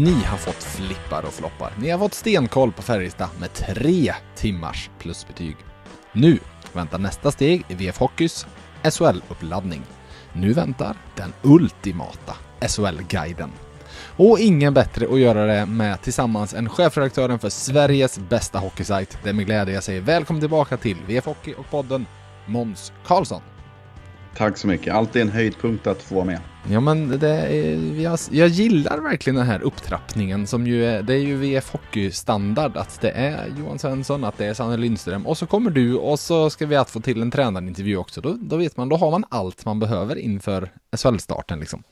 Ni har fått flippar och floppar. Ni har fått stenkoll på Färjestad med tre timmars plusbetyg. Nu väntar nästa steg i VF Hockeys SHL-uppladdning. Nu väntar den ultimata SHL-guiden. Och ingen bättre att göra det med tillsammans än chefredaktören för Sveriges bästa hockeysajt. Det är med glädje jag säger välkommen tillbaka till VF Hockey och podden Måns Karlsson. Tack så mycket. Alltid en höjdpunkt att få vara med. Ja men det är, jag, jag gillar verkligen den här upptrappningen som ju är, det är ju VF Hockey-standard att det är Johan Svensson, att det är Sanne Lindström och så kommer du och så ska vi att få till en tränarintervju också. Då, då vet man, då har man allt man behöver inför SHL-starten liksom.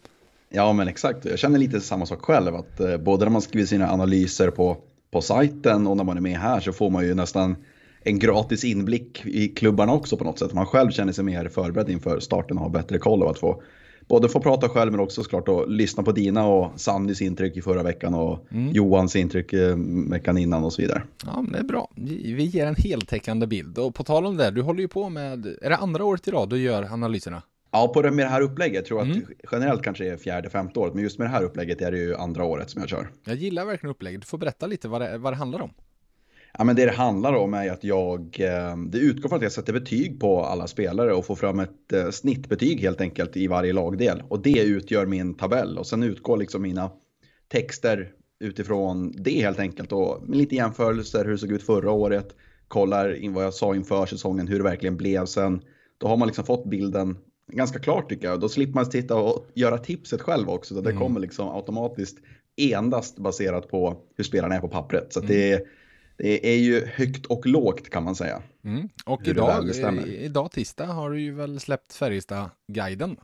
Ja men exakt, jag känner lite samma sak själv att eh, både när man skriver sina analyser på, på sajten och när man är med här så får man ju nästan en gratis inblick i klubbarna också på något sätt. Man själv känner sig mer förberedd inför starten och har bättre koll av att få både få prata själv men också såklart att lyssna på dina och Sandys intryck i förra veckan och mm. Johans intryck eh, veckan innan och så vidare. Ja, men det är bra. Vi ger en heltäckande bild. Och på tal om det, du håller ju på med, är det andra året i rad du gör analyserna? Ja, på det, med det här upplägget. Jag tror mm. att generellt kanske det är fjärde, femte året. Men just med det här upplägget är det ju andra året som jag kör. Jag gillar verkligen upplägget. Du får berätta lite vad det, vad det handlar om. Ja, men det det handlar om är att jag, eh, det utgår från att jag sätter betyg på alla spelare och får fram ett eh, snittbetyg helt enkelt i varje lagdel. Och det utgör min tabell och sen utgår liksom mina texter utifrån det helt enkelt. Och med lite jämförelser hur det såg ut förra året, kollar in vad jag sa inför säsongen, hur det verkligen blev sen. Då har man liksom fått bilden ganska klart tycker jag. Då slipper man sitta och göra tipset själv också. Så det mm. kommer liksom automatiskt endast baserat på hur spelarna är på pappret. Så mm. det är det är ju högt och lågt kan man säga. Mm. Och idag, idag tisdag har du ju väl släppt Färjestad-guiden?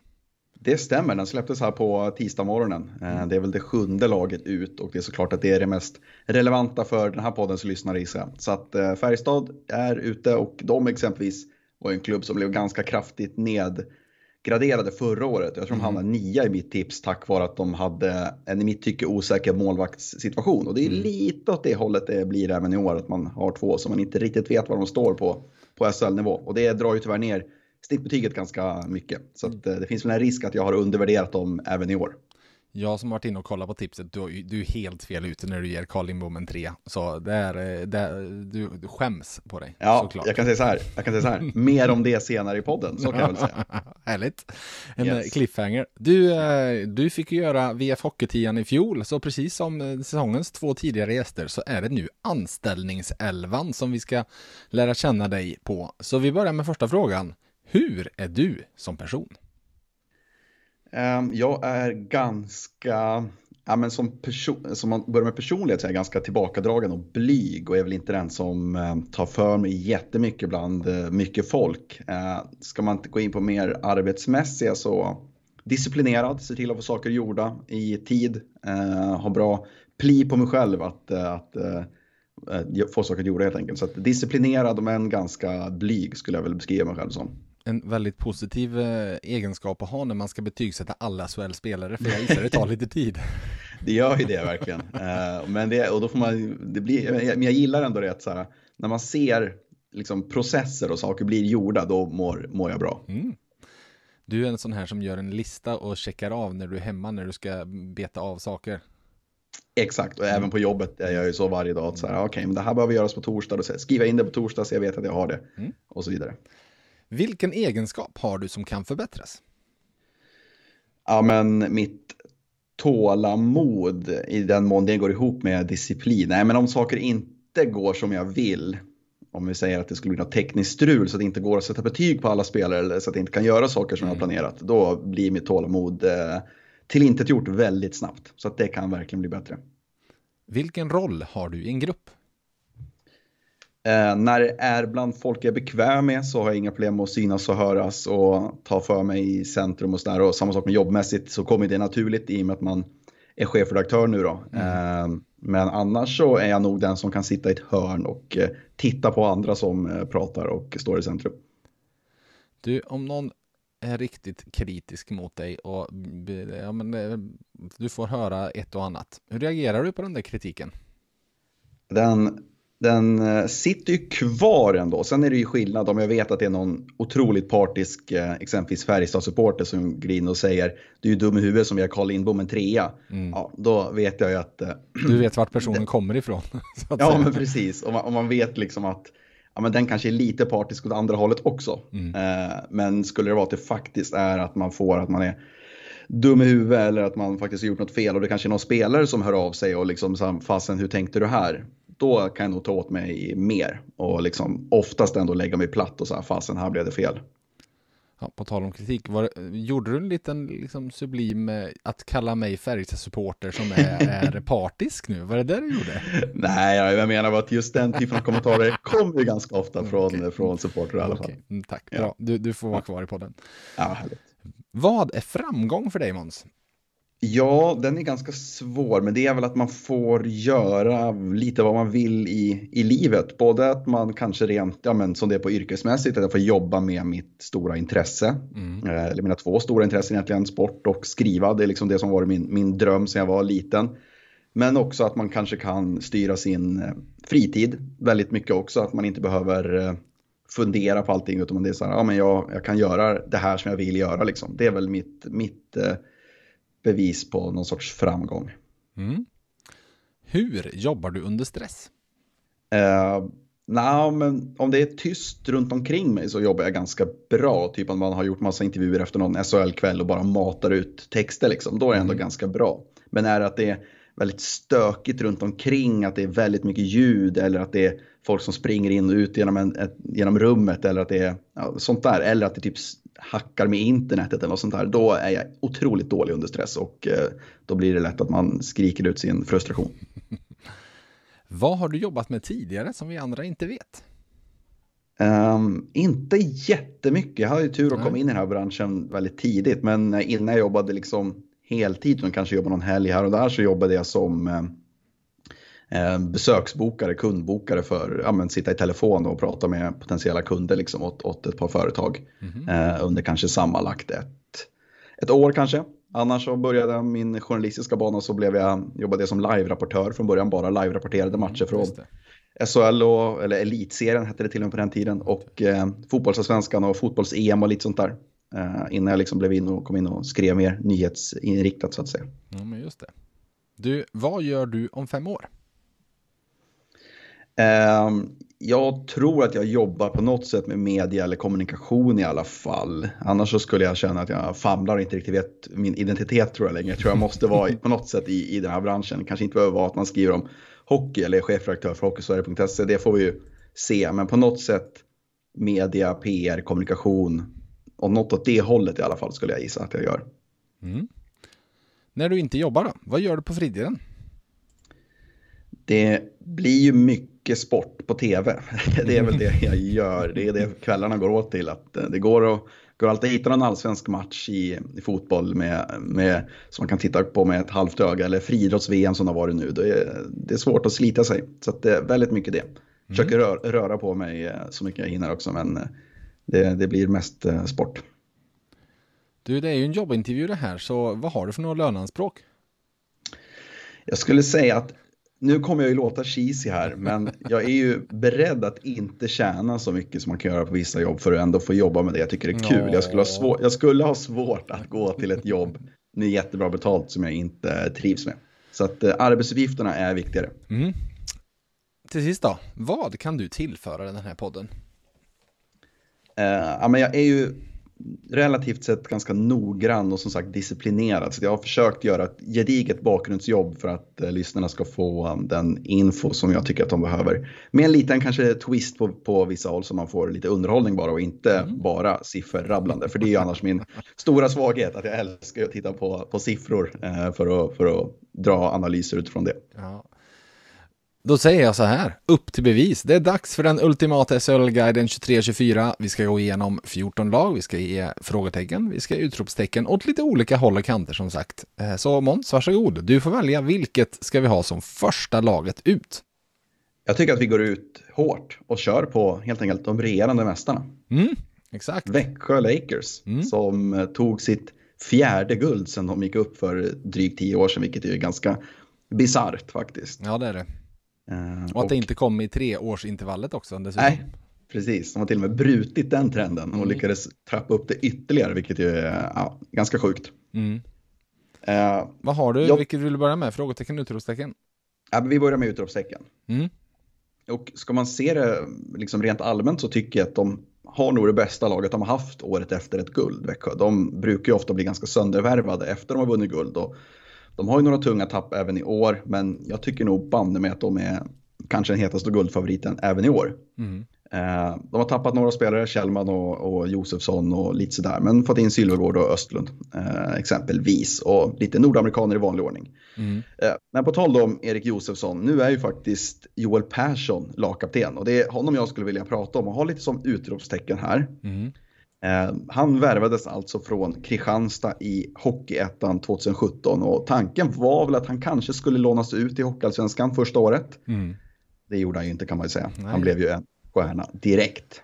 Det stämmer, den släpptes här på tisdag morgonen. Eh, mm. Det är väl det sjunde laget ut och det är såklart att det är det mest relevanta för den här poddens lyssnare i sig. Så att eh, Färjestad är ute och de exempelvis var en klubb som blev ganska kraftigt ned graderade förra året. Jag tror de mm. hamnade nia i mitt tips tack vare att de hade en i mitt tycke osäker målvaktssituation. Och det är mm. lite åt det hållet det blir även i år, att man har två som man inte riktigt vet var de står på, på SHL-nivå. Och det drar ju tyvärr ner snittbetyget ganska mycket. Så att, mm. Eh, det finns väl en risk att jag har undervärderat dem även i år. Jag som varit inne och kollat på tipset, du, du är helt fel ute när du ger Carl Lindbom en tre. Så det är, eh, det, du, du skäms på dig. Ja, såklart. jag kan säga så här. Jag kan säga så här. Mer om det senare i podden, så kan jag väl säga. Härligt. En yes. cliffhanger. Du, eh, du fick ju göra VF Hockeytian i fjol, så precis som eh, säsongens två tidigare gäster så är det nu anställningselvan som vi ska lära känna dig på. Så vi börjar med första frågan. Hur är du som person? Ehm, jag är ganska, ja men som person, som man börjar med personlighet så är jag ganska tillbakadragen och blyg och är väl inte den som ehm, tar för mig jättemycket bland eh, mycket folk. Ehm, ska man inte gå in på mer arbetsmässiga så disciplinerad, ser till att få saker gjorda i tid, eh, har bra pli på mig själv att, eh, att få saker gjorda helt enkelt. Så att disciplinerad men ganska blyg skulle jag väl beskriva mig själv som en väldigt positiv eh, egenskap att ha när man ska betygsätta alla SHL-spelare, för jag gissar det tar lite tid. Det gör ju det verkligen. Uh, men det, och då får man, det blir, men jag gillar ändå det att så här, när man ser liksom, processer och saker blir gjorda, då mår, mår jag bra. Mm. Du är en sån här som gör en lista och checkar av när du är hemma, när du ska beta av saker. Exakt, och mm. även på jobbet är jag ju så varje dag att så här, okej, okay, men det här behöver göras på torsdag, och skriva in det på torsdag så jag vet att jag har det mm. och så vidare. Vilken egenskap har du som kan förbättras? Ja, men mitt tålamod i den mån det går ihop med disciplin. Nej, men om saker inte går som jag vill, om vi säger att det skulle bli något tekniskt strul så att det inte går att sätta betyg på alla spelare eller så att det inte kan göra saker som mm. jag har planerat, då blir mitt tålamod eh, tillintetgjort väldigt snabbt. Så att det kan verkligen bli bättre. Vilken roll har du i en grupp? Eh, när det är bland folk jag är bekväm med så har jag inga problem med att synas och höras och ta för mig i centrum och sådär. Och samma sak med jobbmässigt så kommer det naturligt i och med att man är chefredaktör nu då. Mm. Eh, men annars så är jag nog den som kan sitta i ett hörn och eh, titta på andra som eh, pratar och står i centrum. Du, om någon är riktigt kritisk mot dig och ja, men, eh, du får höra ett och annat. Hur reagerar du på den där kritiken? Den den eh, sitter ju kvar ändå. Sen är det ju skillnad om jag vet att det är någon otroligt partisk, eh, exempelvis Färjestad-supporter som griner och säger du är ju dum i huvudet som har Carl Lindbom en trea. Mm. Ja, då vet jag ju att... Eh, du vet vart personen det, kommer ifrån. ja, säga. men precis. Om man, om man vet liksom att ja, men den kanske är lite partisk åt andra hållet också. Mm. Eh, men skulle det vara att det faktiskt är att man får att man är dum i huvudet eller att man faktiskt har gjort något fel och det kanske är någon spelare som hör av sig och liksom fasen hur tänkte du här? Då kan jag nog ta åt mig mer och liksom oftast ändå lägga mig platt och säga fasen här blev det fel. Ja, på tal om kritik, var, gjorde du en liten liksom, sublim att kalla mig Färjestad-supporter som är, är partisk nu? Var det det du gjorde? Nej, jag menar att just den typen av kommentarer kommer ju ganska ofta från, okay. från supporter i alla fall. Okay. Mm, tack, ja. bra. Du, du får vara kvar i podden. Ja, härligt. Vad är framgång för dig Måns? Ja, den är ganska svår, men det är väl att man får göra lite vad man vill i, i livet. Både att man kanske rent, ja men som det är på yrkesmässigt, att jag får jobba med mitt stora intresse. Mm. Eh, eller mina två stora intressen egentligen, sport och skriva. Det är liksom det som varit min, min dröm sedan jag var liten. Men också att man kanske kan styra sin eh, fritid väldigt mycket också. Att man inte behöver eh, fundera på allting utan det är så här, ja men jag, jag kan göra det här som jag vill göra liksom. Det är väl mitt, mitt bevis på någon sorts framgång. Mm. Hur jobbar du under stress? Uh, Nej, men om det är tyst runt omkring mig så jobbar jag ganska bra. Typ om man har gjort massa intervjuer efter någon SHL-kväll och bara matar ut texter liksom. Då är det ändå mm. ganska bra. Men är det att det är väldigt stökigt runt omkring, att det är väldigt mycket ljud eller att det är folk som springer in och ut genom, en, ett, genom rummet eller att det är ja, sånt där. Eller att det typ hackar med internetet eller något sånt där. Då är jag otroligt dålig under stress och eh, då blir det lätt att man skriker ut sin frustration. Vad har du jobbat med tidigare som vi andra inte vet? Um, inte jättemycket. Jag hade ju tur att komma in i den här branschen väldigt tidigt. Men innan jag jobbade liksom heltid, och kanske jobbade någon helg här och där, så jobbade jag som eh, eh, besöksbokare, kundbokare för att ja, sitta i telefon och prata med potentiella kunder liksom, åt, åt ett par företag. Mm eh, under kanske sammanlagt ett, ett år kanske. Annars så började jag min journalistiska bana så blev jag, jobbade jag som live-rapportör från början, bara live-rapporterade matcher från SHL och, eller Elitserien hette det till och med på den tiden och eh, fotbollsallsvenskan och fotbolls-EM och lite sånt där. Eh, innan jag liksom blev in och kom in och skrev mer nyhetsinriktat så att säga. Ja, men just det. Du, vad gör du om fem år? Ehm, jag tror att jag jobbar på något sätt med media eller kommunikation i alla fall. Annars så skulle jag känna att jag famlar och inte riktigt vet min identitet tror jag längre. Jag tror jag måste vara på något sätt i, i den här branschen. Kanske inte behöver vara att man skriver om hockey eller är chefredaktör för Hockeysverige.se. Det får vi ju se. Men på något sätt media, PR, kommunikation och något åt det hållet i alla fall skulle jag gissa att jag gör. Mm. När du inte jobbar då? Vad gör du på fritiden? Det blir ju mycket sport på tv. Det är väl det jag gör. Det är det kvällarna går åt till. Att eh, det går, att, går alltid att hitta någon allsvensk match i, i fotboll med, med, som man kan titta på med ett halvt öga. Eller friidrotts-VM som det har varit nu. Det är, det är svårt att slita sig. Så det är väldigt mycket det. Försöker röra, röra på mig eh, så mycket jag hinner också. Men eh, det, det blir mest sport. Du, det är ju en jobbintervju det här. Så vad har du för några löneanspråk? Jag skulle säga att nu kommer jag ju låta cheesy här, men jag är ju beredd att inte tjäna så mycket som man kan göra på vissa jobb för att ändå få jobba med det jag tycker är kul. Jag skulle ha, svår, jag skulle ha svårt att gå till ett jobb med jättebra betalt som jag inte trivs med. Så att eh, arbetsuppgifterna är viktigare. Mm. Till sist då, vad kan du tillföra den här podden? Uh, ja, men jag är ju relativt sett ganska noggrann och som sagt disciplinerad. Så jag har försökt göra ett gediget bakgrundsjobb för att eh, lyssnarna ska få um, den info som jag tycker att de behöver. Med en liten kanske twist på, på vissa håll så man får lite underhållning bara och inte mm. bara sifferrabblande. För det är ju annars min stora svaghet att jag älskar att titta på, på siffror eh, för, att, för att dra analyser utifrån det. Ja. Då säger jag så här, upp till bevis. Det är dags för den ultimata SHL-guiden 23-24. Vi ska gå igenom 14 lag, vi ska ge frågetecken, vi ska ge utropstecken åt lite olika håll och kanter som sagt. Eh, så Måns, varsågod. Du får välja vilket ska vi ha som första laget ut. Jag tycker att vi går ut hårt och kör på helt enkelt de regerande mästarna. Mm, exakt. Växjö Lakers mm. som eh, tog sitt fjärde guld sen de gick upp för drygt tio år sedan, vilket är ganska bisarrt faktiskt. Ja, det är det. Uh, och att det inte kom i treårsintervallet också dessutom. Nej, precis. De har till och med brutit den trenden och mm. lyckades trappa upp det ytterligare, vilket ju är ja, ganska sjukt. Mm. Uh, Vad har du? Jag... Vilket vill du börja med? Frågetecken, utropstecken? Ja, vi börjar med utropstecken. Mm. Och ska man se det liksom rent allmänt så tycker jag att de har nog det bästa laget de har haft året efter ett guld. Växjö. De brukar ju ofta bli ganska söndervärvade efter de har vunnit guld. Och de har ju några tunga tapp även i år, men jag tycker nog banne med att de är kanske den hetaste guldfavoriten även i år. Mm. Eh, de har tappat några spelare, Kjellman och, och Josefsson och lite sådär, men fått in Sylvegård och Östlund eh, exempelvis och lite nordamerikaner i vanlig ordning. Mm. Eh, men på tal om Erik Josefsson, nu är ju faktiskt Joel Persson lagkapten och det är honom jag skulle vilja prata om och ha lite som utropstecken här. Mm. Han värvades alltså från Kristianstad i Hockeyettan 2017 och tanken var väl att han kanske skulle lånas ut i Hockeyallsvenskan första året. Mm. Det gjorde han ju inte kan man ju säga. Nej. Han blev ju en stjärna direkt.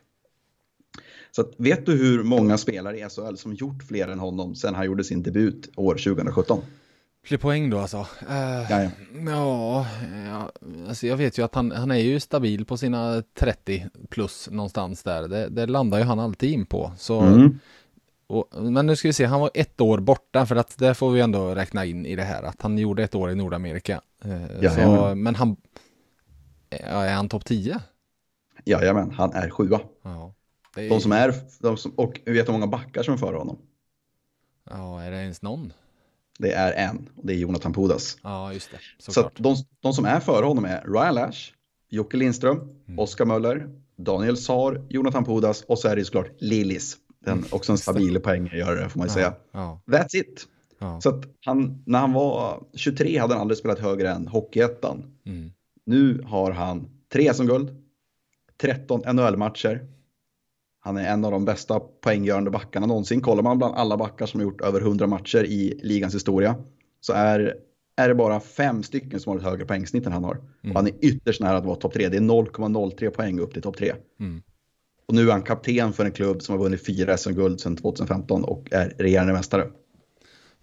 Så att, vet du hur många spelare i SHL som gjort fler än honom sen han gjorde sin debut år 2017? Fler poäng då alltså? Uh, ja, ja. ja, alltså jag vet ju att han, han är ju stabil på sina 30 plus någonstans där. Det, det landar ju han alltid in på. Så, mm. och, men nu ska vi se, han var ett år borta för att det får vi ändå räkna in i det här att han gjorde ett år i Nordamerika. Uh, ja, så, men han, är han topp 10? Jajamän, han är sjua. Ja, är... De som är, de som, och vet du hur många backar som är före honom? Ja, är det ens någon? Det är en, och det är Jonathan Pudas. Ja, just det. Så de, de, som är före honom är Ryan Lash, Jocke Lindström, mm. Oskar Möller, Daniel Saar, Jonathan Pudas och så är det såklart Lillis. Den, mm. också en stabil poänggörare får man ju ja, säga. Ja. That's it. Ja. Så han, när han var 23 hade han aldrig spelat högre än Hockeyettan. Mm. Nu har han tre SM-guld, 13 NHL-matcher. Han är en av de bästa poänggörande backarna någonsin. Kollar man bland alla backar som har gjort över 100 matcher i ligans historia så är, är det bara fem stycken som har ett högre poängsnitt än han har. Mm. Och han är ytterst nära att vara topp tre. Det är 0,03 poäng upp till topp tre. Mm. Och nu är han kapten för en klubb som har vunnit fyra SM-guld sedan 2015 och är regerande mästare.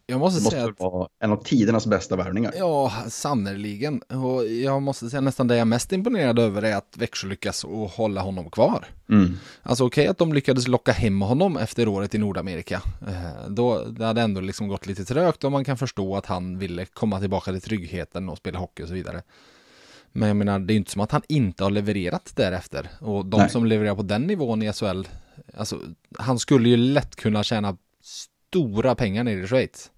Jag måste, måste säga att... vara en av tidernas bästa värvningar. Ja, sannerligen. Och jag måste säga nästan det jag är mest imponerad över är att Växjö lyckas och hålla honom kvar. Mm. Alltså okej okay, att de lyckades locka hem honom efter året i Nordamerika. Eh, då det hade ändå liksom gått lite trögt och man kan förstå att han ville komma tillbaka till tryggheten och spela hockey och så vidare. Men jag menar, det är ju inte som att han inte har levererat därefter. Och de Nej. som levererar på den nivån i SHL, alltså han skulle ju lätt kunna tjäna stora pengar nere i Schweiz.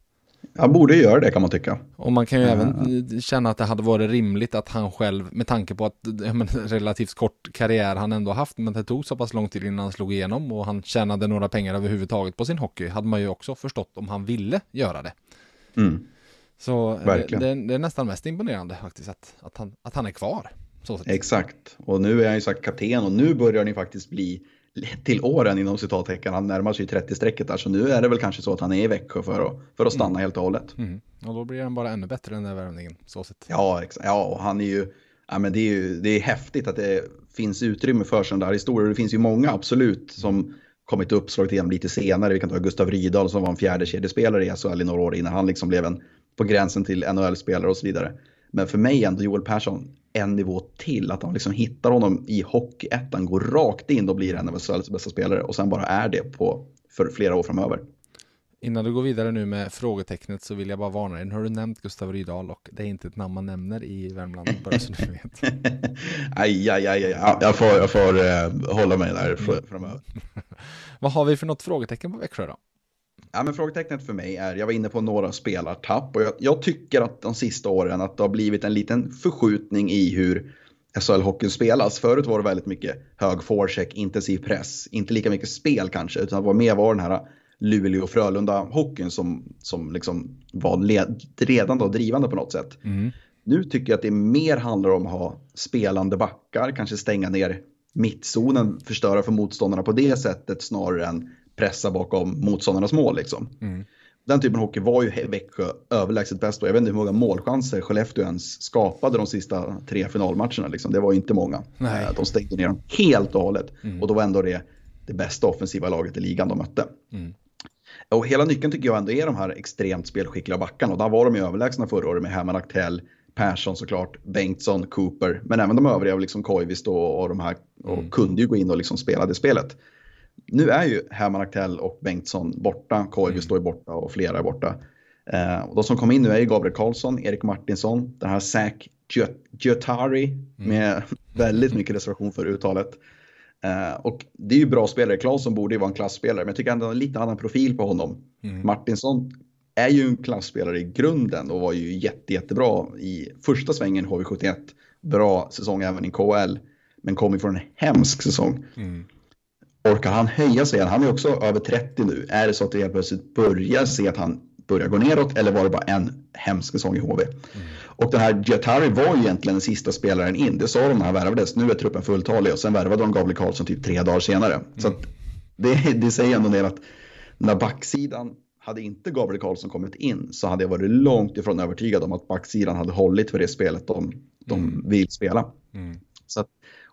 Han borde göra det kan man tycka. Och man kan ju mm. även känna att det hade varit rimligt att han själv, med tanke på att ja, men, relativt kort karriär han ändå haft, men det tog så pass lång tid innan han slog igenom och han tjänade några pengar överhuvudtaget på sin hockey, hade man ju också förstått om han ville göra det. Mm. Så det, det, det, är nästan mest imponerande faktiskt att, att, han, att han är kvar. Exakt, och nu är han ju sagt kapten och nu börjar ni faktiskt bli till åren inom citattecken. Han närmar sig 30-strecket där. Så nu är det väl kanske så att han är i Växjö för att, för att stanna mm. helt och hållet. Mm. Och då blir han bara ännu bättre den där värvningen. Så sett. Ja, exakt. ja, och han är ju, ja, men det är ju det är häftigt att det finns utrymme för sådana där historier. Det finns ju många absolut som kommit upp, slagit igenom lite senare. Vi kan ta Gustav Rydahl som var en fjärde kedjespelare i SHL i några år innan han liksom blev en på gränsen till NHL-spelare och så vidare. Men för mig ändå Joel Persson en nivå till. Att de liksom hittar honom i Hockeyettan, går rakt in och blir en av Sveriges bästa spelare och sen bara är det på, för flera år framöver. Innan du går vidare nu med frågetecknet så vill jag bara varna dig. Nu har du nämnt Gustav Rydahl och det är inte ett namn man nämner i Värmland, bara så du vet. aj, aj, aj, aj. jag får, jag får uh, hålla mig där framöver. Vad har vi för något frågetecken på Växjö då? Ja, men frågetecknet för mig är, jag var inne på några spelartapp och jag, jag, tycker att de sista åren att det har blivit en liten förskjutning i hur SHL-hockeyn spelas. Förut var det väldigt mycket hög forecheck, intensiv press, inte lika mycket spel kanske, utan det var mer var den här Luleå och Frölunda-hockeyn som, som liksom var ledande och drivande på något sätt. Mm. Nu tycker jag att det mer handlar om att ha spelande backar, kanske stänga ner mittzonen, förstöra för motståndarna på det sättet snarare än pressa bakom motståndarnas mål. Liksom. Mm. Den typen av hockey var ju Växjö överlägset bäst på. Jag vet inte hur många målchanser Skellefteå ens skapade de sista tre finalmatcherna. Liksom. Det var inte många. Nej. De stängde ner dem helt och hållet. Mm. Och då var ändå det det bästa offensiva laget i ligan de mötte. Mm. Och hela nyckeln tycker jag ändå är de här extremt spelskickliga backarna. Och där var de ju överlägsna förra året med Herman Aktell, Persson såklart, Bengtsson, Cooper, men även de övriga, liksom Koivisto och de här, och mm. kunde ju gå in och liksom spela det spelet. Nu är ju Herman Aktell och Bengtsson borta, Koivisto mm. är borta och flera är borta. Eh, och de som kom in nu är ju Gabriel Karlsson, Erik Martinsson, den här Zack Giotari mm. med väldigt mycket reservation för uttalet. Uh, och det är ju bra spelare. Claesson borde ju vara en klassspelare, men jag tycker ändå en lite annan profil på honom. Mm. Martinsson är ju en klassspelare i grunden och var ju jätte, jättebra i första svängen HV71. Bra säsong även i KL, men kom ju från en hemsk säsong. Mm. Orkar han höja sig? Han är också över 30 nu. Är det så att det helt plötsligt börjar se att han börjar gå neråt eller var det bara en hemsk säsong i HV? Mm. Och den här Jatari var ju egentligen den sista spelaren in. Det sa de när han värvades. Nu är truppen fulltalig och sen värvade de Gabriel Karlsson typ tre dagar senare. Mm. Så det, det säger ändå en att när backsidan hade inte Gabriel Karlsson kommit in så hade jag varit långt ifrån övertygad om att backsidan hade hållit för det spelet de, de mm. vill spela. Mm.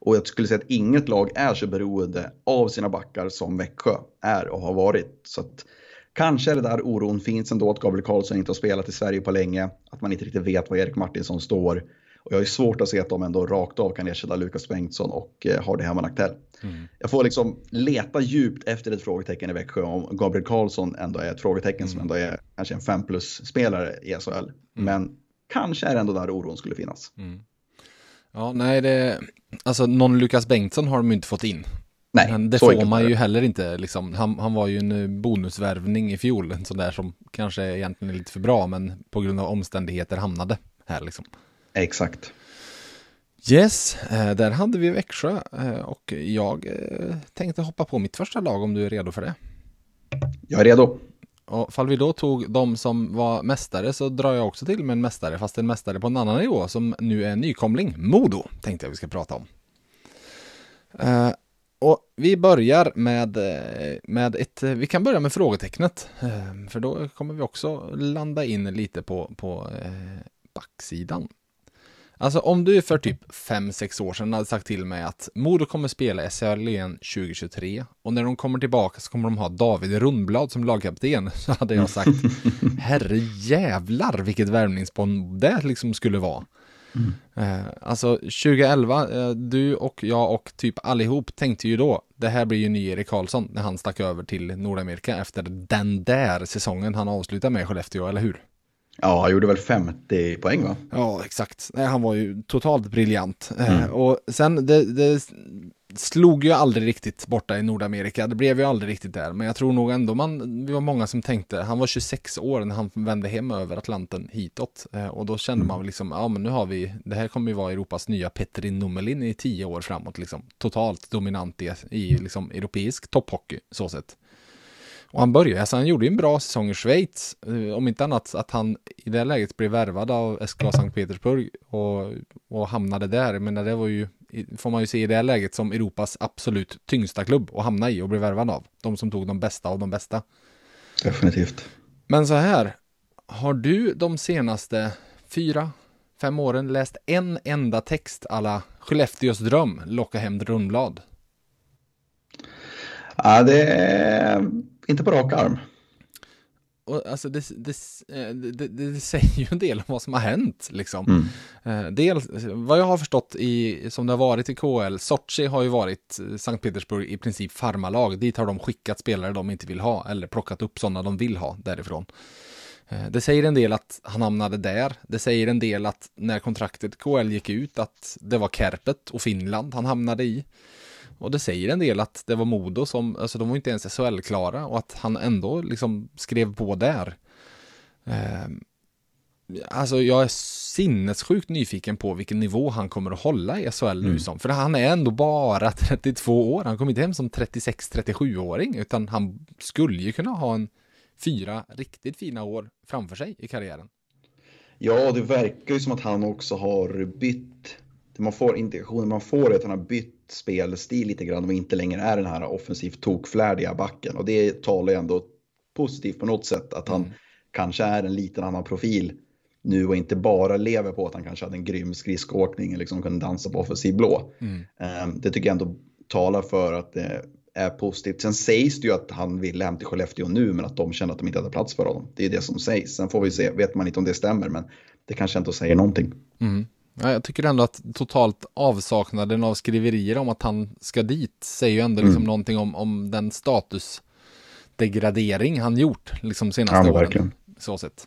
Och jag skulle säga att inget lag är så beroende av sina backar som Växjö är och har varit. Så att, Kanske det där oron finns ändå att Gabriel Karlsson inte har spelat i Sverige på länge, att man inte riktigt vet var Erik Martinsson står. Och jag har svårt att se att de ändå rakt av kan ersätta Lukas Bengtsson och eh, Hardy Herman Aktell. Mm. Jag får liksom leta djupt efter ett frågetecken i Växjö om Gabriel Karlsson ändå är ett frågetecken mm. som ändå är kanske en 5 plus-spelare i SHL. Mm. Men kanske är det ändå där oron skulle finnas. Ja, nej, det, alltså någon Lukas Bengtsson har de inte fått in. Nej, Men det får man ju heller inte. Liksom. Han, han, var ju en eh, bonusvärvning i fjol, en sån där som kanske egentligen är lite för bra, men på grund av omständigheter hamnade här. Liksom. Exakt. Yes, eh, där hade vi Växjö eh, och jag tänkte hoppa på mitt första lag om du är redo för det. Jag är redo. Och fall vi då tog de som var mästare så drar jag också till med en mästare, fast en mästare på en annan nivå som nu är nykomling. Modo tänkte jag vi ska prata om. Eh, och vi börjar med, eh, med ett, eh, vi kan börja med frågetecknet. Eh, för då kommer vi också landa in lite på, på backsidan. Alltså om du för typ 5-6 år sedan hade sagt till mig att Modo kommer spela SHL igen 2023 och när de kommer tillbaka så kommer de ha David Rundblad som lagkapten så hade jag sagt herre jävlar vilket värvningsbond det liksom skulle vara. Mm. Eh, alltså 2011, eh, du och jag och typ allihop tänkte ju då, det här blir ju ny Erik Karlsson när han stack över till Nordamerika efter den där säsongen han avslutade med Skellefteå, eller hur? Ja, han gjorde väl 50 poäng va? Ja, exakt. Han var ju totalt briljant. Eh, mm. Och sen, det, det, slog ju aldrig riktigt borta i Nordamerika. Det blev ju aldrig riktigt där. Men jag tror nog ändå man, vi var många som tänkte, han var 26 år när han vände hem över Atlanten hitåt. Eh, och då kände man liksom, ja men nu har vi, det här kommer ju vara Europas nya Petri Numelin i tio år framåt liksom. Totalt dominant i, i liksom europeisk topphockey, så sett. Och han började, alltså han gjorde ju en bra säsong i Schweiz. Eh, om inte annat att han i det läget blev värvad av SKA Sankt Petersburg och, och hamnade där. Men det var ju, får man ju se i det läget som Europas absolut tyngsta klubb att hamna i och bli värvad av. De som tog de bästa av de bästa. Definitivt. Men så här, har du de senaste fyra, fem åren läst en enda text alla Skellefteås dröm, locka hem Rundblad? Ja, det är inte på rak arm. Och alltså det, det, eh, det, det, säger ju en del om vad som har hänt. Liksom. Mm. Eh, dels, vad jag har förstått i, som det har varit i KL, Sochi har ju varit eh, Sankt Petersburg i princip farmalag. Dit har de skickat spelare de inte vill ha eller plockat upp sådana de vill ha därifrån. Det säger en del att han hamnade där. Det säger en del att när kontraktet KL gick ut att det var Kärpet och Finland han hamnade i. Och det säger en del att det var Modo som, alltså de var inte ens SHL-klara och att han ändå liksom skrev på där. Eh, alltså jag är sinnessjukt nyfiken på vilken nivå han kommer att hålla i SHL nu mm. som. För han är ändå bara 32 år. Han kommer inte hem som 36-37-åring utan han skulle ju kunna ha en fyra riktigt fina år framför sig i karriären. Ja, det verkar ju som att han också har bytt man får indikationer man får är att han har bytt spelstil lite grann och inte längre är den här offensivt tokflärdiga backen. Och det talar ju ändå positivt på något sätt att han mm. kanske är en liten annan profil nu och inte bara lever på att han kanske hade en grym skridskoåkning och liksom kunde dansa på offensiv blå. Mm. Ehm, det tycker jag ändå talar för att det är positivt. Sen sägs det ju att han ville hem till Skellefteå nu men att de kände att de inte hade plats för honom. Det är det som sägs. Sen får vi se, vet man inte om det stämmer men det kanske inte säger någonting. Mm. Ja, jag tycker ändå att totalt avsaknaden av skriverier om att han ska dit säger ju ändå liksom mm. någonting om, om den statusdegradering han gjort liksom senaste ja, åren. Så sett.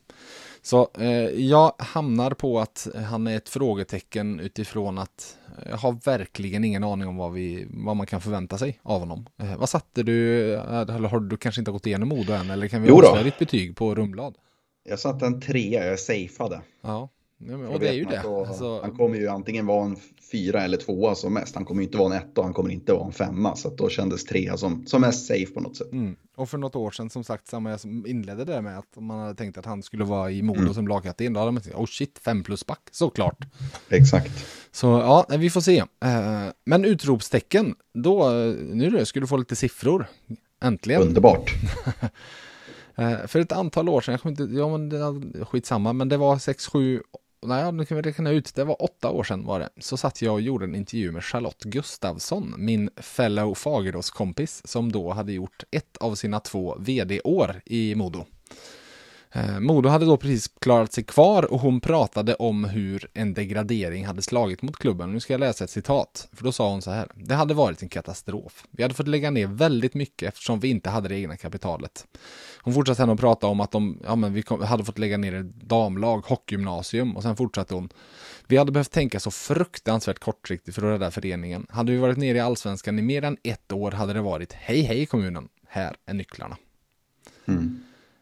Så eh, jag hamnar på att han är ett frågetecken utifrån att jag har verkligen ingen aning om vad, vi, vad man kan förvänta sig av honom. Eh, vad satte du, eller har du kanske inte gått igenom Modo än, eller kan vi avslöja ditt betyg på Rumblad? Jag satte en trea, jag safeade. Ja, Ja, men, och det är ju det. Då, alltså... Han kommer ju antingen vara en fyra eller tvåa som mest. Han kommer inte vara en etta och han kommer inte vara en femma. Så då kändes trea som, som mest safe på något sätt. Mm. Och för något år sedan som sagt, samma jag som inledde det med att man hade tänkt att han skulle vara i Modo mm. som lagkapten. Då hade man tänkt, oh shit, fem plus back, såklart. Exakt. Så ja, vi får se. Eh, men utropstecken, då, nu ska du få lite siffror. Äntligen. Underbart. Eh, för ett antal år sedan, jag kommer inte, ja men skitsamma, men det var 6, 7, nej, nu kan vi räkna ut, det var åtta år sedan var det, så satt jag och gjorde en intervju med Charlotte Gustavsson, min fellow Fagerås-kompis, som då hade gjort ett av sina två vd-år i Modo. Eh, Modo hade då precis klarat sig kvar och hon pratade om hur en degradering hade slagit mot klubben. Nu ska jag läsa ett citat, för då sa hon så här. Det hade varit en katastrof. Vi hade fått lägga ner väldigt mycket eftersom vi inte hade det egna kapitalet. Hon fortsatte sen att prata om att de, ja, men vi kom, hade fått lägga ner ett damlag, hockeygymnasium och sen fortsatte hon. Vi hade behövt tänka så fruktansvärt kortsiktigt för att rädda föreningen. Hade vi varit nere i allsvenskan i mer än ett år hade det varit hej hej kommunen, här är nycklarna. Mm.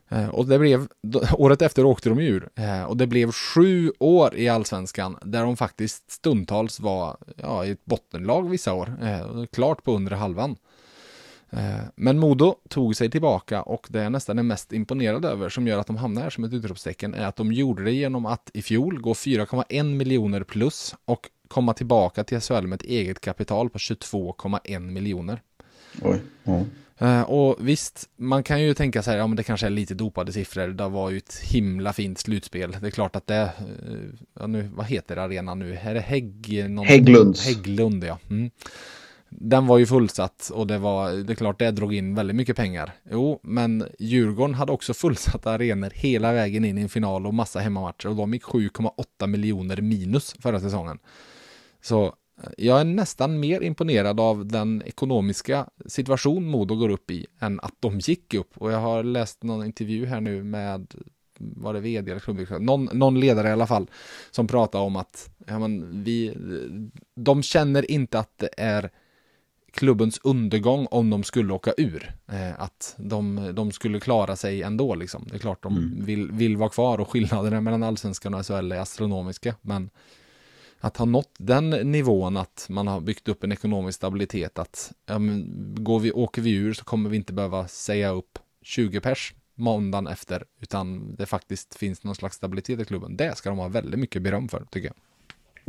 Eh, och det blev, året efter åkte de ur. Eh, och det blev sju år i allsvenskan där de faktiskt stundtals var ja, i ett bottenlag vissa år. Eh, klart på undre halvan. Men Modo tog sig tillbaka och det är nästan är mest imponerad över som gör att de hamnar här som ett utropstecken är att de gjorde det genom att i fjol gå 4,1 miljoner plus och komma tillbaka till SHL med ett eget kapital på 22,1 miljoner. Oj. Ja. Uh, och visst, man kan ju tänka sig, ja men det kanske är lite dopade siffror, det var ju ett himla fint slutspel. Det är klart att det, uh, ja, nu, vad heter arenan nu? Är det Hägg? Någon, Hägglunds. Hägglund, ja. Mm. Den var ju fullsatt och det var, det är klart det drog in väldigt mycket pengar. Jo, men Djurgården hade också fullsatta arenor hela vägen in i en final och massa hemmamatcher och de gick 7,8 miljoner minus förra säsongen. Så jag är nästan mer imponerad av den ekonomiska situation Modo går upp i än att de gick upp. Och jag har läst någon intervju här nu med, var det vd eller klubbdirektör, någon, någon ledare i alla fall, som pratar om att ja, men vi, de känner inte att det är klubbens undergång om de skulle åka ur. Eh, att de, de skulle klara sig ändå liksom. Det är klart de mm. vill, vill vara kvar och skillnaderna mellan allsvenskan och SHL är astronomiska. Men att ha nått den nivån att man har byggt upp en ekonomisk stabilitet att ja, men, går vi, åker vi ur så kommer vi inte behöva säga upp 20 pers måndagen efter utan det faktiskt finns någon slags stabilitet i klubben. Det ska de ha väldigt mycket beröm för tycker jag.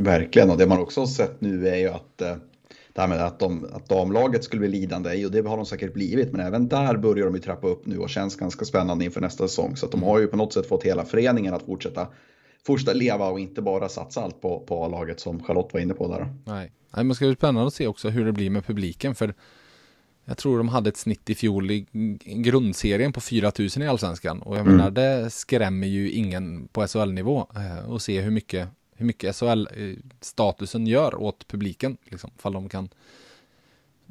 Verkligen och det man också har sett nu är ju att eh, det här med att, de, att damlaget skulle bli lidande och det har de säkert blivit men även där börjar de ju trappa upp nu och känns ganska spännande inför nästa säsong så att de har ju på något sätt fått hela föreningen att fortsätta fortsätta leva och inte bara satsa allt på, på A-laget som Charlotte var inne på där. Nej, Nej men ska bli spännande att se också hur det blir med publiken för jag tror de hade ett snitt i fjol i grundserien på 4000 i allsvenskan och jag mm. menar det skrämmer ju ingen på SHL-nivå eh, och se hur mycket, hur mycket SHL-statusen gör åt publiken, liksom, fall de kan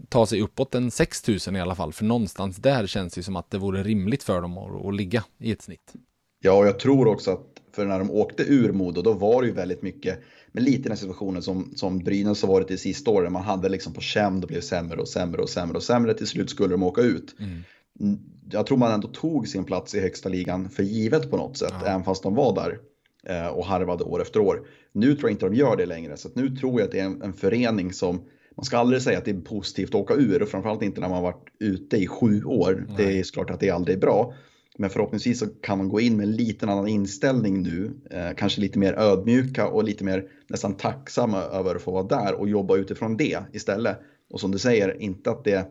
ta sig uppåt en 6000 i alla fall, för någonstans där känns det som att det vore rimligt för dem att, att ligga i ett snitt. Ja, och jag tror också att för när de åkte ur Modo, då var det ju väldigt mycket, men lite den situationen som, som Brynäs har varit i sista åren. Man hade liksom på känn, det blev sämre och sämre och sämre och sämre. Till slut skulle de åka ut. Mm. mm jag tror man ändå tog sin plats i högsta ligan för givet på något sätt, ja. även fast de var där eh, och harvade år efter år. Nu tror jag inte de gör det längre, så nu tror jag att det är en, en förening som man ska aldrig säga att det är positivt att åka ur och framförallt inte när man varit ute i sju år. Nej. Det är såklart att det aldrig är bra. Men förhoppningsvis så kan man gå in med en liten annan inställning nu. Eh, kanske lite mer ödmjuka och lite mer nästan tacksamma över att få vara där och jobba utifrån det istället. Och som du säger, inte att det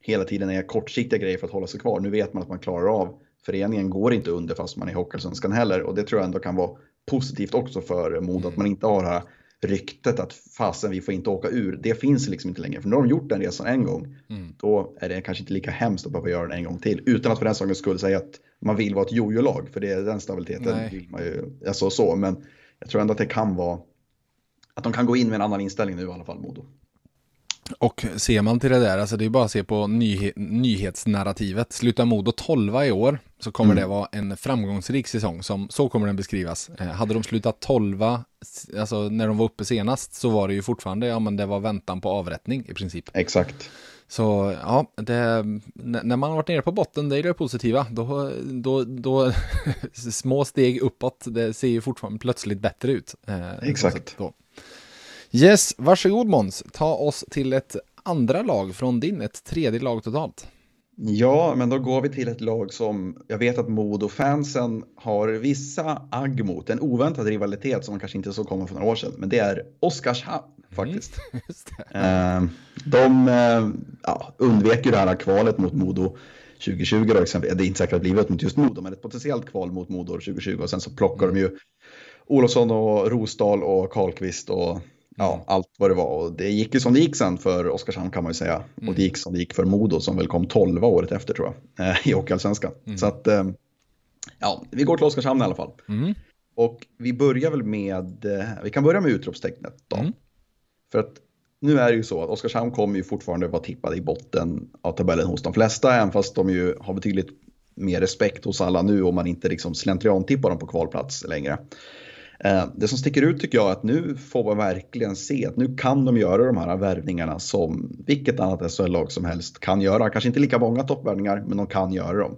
hela tiden är kortsiktiga grejer för att hålla sig kvar. Nu vet man att man klarar av. Föreningen går inte under fast man är i Hockeyallsvenskan heller och det tror jag ändå kan vara positivt också för Modo att man inte har det här ryktet att fasen vi får inte åka ur. Det finns liksom inte längre för nu har de gjort den resan en gång. Mm. Då är det kanske inte lika hemskt att behöva göra den en gång till utan att för den sakens skull säga att man vill vara ett jojo-lag, för det är den stabiliteten Nej. vill man ju, alltså så, men jag tror ändå att det kan vara, att de kan gå in med en annan inställning nu i alla fall, Modo. Och ser man till det där, alltså det är bara att se på nyhe nyhetsnarrativet. Slutar Modo 12 i år så kommer mm. det vara en framgångsrik säsong. Som, så kommer den beskrivas. Eh, hade de slutat 12, alltså när de var uppe senast så var det ju fortfarande, ja men det var väntan på avrättning i princip. Exakt. Så ja, det, när man har varit nere på botten, det är det positiva. Då, då, då små steg uppåt, det ser ju fortfarande plötsligt bättre ut. Eh, Exakt. Då. Yes, varsågod Måns. Ta oss till ett andra lag från din, ett tredje lag totalt. Ja, men då går vi till ett lag som jag vet att Modo-fansen har vissa agg mot. En oväntad rivalitet som man kanske inte såg komma för några år sedan. Men det är Oskarshamn faktiskt. Mm, de eh, ja, undvek ju det här kvalet mot Modo 2020 då exempel. Det är inte säkert att det blivit mot just Modo, men ett potentiellt kval mot Modo 2020 och sen så plockar mm. de ju Olofsson och Rosdahl och Karlqvist och ja, mm. allt vad det var. Och det gick ju som det gick sen för Oskarshamn kan man ju säga. Mm. Och det gick som det gick för Modo som väl kom 12 året efter tror jag. Eh, I Hockeyallsvenskan. Mm. Så att, eh, ja, vi går till Oskarshamn i alla fall. Mm. Och vi börjar väl med, eh, vi kan börja med utropstecknet då. Mm. För att nu är det ju så att Oskarshamn kommer ju fortfarande vara tippade i botten av tabellen hos de flesta, även fast de ju har betydligt mer respekt hos alla nu om man inte liksom slentriantippar dem på kvalplats längre. Eh, det som sticker ut tycker jag är att nu får man verkligen se att nu kan de göra de här värvningarna som vilket annat SHL-lag som helst kan göra. Kanske inte lika många toppvärvningar, men de kan göra dem.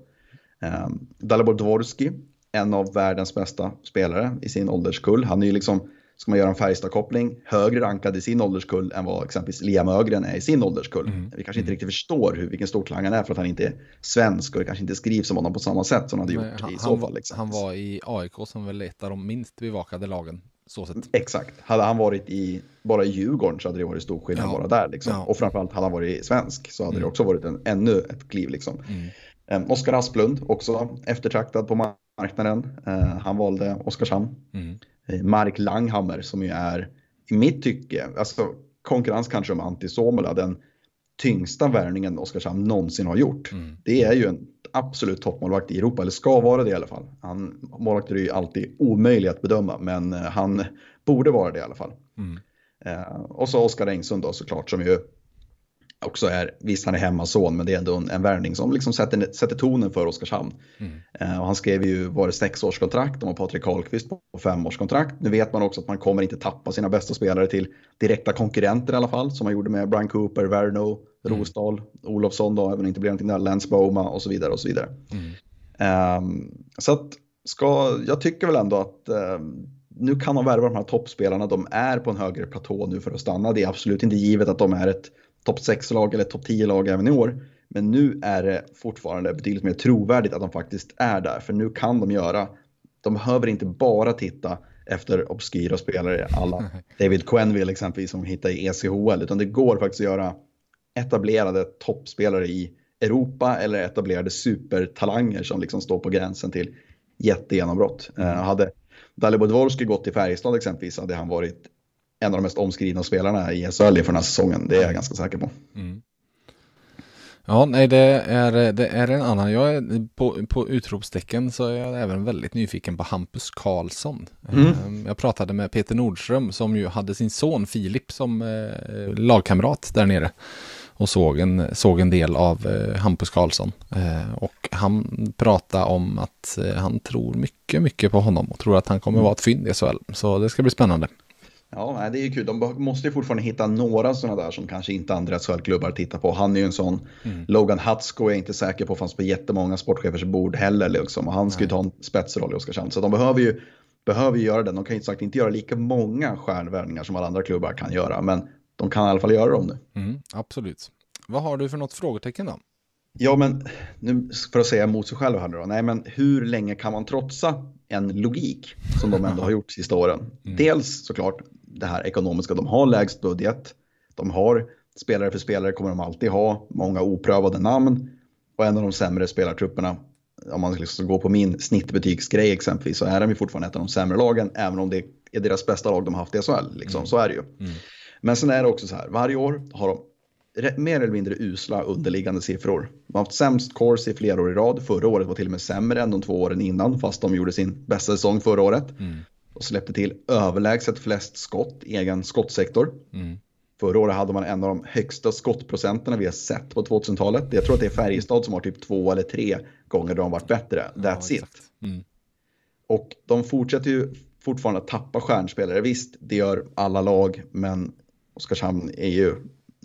Eh, Dalibor Dvorski, en av världens bästa spelare i sin ålderskull. Han är ju liksom ska man göra en Färjestad-koppling, högre rankad i sin ålderskull än vad exempelvis Liam Ögren är i sin ålderskull. Mm. Vi kanske inte riktigt förstår hur, vilken storklang han är för att han inte är svensk och det kanske inte skrivs om honom på samma sätt som han hade gjort han, i så fall. Liksom. Han var i AIK som väl ett av de minst bevakade lagen. Exakt. Hade han varit i, bara i Djurgården så hade det varit stor skillnad ja. bara där. Liksom. Ja. Och framförallt hade han varit svensk så hade mm. det också varit en, ännu ett kliv. Liksom. Mm. Um, Oskar Asplund, också eftertraktad på marknaden. Uh, han valde Oskarshamn. Mm. Eh, Mark Langhammer som ju är i mitt tycke, alltså konkurrens kanske om Antti Suomela, den tyngsta värvningen Oskarshamn någonsin har gjort. Mm. Det är ju en absolut toppmålvakt i Europa, eller ska vara det i alla fall. Han, målvakter är ju alltid omöjliga att bedöma, men eh, han borde vara det i alla fall. Mm. Eh, och så Oskar Engsund då såklart, som ju också är, visst han är hemmason, men det är ändå en, en värvning som liksom sätter, sätter tonen för Oskarshamn. Mm. Uh, och han skrev ju, var det sexårskontrakt, de har Patrik Karlqvist på femårskontrakt. Nu vet man också att man kommer inte tappa sina bästa spelare till direkta konkurrenter i alla fall, som man gjorde med Brian Cooper, Verno, mm. Rosdahl, Olofsson då, även inte blev någonting där, Lance Boma och så vidare och så vidare. Mm. Um, så att, ska, jag tycker väl ändå att um, nu kan de värva de här toppspelarna, de är på en högre platå nu för att stanna. Det är absolut inte givet att de är ett topp 6-lag eller topp 10-lag även i år. Men nu är det fortfarande betydligt mer trovärdigt att de faktiskt är där. För nu kan de göra, de behöver inte bara titta efter obskyra spelare, alla David Quenville exempelvis som hittar i ECHL, utan det går faktiskt att göra etablerade toppspelare i Europa eller etablerade supertalanger som liksom står på gränsen till jättegenombrott. Uh, hade Dalibor Dvorski gått till Färjestad exempelvis hade han varit en av de mest omskrivna spelarna i SHL för den här säsongen. Det är jag ganska säker på. Mm. Ja, nej, det är, det är en annan. Jag är på, på utropstecken så är jag även väldigt nyfiken på Hampus Karlsson. Mm. Ehm, jag pratade med Peter Nordström som ju hade sin son Filip som eh, lagkamrat där nere och såg en, såg en del av eh, Hampus Karlsson. Eh, och han pratade om att eh, han tror mycket, mycket på honom och tror att han kommer vara ett fynd i SHL. Så det ska bli spännande. Ja, det är ju kul. De måste ju fortfarande hitta några sådana där som kanske inte andra SHL-klubbar tittar på. Han är ju en sån. Mm. Logan Hutsko är jag inte säker på fanns på jättemånga sportchefers bord heller. Liksom. Och han ska ju ta en spetsroll i Oskarshamn. Så de behöver ju, behöver ju göra det. De kan ju sagt inte göra lika många stjärnvärvningar som alla andra klubbar kan göra. Men de kan i alla fall göra dem nu. Mm, absolut. Vad har du för något frågetecken då? Ja, men nu för att säga emot sig själv här nu då. Nej, men hur länge kan man trotsa en logik som de ändå har gjort sista åren? Mm. Dels såklart det här ekonomiska. De har lägst budget. De har spelare för spelare kommer de alltid ha. Många oprövade namn. Och en av de sämre spelartrupperna. Om man liksom ska gå på min snittbetygsgrej exempelvis så är de ju fortfarande ett av de sämre lagen. Även om det är deras bästa lag de har haft i SHL. Liksom. Mm. Så är det ju. Mm. Men sen är det också så här. Varje år har de mer eller mindre usla underliggande siffror. De har haft sämst course i flera år i rad. Förra året var till och med sämre än de två åren innan fast de gjorde sin bästa säsong förra året. Mm. Och släppte till överlägset flest skott i egen skottsektor. Mm. Förra året hade man en av de högsta skottprocenterna vi har sett på 2000-talet. Jag tror att det är Färjestad som har typ två eller tre gånger de varit bättre. That's ja, it. Mm. Och de fortsätter ju fortfarande att tappa stjärnspelare. Visst, det gör alla lag, men Oskarshamn är ju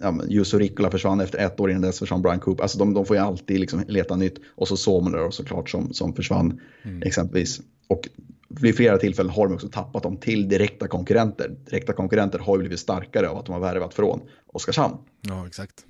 ja, Jusso Rikkola försvann efter ett år innan dess försvann Brian Coop. Alltså de, de får ju alltid liksom leta nytt. Och så Somler såklart som, som försvann mm. exempelvis. Och vid flera tillfällen har de också tappat dem till direkta konkurrenter. Direkta konkurrenter har ju blivit starkare av att de har värvat från Oskarshamn. Ja, exakt.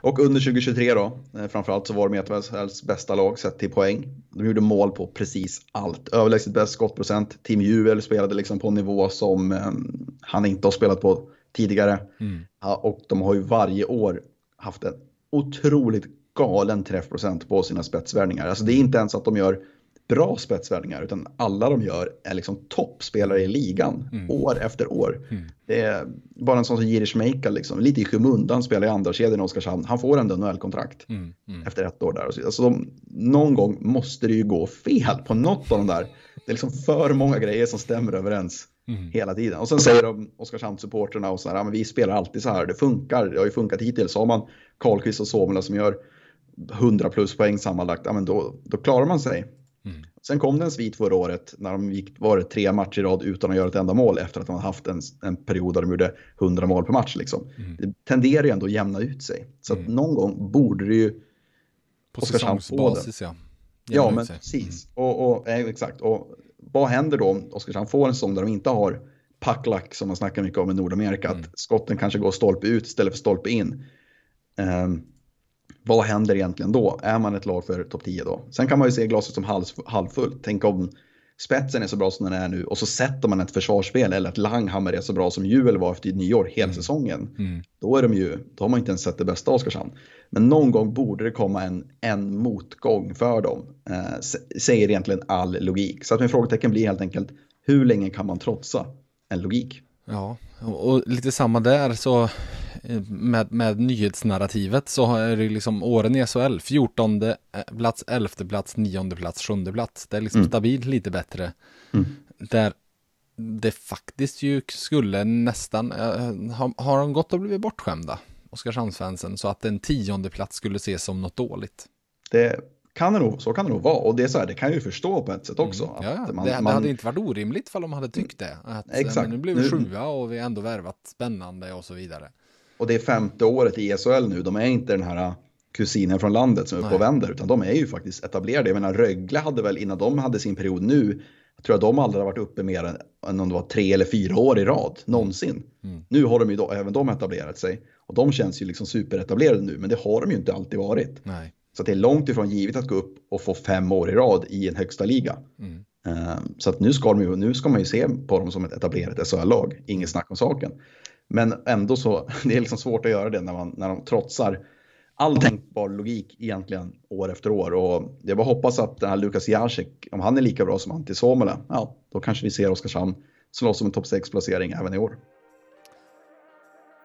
Och under 2023 då, eh, framförallt så var de ETVs bästa lag sett till poäng. De gjorde mål på precis allt. Överlägset bäst skottprocent. Team Juel spelade liksom på en nivå som um, han inte har spelat på tidigare. Mm. Ja, och de har ju varje år haft en otroligt galen träffprocent på sina spetsvärvningar. Alltså det är inte ens att de gör bra spetsvärvningar utan alla de gör är liksom toppspelare i ligan mm. år efter år. Mm. Det är bara en sån som Jiri Schmeichel, liksom, lite i skymundan spelar i andra kedjan i Oskarshamn. Han får ändå NHL-kontrakt mm. mm. efter ett år där. Alltså, de, någon gång måste det ju gå fel på något av de där. Det är liksom för många grejer som stämmer överens. Mm. Hela tiden. Och sen säger de Oskarshamnssupporterna och så här, ja, men vi spelar alltid så här, det funkar, det har ju funkat hittills. Så har man Karlqvist och Somela som gör 100 plus poäng sammanlagt, ja, men då, då klarar man sig. Mm. Sen kom det en svit förra året när de gick, var det tre matcher i rad utan att göra ett enda mål efter att de hade haft en, en period där de gjorde 100 mål per match. Liksom. Mm. Det tenderar ju ändå att jämna ut sig. Så att mm. någon gång borde det ju på säsongsbasis ja. ja, men precis. Mm. Och, och, exakt. Och vad händer då om Oskarshamn får en säsong där de inte har packlack som man snackar mycket om i Nordamerika? Mm. Att skotten kanske går stolpe ut istället för stolpe in. Um, vad händer egentligen då? Är man ett lag för topp 10 då? Sen kan man ju se glaset som halv, halvfullt. Tänk om spetsen är så bra som den är nu och så sätter man ett försvarsspel eller att Langhammer är så bra som Juel var efter nyår hela mm. säsongen. Mm. Då, är de ju, då har man inte ens sett det bästa Oskarshamn. Men någon gång borde det komma en, en motgång för dem, eh, säger egentligen all logik. Så att min frågetecken blir helt enkelt, hur länge kan man trotsa en logik? Ja, och lite samma där så med, med nyhetsnarrativet så är det liksom åren i SHL 14 eh, plats, 11 plats, 9 plats, 7 plats. Det är liksom mm. stabilt lite bättre. Mm. Där det faktiskt ju skulle nästan, eh, har, har de gått och blivit bortskämda, Oskarshamnsfansen, så att en tionde plats skulle ses som något dåligt? Det kan det nog, så kan det nog vara. Och det är så här, det kan jag ju förstå på ett sätt också. Mm, ja, man, det, man... hade inte varit orimligt för de hade tyckt det. Att, eh, Exakt. nu blev vi sjua och vi har ändå värvat spännande och så vidare. Och det är femte året i ESHL nu. De är inte den här kusinen från landet som är uppe och vänder, utan de är ju faktiskt etablerade. Jag menar, Rögle hade väl innan de hade sin period nu, jag tror att de aldrig har varit uppe mer än om det var tre eller fyra år i rad, någonsin. Mm. Nu har de ju då, även de etablerat sig. Och de känns ju liksom superetablerade nu, men det har de ju inte alltid varit. Nej. Så det är långt ifrån givet att gå upp och få fem år i rad i en högsta liga. Mm. Ehm, så att nu ska, de ju, nu ska man ju se på dem som ett etablerat SHL-lag, inget snack om saken. Men ändå så, det är liksom svårt att göra det när, man, när de trotsar all tänkbar logik egentligen år efter år. Och jag bara hoppas att den här Lukas Jacek, om han är lika bra som Antti Suomela, ja, då kanske vi ser Oskarshamn slåss om en topp 6-placering även i år.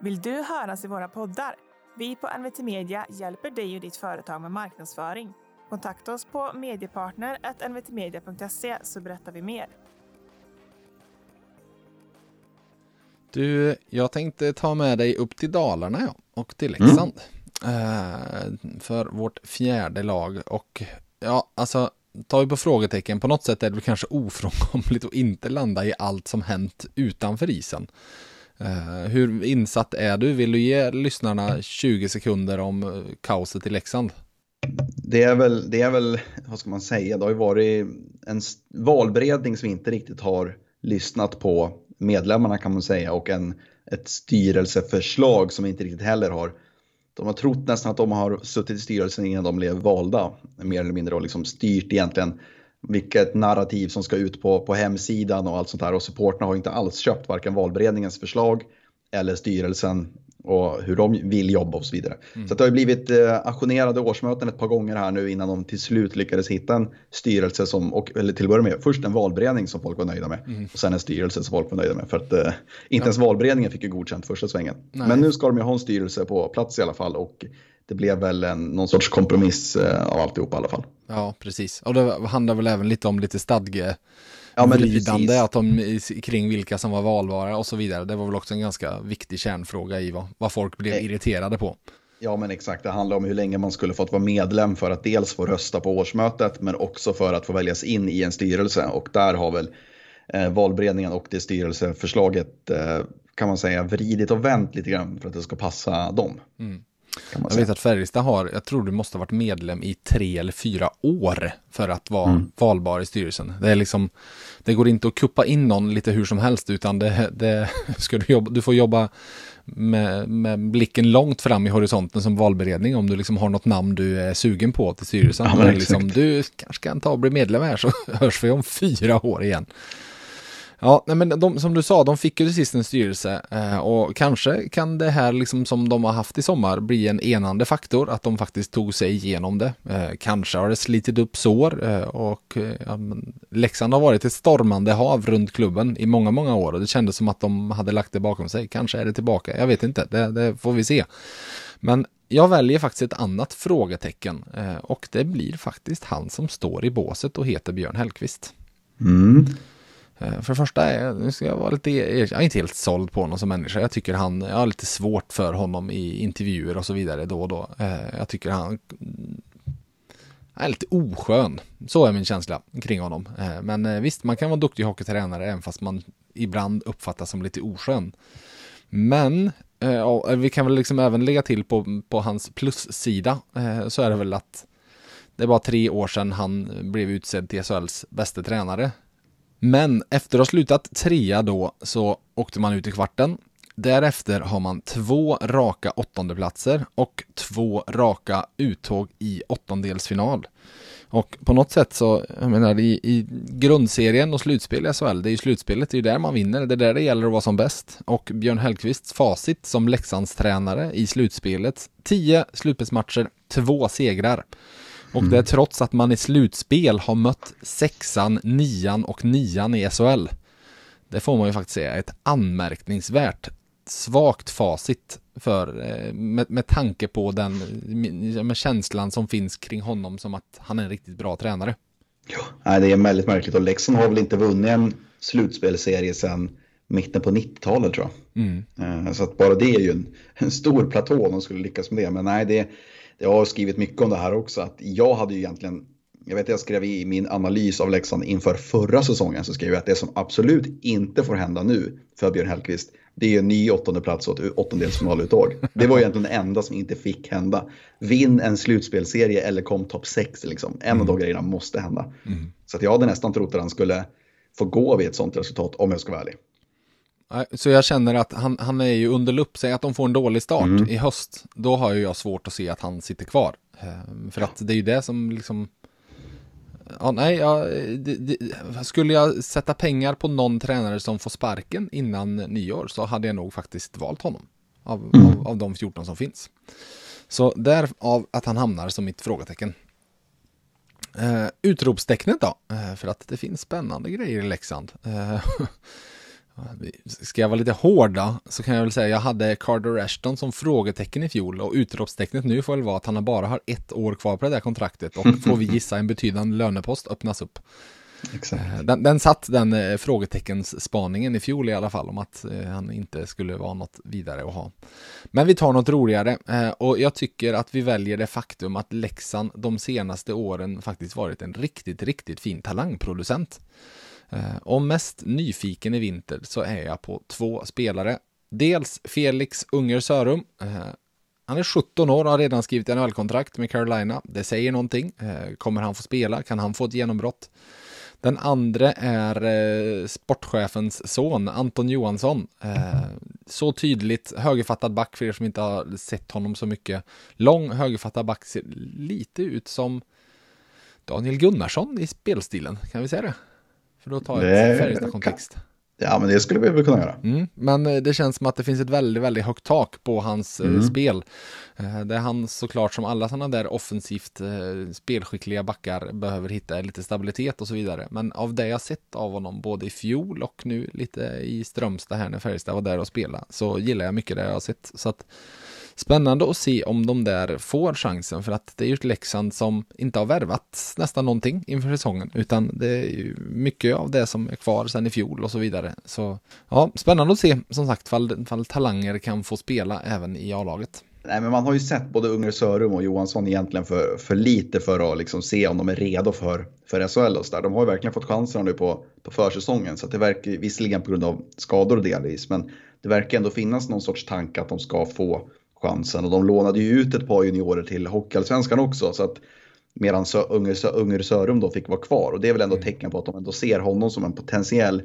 Vill du höras i våra poddar? Vi på NVT Media hjälper dig och ditt företag med marknadsföring. Kontakta oss på mediepartner.nvtmedia.se så berättar vi mer. Du, jag tänkte ta med dig upp till Dalarna ja, och till mm. Leksand. Mm. För vårt fjärde lag och ja, alltså tar vi på frågetecken, på något sätt är det väl kanske ofrånkomligt att inte landa i allt som hänt utanför isen. Uh, hur insatt är du? Vill du ge lyssnarna 20 sekunder om uh, kaoset i Leksand? Det är, väl, det är väl, vad ska man säga, det har ju varit en valberedning som inte riktigt har lyssnat på medlemmarna kan man säga och en, ett styrelseförslag som inte riktigt heller har de har trott nästan att de har suttit i styrelsen innan de blev valda. Mer eller mindre och liksom styrt egentligen vilket narrativ som ska ut på, på hemsidan och allt sånt där. Och supporterna har inte alls köpt varken valberedningens förslag eller styrelsen och hur de vill jobba och så vidare. Mm. Så det har ju blivit eh, ajournerade årsmöten ett par gånger här nu innan de till slut lyckades hitta en styrelse som, och, eller till att börja med, först en valberedning som folk var nöjda med mm. och sen en styrelse som folk var nöjda med. För att eh, inte ja. ens valberedningen fick ju godkänt första svängen. Nej. Men nu ska de ju ha en styrelse på plats i alla fall och det blev väl en, någon sorts kompromiss eh, av alltihop i alla fall. Ja, precis. Och det handlar väl även lite om lite stadge ja, vridande att de, kring vilka som var valbara och så vidare. Det var väl också en ganska viktig kärnfråga i vad, vad folk blev Nej. irriterade på. Ja men exakt, det handlar om hur länge man skulle fått vara medlem för att dels få rösta på årsmötet men också för att få väljas in i en styrelse och där har väl eh, valberedningen och det styrelseförslaget eh, kan man säga vridit och vänt lite grann för att det ska passa dem. Mm. Jag vet att Färjestad har, jag tror du måste ha varit medlem i tre eller fyra år för att vara mm. valbar i styrelsen. Det är liksom, det går inte att kuppa in någon lite hur som helst utan det, det ska du, jobba, du får jobba med, med, blicken långt fram i horisonten som valberedning om du liksom har något namn du är sugen på till styrelsen. Ja, liksom, du kanske kan ta och bli medlem här så hörs vi om fyra år igen. Ja, nej, men de, som du sa, de fick ju till sist en styrelse eh, och kanske kan det här liksom som de har haft i sommar bli en enande faktor, att de faktiskt tog sig igenom det. Eh, kanske har det slitit upp sår eh, och eh, ja, Leksand har varit ett stormande hav runt klubben i många, många år och det kändes som att de hade lagt det bakom sig. Kanske är det tillbaka, jag vet inte, det, det får vi se. Men jag väljer faktiskt ett annat frågetecken eh, och det blir faktiskt han som står i båset och heter Björn Hellkvist. Mm. Eh, för det första, är, nu ska jag vara lite, e- jag är inte helt såld på honom som människa. Jag tycker han, jag har lite svårt för honom i intervjuer och så vidare då och då. Eh, jag tycker han, han är lite oskön. Så är min känsla kring honom. Eh, men visst, man kan vara duktig hockeytränare även fast man ibland uppfattas som lite oskön. Men vi kan väl liksom även lägga till på, på hans plussida så är det väl att det var tre år sedan han blev utsedd till SHLs bästa tränare. Men efter att ha slutat trea då så åkte man ut i kvarten. Därefter har man två raka åttondeplatser och två raka uttåg i åttondelsfinal. Och på något sätt så, jag menar i, i grundserien och slutspel i SHL, det är ju slutspelet, det är ju där man vinner, det är där det gäller att vara som bäst. Och Björn Hellkvists facit som Leksands tränare i slutspelet, 10 slutspelsmatcher, två segrar. Och det är trots att man i slutspel har mött sexan, nian och nian i SHL. Det får man ju faktiskt säga är ett anmärkningsvärt svagt facit för, eh, med, med tanke på den med känslan som finns kring honom som att han är en riktigt bra tränare. Ja, det är väldigt märkligt och Leksand har väl inte vunnit en slutspelserie sedan mitten på 90-talet tror jag. Mm. Eh, så att bara det är ju en, en stor platå om de skulle lyckas med det. Men nej, det, jag har skrivit mycket om det här också, att jag hade ju egentligen jag vet jag skrev i min analys av Leksand inför förra säsongen så skrev jag att det som absolut inte får hända nu för Björn Hellkvist det är en ny åttonde plats och ett åttondelsfinaluttåg. Det var egentligen det enda som inte fick hända. Vinn en slutspelserie eller kom topp 6 liksom. En mm. av de grejerna måste hända. Mm. Så att jag hade nästan trott att han skulle få gå vid ett sånt resultat om jag ska vara ärlig. Så jag känner att han, han är ju under lupp, säg att de får en dålig start mm. i höst, då har ju jag svårt att se att han sitter kvar. Ehm, för att det är ju det som liksom Ja, nej, ja, det, det, skulle jag sätta pengar på någon tränare som får sparken innan nyår så hade jag nog faktiskt valt honom. Av, mm. av, av de 14 som finns. Så därav att han hamnar som mitt frågetecken. Uh, utropstecknet då? Uh, för att det finns spännande grejer i Leksand. Uh, Ska jag vara lite hård då, så kan jag väl säga att jag hade Carter Ashton som frågetecken i fjol och utropstecknet nu får väl vara att han bara har ett år kvar på det där kontraktet och får vi gissa en betydande lönepost öppnas upp. Exakt. Eh, den, den satt den eh, frågeteckens spaningen i fjol i alla fall om att eh, han inte skulle vara något vidare att ha. Men vi tar något roligare och jag tycker att vi väljer det faktum att Leksand de senaste åren faktiskt varit en riktigt, riktigt fin talangproducent. Eh, om mest nyfiken i vinter så är jag på två spelare. Dels Felix Unger Sörum. Eh, han är 17 år och har redan skrivit NHL-kontrakt med Carolina. Det säger någonting. Eh, kommer han få spela? Kan han få ett genombrott? Den andra är sportchefens son, Anton Johansson. så tydligt högerfattad back för er som inte har sett honom så mycket. Lång högerfattad back ser lite ut som Daniel Gunnarsson i spelstilen, kan vi säga det? För att ta ett Färjestad-kontext. Ja, men det skulle vi väl kunna göra. Mm, men eh, det känns som att det finns ett väldigt, väldigt högt tak på hans eh, mm. spel. Eh, det är han såklart som alla sådana där offensivt spelskickliga backar behöver hitta lite stabilitet och så vidare. Men av det jag sett av honom både i fjol och nu lite i Strömstad här när Färjestad var där och spelade så gillar jag mycket det jag har sett. Så att Spännande att se om de där får chansen för att det är ju ett Leksand som inte har värvat nästan någonting inför säsongen utan det är ju mycket av det som är kvar sedan i fjol och så vidare. Så ja, spännande att se som sagt fall, fall talanger kan få spela även i A-laget. Nej, men man har ju sett både Unger Sörum och Johansson egentligen för, för lite för att liksom se om de är redo för, för SHL och så där. De har ju verkligen fått chanserna nu på, på försäsongen så att det verkar visserligen på grund av skador delvis men det verkar ändå finnas någon sorts tanke att de ska få chansen och de lånade ju ut ett par juniorer till Hockeyallsvenskan också så att medan Unger, Unger Sörum då fick vara kvar och det är väl ändå mm. tecken på att de ändå ser honom som en potentiell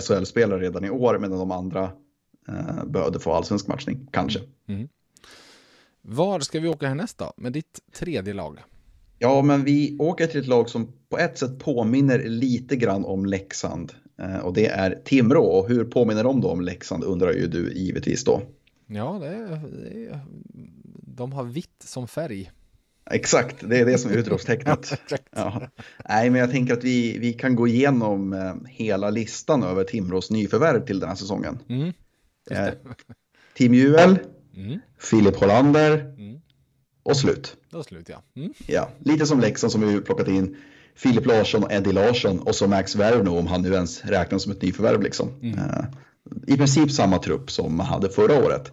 SHL-spelare redan i år medan de andra eh, behövde få allsvensk matchning, kanske. Mm. Var ska vi åka härnäst då, med ditt tredje lag? Ja, men vi åker till ett lag som på ett sätt påminner lite grann om Leksand. Eh, och det är Timrå. Och hur påminner de då om Leksand undrar ju du givetvis då. Ja, det är, det är, de har vitt som färg. Exakt, det är det som är utropstecknet. ja. Nej, men jag tänker att vi, vi kan gå igenom eh, hela listan över Timrås nyförvärv till den här säsongen. Mm, eh, Team Juel, mm. Filip Hollander mm. och slut. Då slut ja. Mm. ja. Lite som Leksand som vi plockat in Filip Larsson och Eddie Larsson och så Max Werno om han nu ens räknas som ett nyförvärv. Liksom. Mm. I princip samma trupp som man hade förra året. I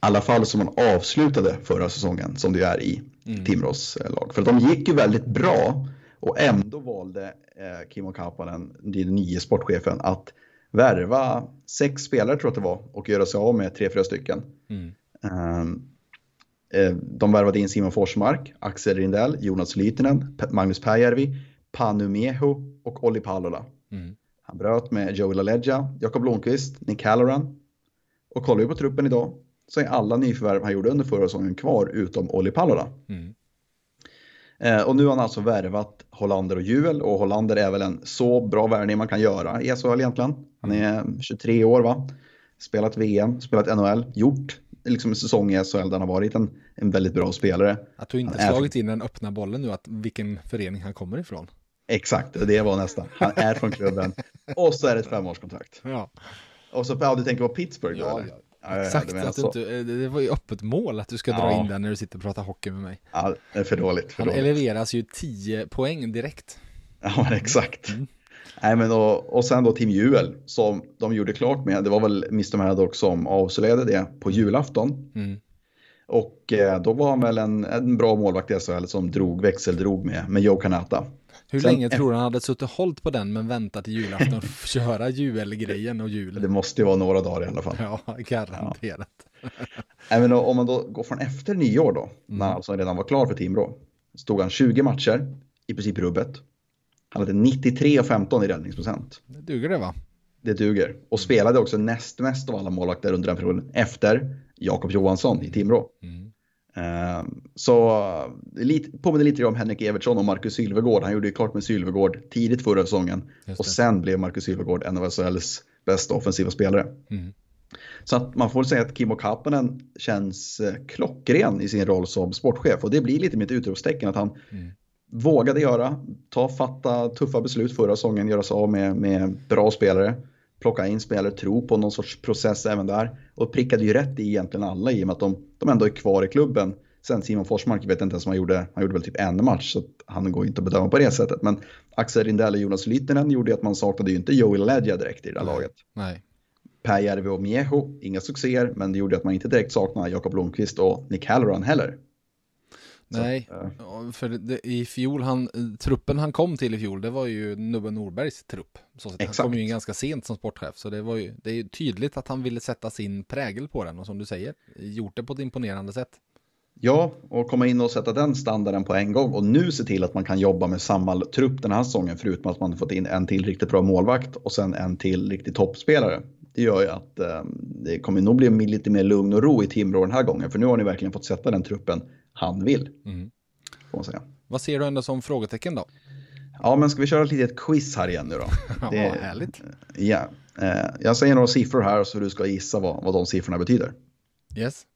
alla fall som man avslutade förra säsongen som det är i mm. Timrås eh, lag. För de gick ju väldigt bra och ändå valde eh, Kimmo Kapanen, den nya sportchefen, att värva sex spelare tror jag att det var och göra sig av med tre, fyra stycken. Mm. Um, de värvade in Simon Forsmark, Axel Rindell, Jonas Lytinen, Magnus Pääjärvi, Panu Mieho och Olli Palola. Mm. Han bröt med Joey LaLeggia, Jakob Blomqvist, Nick Halloran. Och kollar vi på truppen idag så är alla nyförvärv han gjorde under förra säsongen kvar utom Olli Palola. Mm. Eh, och nu har han alltså värvat Hollander och Juel och Hollander är väl en så bra värvning man kan göra i SHL egentligen. Han är 23 år va? Spelat VM, spelat NHL, gjort liksom en säsong i SHL där han har varit en, en väldigt bra spelare. Att du inte han slagit är... in den öppna bollen nu, att vilken förening han kommer ifrån. Exakt, det var nästan. Han är från klubben. Och så är det ett femårskontrakt. Ja. Och så, ja, du tänker på Pittsburgh då, ja. Ja, Exakt, att du inte, det var ju öppet mål att du ska dra in den när du sitter och pratar hockey med mig. Ja, det är för dåligt. För Han dåligt. eleveras ju 10 poäng direkt. Ja, men exakt. Mm. Nej, men och, och sen då Team Juel som de gjorde klart med. Det var väl Mr Maddox som avslöjade det på julafton. Mm. Och eh, då var han väl en, en bra målvakt i SHL som drog, växeldrog med, med Joe Kanata. Hur Sen, länge tror du han hade suttit och hållit på den men väntat till julafton att köra julgrejen och julen? Det måste ju vara några dagar i alla fall. Ja, garanterat. Ja. Även om man då går från efter nyår då, mm. när han alltså redan var klar för Timrå, stod han 20 matcher, i princip rubbet. Han hade 93 och 15 i räddningsprocent. Det duger det va? Det duger. Och spelade också näst mest av alla målvakter under den perioden efter Jakob Johansson i Timrå. Mm. Uh, så lite, påminner lite om Henrik Evertsson och Marcus Sylvegård. Han gjorde ju klart med Sylvegård tidigt förra säsongen. Och sen blev Marcus Sylvegård en av SHLs bästa offensiva spelare. Mm. Så att man får säga att Kimmo Kapanen känns eh, klockren i sin roll som sportchef. Och det blir lite mitt utropstecken att han mm vågade göra, ta fatta tuffa beslut förra säsongen, göra sig av med, med bra spelare, plocka in spelare, tro på någon sorts process även där. Och prickade ju rätt i egentligen alla i och med att de, de ändå är kvar i klubben. Sen Simon Forsmark vet inte ens om han gjorde, han gjorde väl typ en match så han går inte att bedöma på det sättet. Men Axel Rindell och Jonas Lyttinen gjorde att man saknade ju inte Joel Ledja direkt i det där Nej. laget. Nej. Pääjärvi och Mieho, inga succéer, men det gjorde att man inte direkt saknade Jakob Blomqvist och Nick Halloran heller. Nej, så, äh. för det, i fjol, han, truppen han kom till i fjol, det var ju Nubbe Norbergs trupp. Så han kom ju in ganska sent som sportchef, så det var ju, det är tydligt att han ville sätta sin prägel på den och som du säger, gjort det på ett imponerande sätt. Ja, och komma in och sätta den standarden på en gång och nu se till att man kan jobba med samma trupp den här säsongen förutom att man fått in en till riktigt bra målvakt och sen en till riktigt toppspelare. Det gör ju att eh, det kommer nog bli lite mer lugn och ro i Timrå den här gången för nu har ni verkligen fått sätta den truppen han vill. Mm. Vad ser du ändå som frågetecken då? Ja, men ska vi köra ett litet quiz här igen nu då? ja, det, härligt. Ja, eh, jag säger några siffror här så du ska gissa vad, vad de siffrorna betyder. Yes.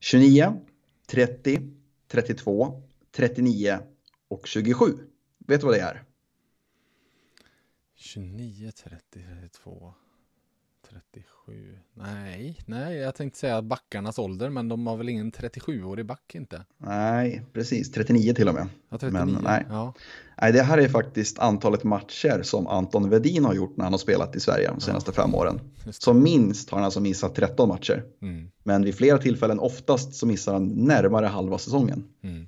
29, 30, 32, 39 och 27. Vet du vad det är? 29, 30, 32, 37. Nej, nej, jag tänkte säga backarnas ålder, men de har väl ingen 37-årig back inte? Nej, precis. 39 till och med. Ja, 39. Men, nej. Ja. Nej, det här är faktiskt antalet matcher som Anton Vedin har gjort när han har spelat i Sverige de senaste fem åren. Som minst har han alltså missat 13 matcher. Mm, Men vid flera tillfällen, oftast, så missar han närmare halva säsongen. mm,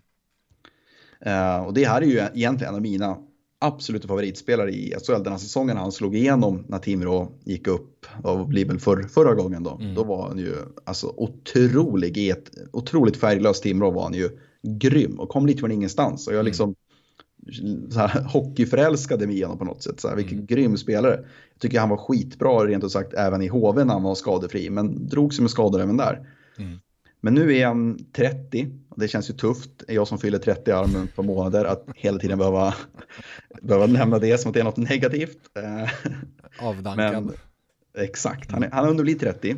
Eh, och det här är ju egentligen en av mina absoluta favoritspelare i SHL den här säsongen. Han slog igenom när Timrå gick upp, och blir väl för, förra gången då. Mm. Då var han ju alltså otrolig i ett otroligt färglöst Timrå var han ju grym och kom lite från ingenstans. Och jag Mm. liksom så här, hockeyförälskade med honom på något sätt. Så här, vilken Mm. grym spelare. Jag tycker han var skitbra rent ut sagt även i HV när han var skadefri. Men drog sig med skador även där. mm. Men nu är han 30 och det känns ju tufft, jag som fyller 30 i armen på månader, att hela tiden behöva, behöva nämna det som att det är något negativt. Eh, Avdankad. Men exakt, han är, han är under bli 30.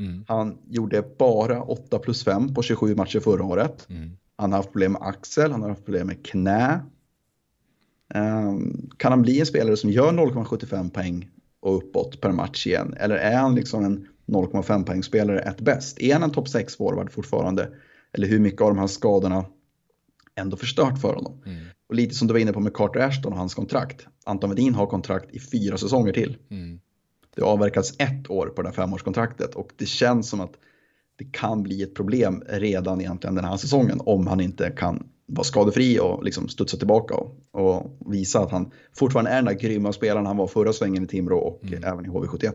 Mm, Han gjorde bara 8 plus 5 på 27 matcher förra året. mm, Han har haft problem med axel, han har haft problem med knä. Ehm, kan han bli en spelare som gör 0,75 poäng och uppåt per match igen? Eller är han liksom en 0,5 poängspelare ett bäst? Är han en topp 6 forward fortfarande? Eller hur mycket av de här skadorna ändå förstört för honom? mm, Och lite som du var inne på med Carter Ashton och hans kontrakt. Anton Wedin har kontrakt i fyra säsonger till. mm. Det har avverkats ett år på det här femårskontraktet och det känns som att det kan bli ett problem redan egentligen den här säsongen om han inte kan vara skadefri och liksom studsa tillbaka och, och visa att han fortfarande är den där grymma spelaren han var förra svängen i Timrå och Mm. även i HV71.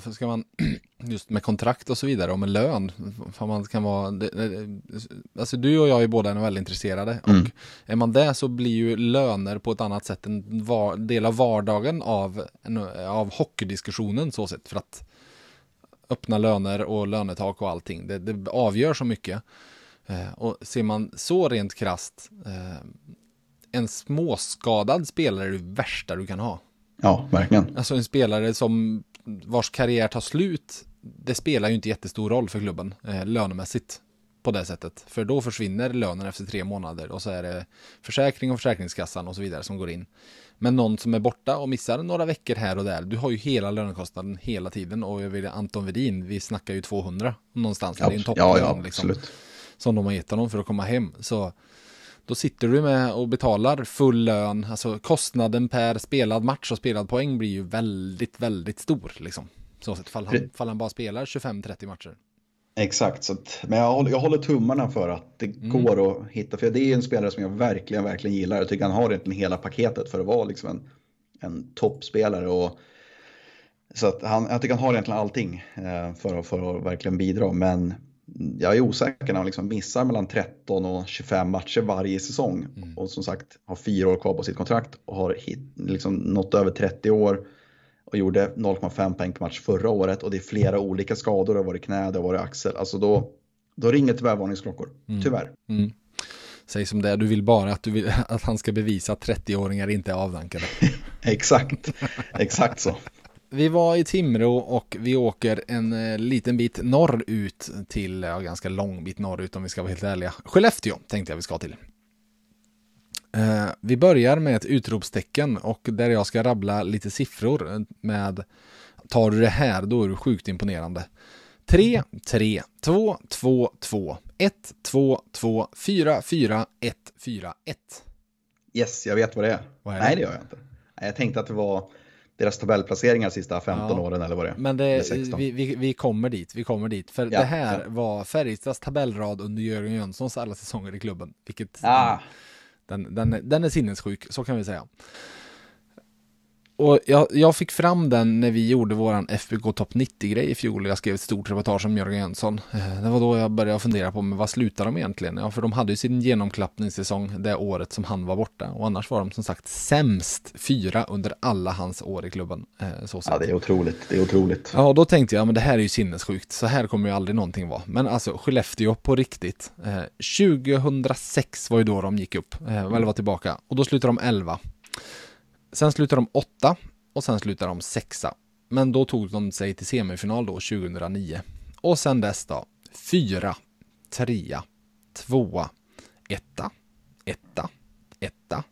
För ska man, just med kontrakt och så vidare och med lön, för man kan vara, det, det, alltså du och jag är båda väldigt intresserade Mm. och är man det så blir ju löner på ett annat sätt en var, del av vardagen av, en, av hockeydiskussionen så sett för att öppna löner och lönetak och allting, det, det avgör så mycket. Eh, och ser man så rent krast eh, en småskadad spelare är det värsta du kan ha. Ja, verkligen. Alltså en spelare som vars karriär tar slut, det spelar ju inte jättestor roll för klubben eh, lönemässigt på det sättet. För då försvinner lönen efter tre månader och så är det försäkring och försäkringskassan och så vidare som går in. Men någon som är borta och missar några veckor här och där, du har ju hela lönekostnaden hela tiden och jag vill Anton Vedin, vi snackar ju 200 någonstans. Ja, det är en ja, topplön ja liksom, absolut. som de har gett honom för att komma hem. Så då sitter du med och betalar full lön, alltså kostnaden per spelad match och spelad poäng blir ju väldigt, väldigt stor liksom. Så sett, fall han, fall han bara spelar 25-30 matcher. Exakt, så att, men jag håller, jag håller tummarna för att det Mm. går att hitta, för det är en spelare som jag verkligen, verkligen gillar. Jag tycker han har egentligen hela paketet för att vara liksom en, en toppspelare. Och, så att han, jag tycker han har egentligen allting eh, för, att, för att verkligen bidra, men jag är osäker när han liksom missar mellan 13 och 25 matcher varje säsong. Mm. Och som sagt har fyra år kvar på sitt kontrakt och har hit, liksom nått över 30 år och gjorde 0,5 poäng per match förra året och det är flera olika skador, det har varit knä, det har varit axel. Alltså då, då ringer tyvärr varningsklockor, tyvärr. Mm. Säg som det är, du vill bara att, du vill, att han ska bevisa att 30-åringar inte är avdankade. Exakt, exakt så. Vi var i Timrå och vi åker en eh, liten bit norrut till, ja, ganska lång bit norrut om vi ska vara helt ärliga. Skellefteå tänkte jag vi ska till. Eh, vi börjar med ett utropstecken och där jag ska rabbla lite siffror eh, med tar du det här då är du sjukt imponerande. 3, 3, 2, 2, 2, 1, 2, 2, 4, 4, 1, 4, 1. Yes, jag vet vad det är. Vad är det? Nej, det gör jag inte. Jag tänkte att det var deras tabellplaceringar de sista 15 Ja. åren eller vad det är. Men det, 16. vi, vi, vi kommer dit, vi kommer dit. För Ja, det här ja. var Färjestads tabellrad under Jörgen Jönssons alla säsonger i klubben. Vilket Ah, den, den, är- den är sinnessjuk, så kan vi säga. Och jag, jag fick fram den när vi gjorde våran FBK Topp 90-grej i fjol. Jag skrev ett stort reportage om Jörgen Jönsson. Eh, Det var då jag började fundera på, men vad slutar de egentligen? Ja, för de hade ju sin genomklappningssäsong det året som han var borta. Och annars var de som sagt sämst fyra under alla hans år i klubben. Eh, Så ja, det är otroligt. Det är otroligt. Ja, och då tänkte jag, men det här är ju sinnessjukt. Så här kommer ju aldrig någonting vara. Men alltså, Skellefteå på riktigt. Eh, 2006 var ju då de gick upp, eh, eller var tillbaka. Och då slutade de 11. Sen slutade de åtta och sen slutade de sexa. Men då tog de sig till semifinal då 2009. Och sen dess då, fyra, trea, tvåa, etta, etta, etta.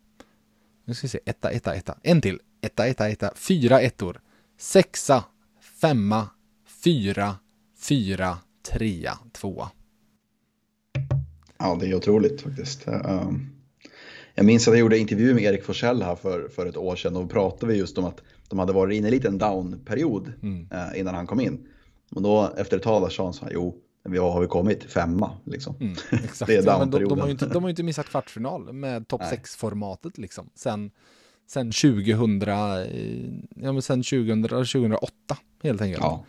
Nu ska vi se, etta, etta, etta. En till. Etta, etta, etta. Fyra ettor. Sexa, femma, fyra, fyra, trea, tvåa. Ja, det är otroligt faktiskt. Eh, jag minns att jag gjorde intervju med Erik Forsell här för, för ett år sedan och pratade vi just om att de hade varit inne i en liten down-period mm. eh, innan han kom in. Och då efter ett tag sa han så här, jo, vi har, har vi kommit femma liksom. Mm, det är down-perioden. de, de, har ju inte, de har ju inte missat kvartsfinal med topp 6-formatet liksom. Sen, sen 2000, ja men sen 2000, 2008 helt enkelt. Ja.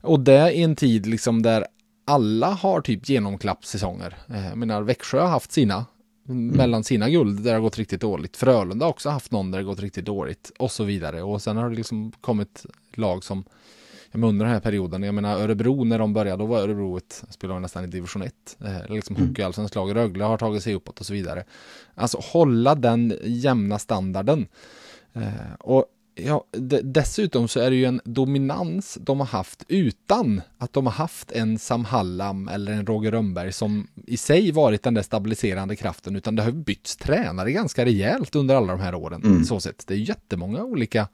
Och det i en tid liksom där alla har typ genomklappssäsonger. Eh, jag menar Växjö har haft sina mm. mellan sina guld där det har gått riktigt dåligt. Frölunda har också haft någon där det gått riktigt dåligt och så vidare. Och sen har det liksom kommit lag som jag under den här perioden, jag menar Örebro när de började, då var Örebro ett, spelade nästan i division 1. Eh, liksom mm. lag, Rögle har tagit sig uppåt och så vidare. Alltså hålla den jämna standarden. Eh, och Ja, dessutom så är det ju en dominans de har haft utan att de har haft en Sam Hallam eller en Roger Rönnberg som i sig varit den där stabiliserande kraften utan det har bytts tränare ganska rejält under alla de här åren. Mm. Så sett. Det är jättemånga olika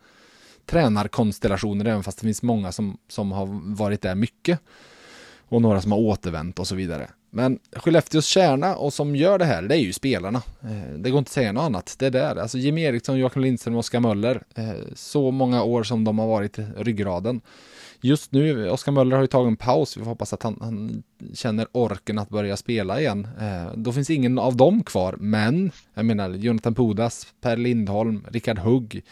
tränarkonstellationer även fast det finns många som, som har varit där mycket. Och några som har återvänt och så vidare. Men Skellefteås kärna och som gör det här, det är ju spelarna. Eh, det går inte att säga något annat. Det är där. Alltså Jimmy Eriksson, Joakim Lindström och Oskar Möller. Eh, så många år som de har varit ryggraden. Just nu, Oskar Möller har ju tagit en paus. Vi får hoppas att han, han, känner orken att börja spela igen. Eh, då finns ingen av dem kvar. Men, jag menar, Jonathan Pudas, Per Lindholm, Rickard Hugg.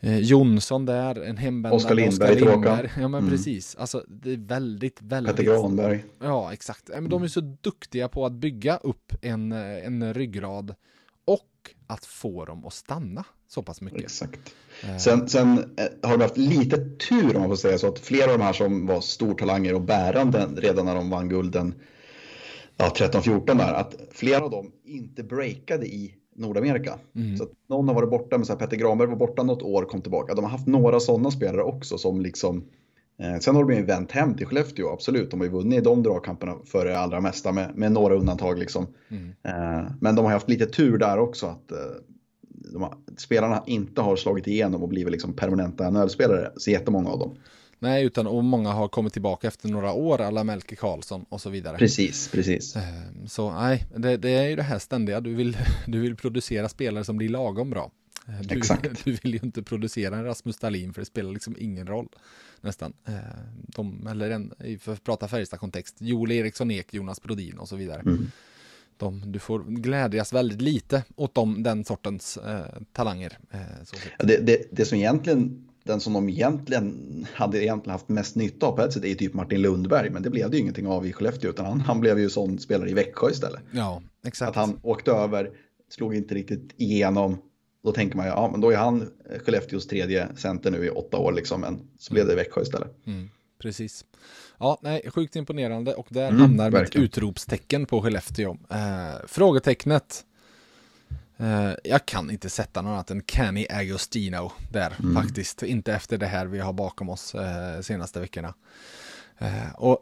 Eh, Jonsson där, en hemvändare. Oskar Lindberg, Lindberg. Ja men mm. precis. Alltså det är väldigt, väldigt. Petter Granberg. Ja exakt. Men de är så duktiga på att bygga upp en, eh, en ryggrad. Och att få dem att stanna så pass mycket. Exakt. Eh. Sen, sen eh, har de haft lite tur om man får säga så. Att flera av de här som var stortalanger och bärande redan när de vann gulden ja, 13-14 där. Att flera av dem inte breakade i Nordamerika. Mm. Så någon har varit borta, men så här, Petter Granberg var borta något år, kom tillbaka. De har haft några sådana spelare också som liksom eh, Sen har de ju vänt hem till Skellefteå, absolut. De har ju vunnit de dragkamperna för det allra mesta med, med några undantag. Liksom. Mm. Eh, men de har haft lite tur där också. att eh, har, Spelarna inte har slagit igenom och blivit liksom permanenta NHL-spelare, så jättemånga av dem. Nej, utan och många har kommit tillbaka efter några år, alla Melke Karlsson och så vidare. Precis, precis. Ehm, så nej, det, det, är ju det här ständiga, du vill, du vill producera spelare som blir lagom bra. Ehm, du, Exakt. Du vill ju inte producera en Rasmus Dahlin för det spelar liksom ingen roll nästan. Ehm, de, eller en, för att prata Färjestad-kontext, Joel Eriksson Ek, Jonas Brodin och så vidare. Mm. De, du får glädjas väldigt lite åt dem, den sortens eh, talanger. Eh, det, det, det som egentligen den som de egentligen hade egentligen haft mest nytta av på ett sätt är typ Martin Lundberg. Men det blev det ju ingenting av i Skellefteå utan han, han blev ju sån spelare i Växjö istället. Ja, exakt. Att han åkte över, slog inte riktigt igenom. Då tänker man ju, ja men då är han Skellefteås tredje center nu i åtta år liksom. Men så blev det i Växjö istället. Mm, precis. Ja, nej, sjukt imponerande och där mm, hamnar ett utropstecken på Skellefteå. Eh, frågetecknet Uh, jag kan inte sätta något annat än Kenny Agostino där mm. faktiskt. Inte efter det här vi har bakom oss uh, senaste veckorna. Uh, och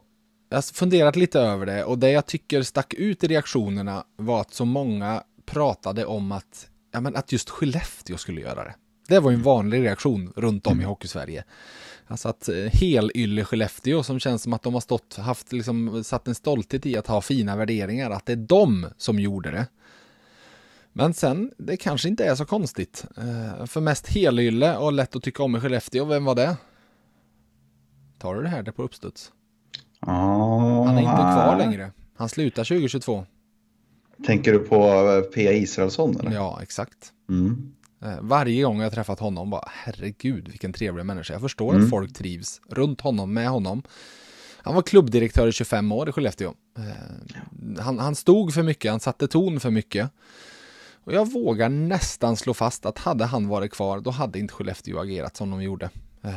jag har funderat lite över det och det jag tycker stack ut i reaktionerna var att så många pratade om att, ja, men att just Skellefteå skulle göra det. Det var ju en vanlig reaktion runt om mm. i Hockeysverige. Alltså att helylle Skellefteå som känns som att de har stått, haft liksom satt en stolthet i att ha fina värderingar, att det är de som gjorde det. Men sen, det kanske inte är så konstigt. Uh, för mest helylle och lätt att tycka om i Skellefteå, vem var det? Tar du det här det på uppstuds? Oh, Han är inte kvar längre. Han slutar 2022. Tänker du på eh, P.A. Israelsson? Eller? Ja, exakt. Mm. Uh, varje gång jag träffat honom bara, herregud vilken trevlig människa. Jag förstår mm. att folk trivs runt honom, med honom. Han var klubbdirektör i 25 år i Skellefteå. Han, han stod för mycket, han satte ton för mycket. Och jag vågar nästan slå fast att hade han varit kvar, då hade inte Skellefteå agerat som de gjorde. Eh,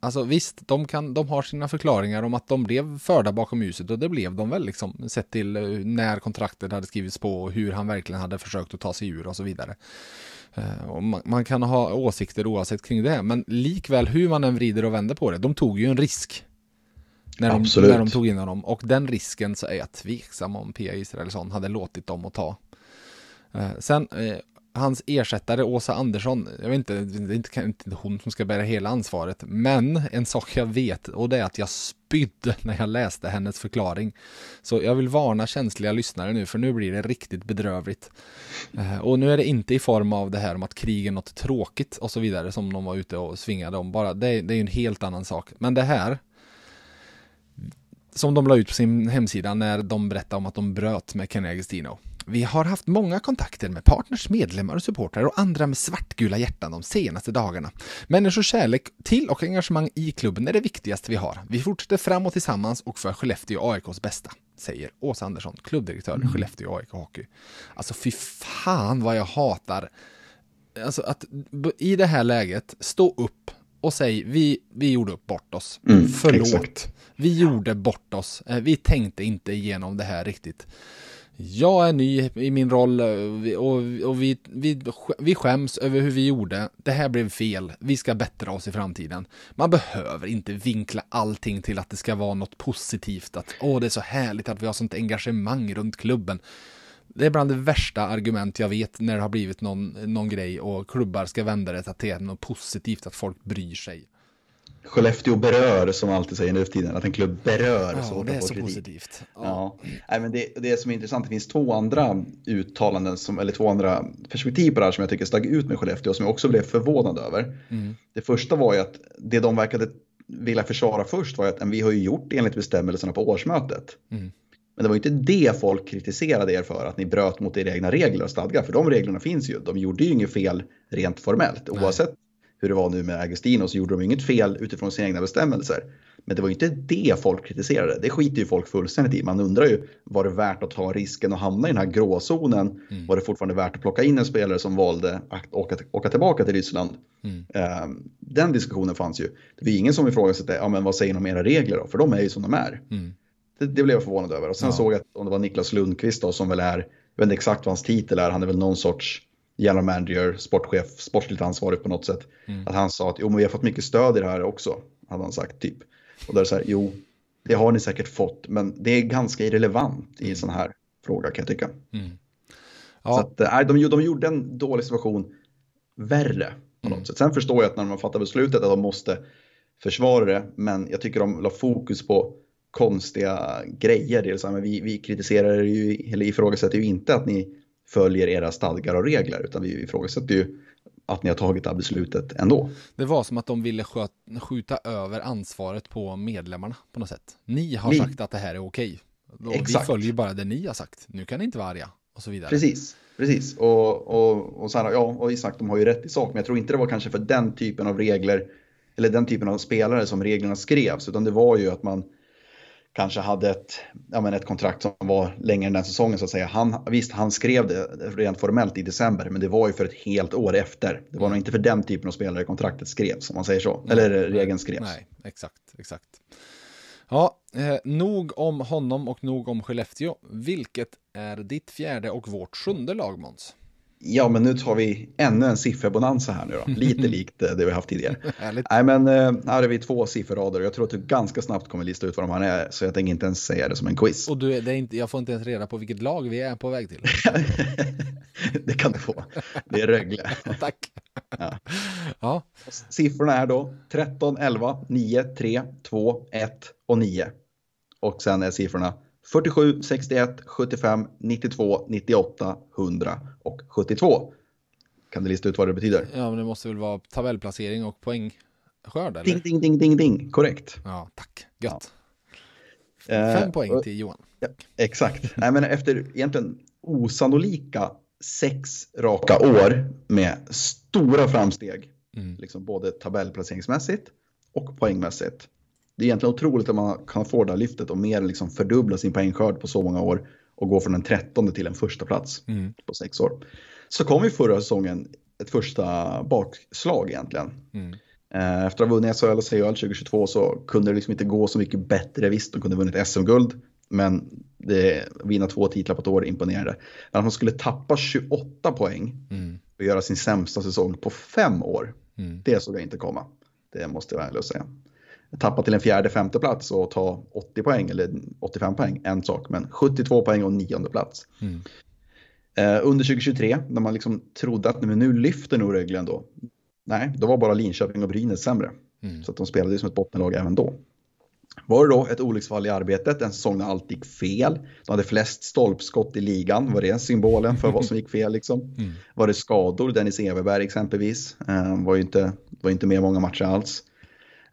alltså visst, de, kan, de har sina förklaringar om att de blev förda bakom ljuset och det blev de väl liksom sett till eh, när kontraktet hade skrivits på och hur han verkligen hade försökt att ta sig ur och så vidare. Eh, och man, man, kan ha åsikter oavsett kring det, men likväl hur man än vrider och vänder på det, de tog ju en risk. När de, när de tog in honom och den risken så är jag tveksam om Pia Israelsson hade låtit dem att ta. Eh, sen, eh, hans ersättare Åsa Andersson, jag vet inte, det är inte, inte hon som ska bära hela ansvaret, men en sak jag vet och det är att jag spydde när jag läste hennes förklaring. Så jag vill varna känsliga lyssnare nu, för nu blir det riktigt bedrövligt. Eh, och nu är det inte i form av det här om att krig är något tråkigt och så vidare som de var ute och svingade om, bara det, det är ju en helt annan sak. Men det här, som de la ut på sin hemsida när de berättade om att de bröt med Kenny Agostino. Vi har haft många kontakter med partners, medlemmar och supportrar och andra med svartgula hjärtan de senaste dagarna. Människors kärlek till och engagemang i klubben är det viktigaste vi har. Vi fortsätter framåt tillsammans och för Skellefteå och AIKs bästa, säger Åsa Andersson, klubbdirektör i Skellefteå AIK Hockey. Alltså fy fan vad jag hatar Alltså att i det här läget stå upp och säg vi, vi gjorde upp bort oss. Mm, Förlåt. exakt. Vi gjorde bort oss. Eh, Vi tänkte inte igenom det här riktigt. Jag är ny i min roll eh, vi- och, och vi, vi, vi skäms över hur vi gjorde. Det här blev fel. Vi ska bättra oss i framtiden. Man behöver inte vinkla allting till att det ska vara något positivt. Att åh, det är så härligt att vi har sånt engagemang runt klubben. Det är bland det värsta argument jag vet när det har blivit någon, någon grej och klubbar ska vända det till något positivt, att folk bryr sig. Skellefteå berör, som man alltid säger nu för tiden, att en klubb berör. Ja, fort det de är så kritik. positivt. Ja, Nej, men det, det som är intressant, det finns två andra uttalanden, som, eller två andra perspektiv på det här som jag tycker stack ut med Skellefteå och som jag också blev förvånad över. Mm. Det första var ju att det de verkade vilja försvara först var ju att vi har ju gjort enligt bestämmelserna på årsmötet. Mm. Men det var ju inte det folk kritiserade er för, att ni bröt mot era egna regler och stadgar. För de reglerna finns ju. De gjorde ju inget fel rent formellt. Nej. Oavsett hur det var nu med Agostino så gjorde de inget fel utifrån sina egna bestämmelser. Men det var ju inte det folk kritiserade. Det skiter ju folk fullständigt i. Man undrar ju, var det värt att ta risken att hamna i den här gråzonen? Mm. Var det fortfarande värt att plocka in en spelare som valde att åka, åka tillbaka till Ryssland? Mm. Eh, Den diskussionen fanns ju. Det var ingen som ifrågasatte, ja men vad säger ni om era regler då? För de är ju som de är. Mm. Det, det blev jag förvånad över. Och sen Ja. såg jag att om det var Niklas Lundqvist då, som väl är, jag vet inte exakt vad hans titel är, han är väl någon sorts general manager, sportchef, sportsligt ansvarig på något sätt. Mm. Att han sa att jo men vi har fått mycket stöd i det här också, hade han sagt typ. Och där är det så här, jo, det har ni säkert fått, men det är ganska irrelevant i en sån här fråga kan jag tycka. Mm. Så Ja, att, eh, nej, de, de gjorde en dålig situation värre på något Mm. sätt. Sen förstår jag att när man fattar beslutet att de måste försvara det, men jag tycker de la fokus på konstiga grejer. Det är så här, men vi, vi kritiserar ju, eller ifrågasätter ju inte att ni följer era stadgar och regler, utan vi ifrågasätter ju att ni har tagit det här beslutet ändå. det var som att de ville sköt, skjuta över ansvaret på medlemmarna på något sätt. Ni har Ni- sagt att det här är okej. Vi följer bara det ni har sagt. Nu kan ni inte vara arga. Och så vidare. Precis, precis. Och, och, och, så här, ja, och Isak, de har ju rätt i sak, men jag tror inte det var kanske för den typen av regler, eller den typen av spelare som reglerna skrevs, utan det var ju att man kanske hade ett, ja, men ett kontrakt som var längre än den säsongen så att säga. Han, visst, han skrev det rent formellt i december, men det var ju för ett helt år efter. Det var nog inte för den typen av spelare kontraktet skrevs, om man säger så. Eller regeln skrevs. Nej, exakt, exakt. Ja, eh, nog om honom och nog om Skellefteå. Vilket är ditt fjärde och vårt sjunde lag, Måns? Ja, men nu tar vi ännu en sifferbonanza här nu då. Lite likt eh, det vi haft tidigare. Nej, men eh, här har vi två sifferrader och jag tror att du ganska snabbt kommer lista ut vad de här är, så jag tänker inte ens säga det som en quiz. Och du, det är inte, jag får inte ens reda på vilket lag vi är på väg till. det kan du få. Det är Rögle. Tack. Ja. Ja, Siffrorna är då 13, 11, 9, 3, 2, 1 och 9. Och sen är siffrorna 47, 61, 75, 92, 98, 100 och 72. Kan du lista ut vad det betyder? ja, men det måste väl vara tabellplacering och poängskörd, eller? Ding, ding, ding, ding, ding. Korrekt. Ja, tack. Gött. Eh, Fem poäng till Johan. Exakt. Nej, men efter egentligen osannolika sex raka år med stora framsteg, Mm. liksom både tabellplaceringsmässigt och poängmässigt. Det är egentligen otroligt att man kan få det här lyftet och mer än liksom fördubbla sin poängskörd på så många år och gå från en trettonde till en första plats Mm. på sex år. Så kom ju förra säsongen ett första bakslag egentligen. Mm. Eh, Efter att ha vunnit SHL och CHL 2022 så kunde det liksom inte gå så mycket bättre. Visst, de kunde ha vunnit SM-guld, men det, vinna två titlar på ett år imponerade. Men att man skulle tappa 28 poäng Mm. och göra sin sämsta säsong på fem år, Mm. det såg jag inte komma. Det måste jag vara ärlig och säga. Tappa till en fjärde, femte plats och ta 80 poäng eller 85 poäng, en sak, men 72 poäng och nionde plats. Mm. Eh, under 2023, när man liksom trodde att men nu lyfter nog Rögle ändå. Nej, då var bara Linköping och Brynäs sämre. Mm. Så att de spelade som ett bottenlag även då. Var det då ett olycksfall i arbetet, en säsong när allt gick fel? De hade flest stolpskott i ligan, var det symbolen för vad som gick fel? Liksom? Mm. Var det skador, Dennis Everberg exempelvis, eh, var ju inte, var inte med många matcher alls.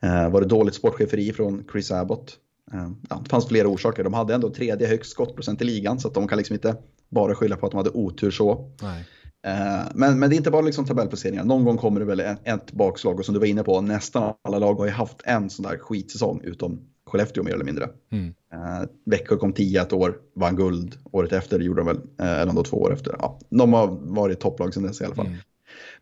Eh, var det dåligt sportcheferi från Chris Abbott? Eh, ja, det fanns flera orsaker, de hade ändå tredje högst skottprocent i ligan så att de kan liksom inte bara skylla på att de hade otur så. Nej. Eh, men, men det är inte bara liksom tabellplaceringar. Någon gång kommer det väl ett, bakslag och som du var inne på, nästan alla lag har ju haft en sån där skitsäsong utom Skellefteå mer eller mindre. Mm. Växjö kom 10 ett år, vann guld. Året efter gjorde de väl, eller då två år efter. Ja, de har varit topplag sedan dess i alla fall. Mm.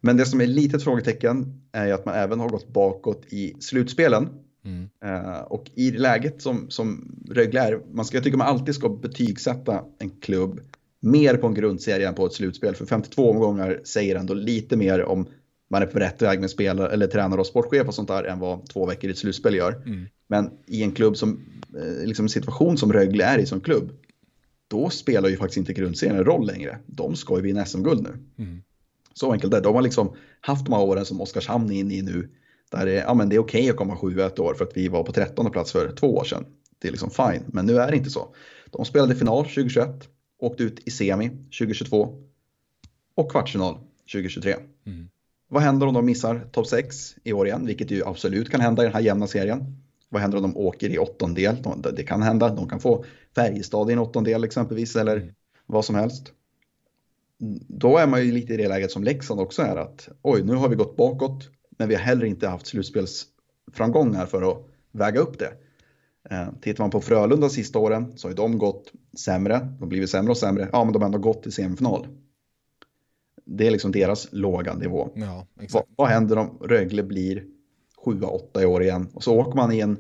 Men det som är lite ett frågetecken är ju att man även har gått bakåt i slutspelen. Mm. Uh, och i läget som, som Rögle är, man ska, jag tycker man alltid ska betygsätta en klubb mer på en grundserie än på ett slutspel. För 52 omgångar säger ändå lite mer om man är på rätt väg med spelare eller tränare och sportchef och sånt där än vad två veckor i ett slutspel gör. Mm. Men i en klubb som, eh, liksom situation som Rögle är i som klubb, då spelar ju faktiskt inte grundserien en roll längre. De ska ju vinna SM-guld nu. Mm. Så enkelt är det. De har liksom haft de här åren som Oskarshamn är inne i nu, där det, ja, men det är okej okay att komma sju ett år för att vi var på 13 plats för två år sedan. Det är liksom fine, men nu är det inte så. De spelade final 2021, åkte ut i semi 2022 och kvartsfinal 2023. Mm. Vad händer om de missar topp 6 i år igen, vilket ju absolut kan hända i den här jämna serien. Vad händer om de åker i åttondel? Det kan hända, de kan få Färjestad i en åttondel exempelvis eller mm. vad som helst. Då är man ju lite i det läget som Leksand också är att oj, nu har vi gått bakåt, men vi har heller inte haft slutspelsframgångar för att väga upp det. Eh, tittar man på Frölunda sista åren så har de gått sämre, de har blivit sämre och sämre, ja men de har ändå gått till semifinal. Det är liksom deras låga nivå. Ja, vad, vad händer om Rögle blir 7-8 i år igen? Och så åker man i en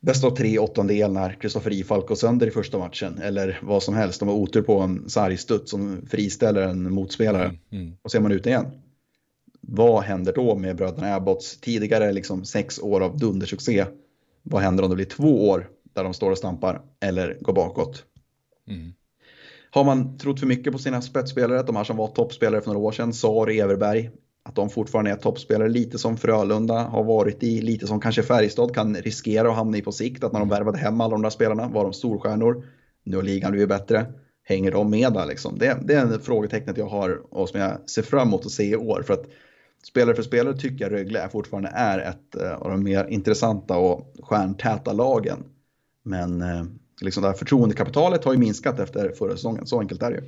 bäst av tre åttondel när Kristoffer Ifalk går sönder i första matchen. Eller vad som helst, de har otur på en sargstutt som friställer en motspelare. Mm, mm. Och så är man ute igen. Vad händer då med bröderna Abbotts tidigare liksom sex år av dundersuccé? Vad händer om det blir två år där de står och stampar eller går bakåt? Mm. Har man trott för mycket på sina spetsspelare, de här som var toppspelare för några år sedan, Sar Everberg, att de fortfarande är toppspelare, lite som Frölunda har varit i, lite som kanske Färjestad kan riskera att hamna i på sikt, att när de värvade hem alla de där spelarna var de storstjärnor. Nu har ligan blivit bättre. Hänger de med där liksom? Det, det är en frågetecknet jag har och som jag ser fram emot att se i år. För att spelare för spelare tycker jag Rögle fortfarande är ett eh, av de mer intressanta och stjärntäta lagen. Men eh, liksom det här förtroendekapitalet har ju minskat efter förra säsongen, så enkelt är det ju.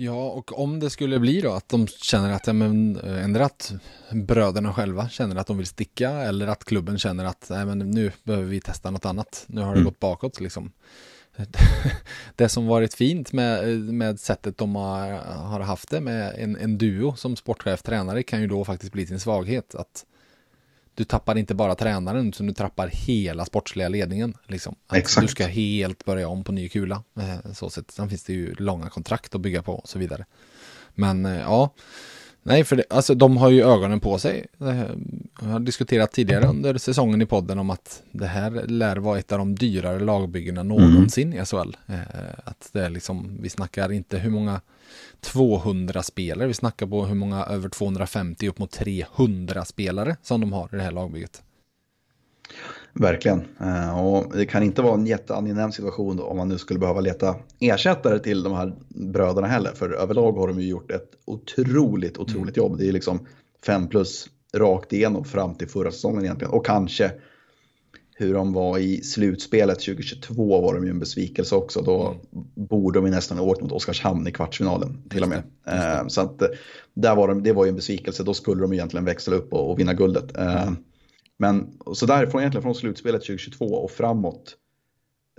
Ja, och om det skulle bli då att de känner att, ja, men, eh, ändra att bröderna själva känner att de vill sticka eller att klubben känner att nej, men nu behöver vi testa något annat. Nu har det mm. gått bakåt liksom. Det som varit fint med, med sättet de har, har haft det med en, en duo som sportchef tränare kan ju då faktiskt bli sin svaghet. Att du tappar inte bara tränaren, utan du tappar hela sportsliga ledningen. Liksom. Exakt. Du ska helt börja om på ny kula. Eh, så sätt. Sen finns det ju långa kontrakt att bygga på och så vidare. Men eh, ja, nej, för det, alltså, de har ju ögonen på sig. Jag har diskuterat tidigare under säsongen i podden om att det här lär vara ett av de dyrare lagbyggena någonsin mm. i SHL. Eh, att det är liksom, vi snackar inte hur många 200 spelare. Vi snackar på hur många över 250 upp mot 300 spelare som de har i det här lagbygget. Verkligen. Eh, och det kan inte vara en jätteangenäm situation om man nu skulle behöva leta ersättare till de här bröderna heller. För överlag har de ju gjort ett otroligt, otroligt mm. jobb. Det är liksom fem plus rakt igenom fram till förra säsongen egentligen. Och kanske hur de var i slutspelet 2022 var de ju en besvikelse också. Då mm. borde de ju nästan ha åkt mot Oskarshamn i kvartsfinalen till och med. Eh, så att eh, där var de, det var ju en besvikelse. Då skulle de egentligen växla upp och, och vinna guldet. Eh, mm. Men så därifrån egentligen från slutspelet 2022 och framåt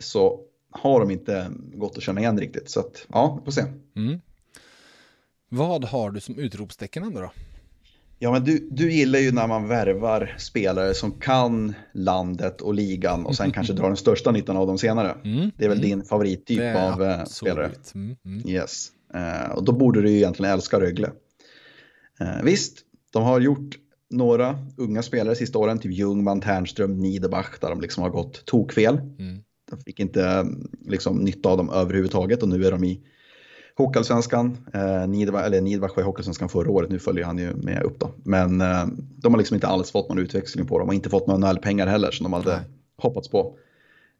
så har de inte gått att känna igen riktigt. Så att ja, vi får se. Mm. Vad har du som utropstecken ändå då? Ja, men du, du gillar ju när man värvar spelare som kan landet och ligan och sen kanske drar den största nyttan av dem senare. Mm, det är väl mm. din favorittyp av uh, spelare. Mm, mm, yes. Uh, och då borde du ju egentligen älska Rögle. Uh, visst, de har gjort några unga spelare sista åren, typ Ljungman, Ternström, Niederbach, där de liksom har gått tokfel. Mm. De fick inte liksom, nytta av dem överhuvudtaget och nu är de i Hockeyallsvenskan, eh, Nidva, eller Nidvach var i Hockeyallsvenskan förra året, nu följer han ju med upp då. Men eh, de har liksom inte alls fått någon utväxling på dem och inte fått några NHL-pengar heller som de hade Nej. hoppats på.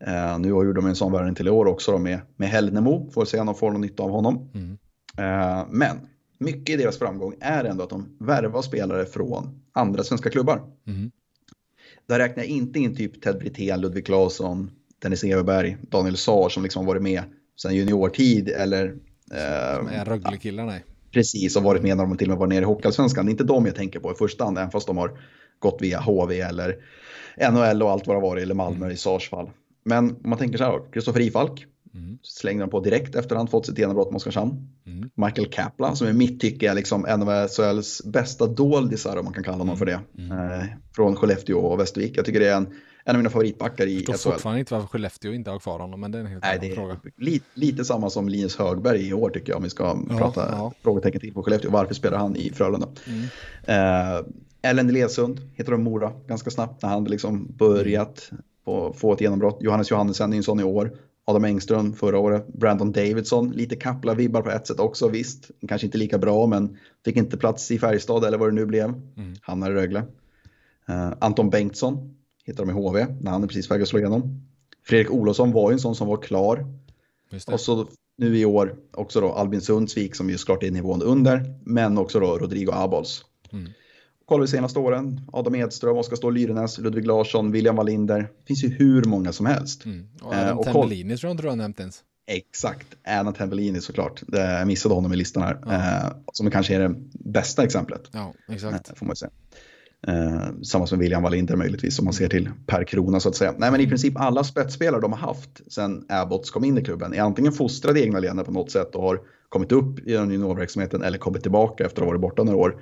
Eh, nu gjorde de en sån värvning till i år också då med, med Hällnemo, får se om de får någon nytta av honom. Mm. Eh, men mycket i deras framgång är ändå att de värvar spelare från andra svenska klubbar. Mm. Där räknar jag inte in typ Ted Brithén, Ludvig Claesson, Dennis Everberg, Daniel Saar som liksom varit med sedan juniortid eller... Eh, som är Rögle-killar, nej. Precis, och varit med när de till och med var nere i Hockeyallsvenskan. Det är inte de jag tänker på i första hand, även fast de har gått via HV eller NHL och allt vad det har varit, eller Malmö mm. i Sars fall. Men om man tänker så här, Kristoffer Ifalk, Mm. Slängde de på direkt efter han fått sitt genombrott med Oskarshamn. Mm. Michael Kapla som i mitt tycke är liksom en av SHLs bästa doldisar om man kan kalla honom för det. Mm. mm. Eh, från Skellefteå och Västervik. Jag tycker det är en, en av mina favoritbackar i SHL. Jag förstår fortfarande inte varför Skellefteå inte har kvar honom men det är en helt Nej, annan fråga. Lite, lite samma som Linus Högberg i år tycker jag om vi ska ja, prata ja. frågetecken till på Skellefteå. Varför spelar han i Frölunda? Mm. Eh, Ellen Ledsund heter de Mora ganska snabbt när han liksom börjat på, få ett genombrott. Johannes Johannesson är en sån i år. Adam Engström förra året, Brandon Davidson, lite Kapla-vibbar på ett sätt också, visst. Kanske inte lika bra, men fick inte plats i Färjestad eller vad det nu blev. Mm. Hamnar i Rögle. Uh, Anton Bengtsson hittar de i HV när han är precis färdig att slå igenom. Fredrik Olofsson var ju en sån som var klar. Och så nu i år också då Albin Sundsvik som ju såklart är nivån under, men också då Rodrigo Abols. Mm. Kollar vi senaste åren, Adam Edström, Oskar Ståhl Lyrenäs, Ludvig Larsson, William Wallinder. Det finns ju hur många som helst. Mm. Och Adam eh, Tambellini tror jag inte du har nämnt ens. Exakt, Adam Tambellini såklart. Jag missade honom i listan här. Eh, som kanske är det bästa exemplet. Ja, exakt. Eh, får man säga. Eh, samma som William Wallinder möjligtvis om man ser till per krona så att säga. Nej men i princip alla spetsspelare de har haft sen Abbots kom in i klubben är antingen fostrade i egna länder på något sätt och har kommit upp i den juniorverksamheten eller kommit tillbaka efter att ha varit borta några år.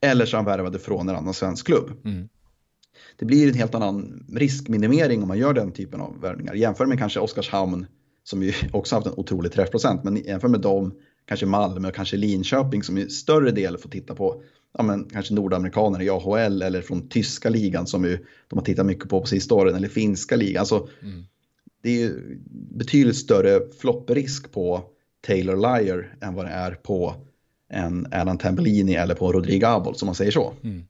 Eller så han värvade från en annan svensk klubb. Mm. Det blir en helt annan riskminimering om man gör den typen av värvningar. Jämför med kanske Oskarshamn som ju också haft en otrolig träffprocent. Men jämför med dem, kanske Malmö och kanske Linköping som i större del får titta på ja, men, kanske nordamerikaner i AHL eller från tyska ligan som ju, de har tittat mycket på på sista åren eller finska ligan. Alltså, mm. Det är ju betydligt större flopprisk på Taylor Lyer än vad det är på en Alan Tambellini eller på Rodrigo Abol som man säger så. Mm.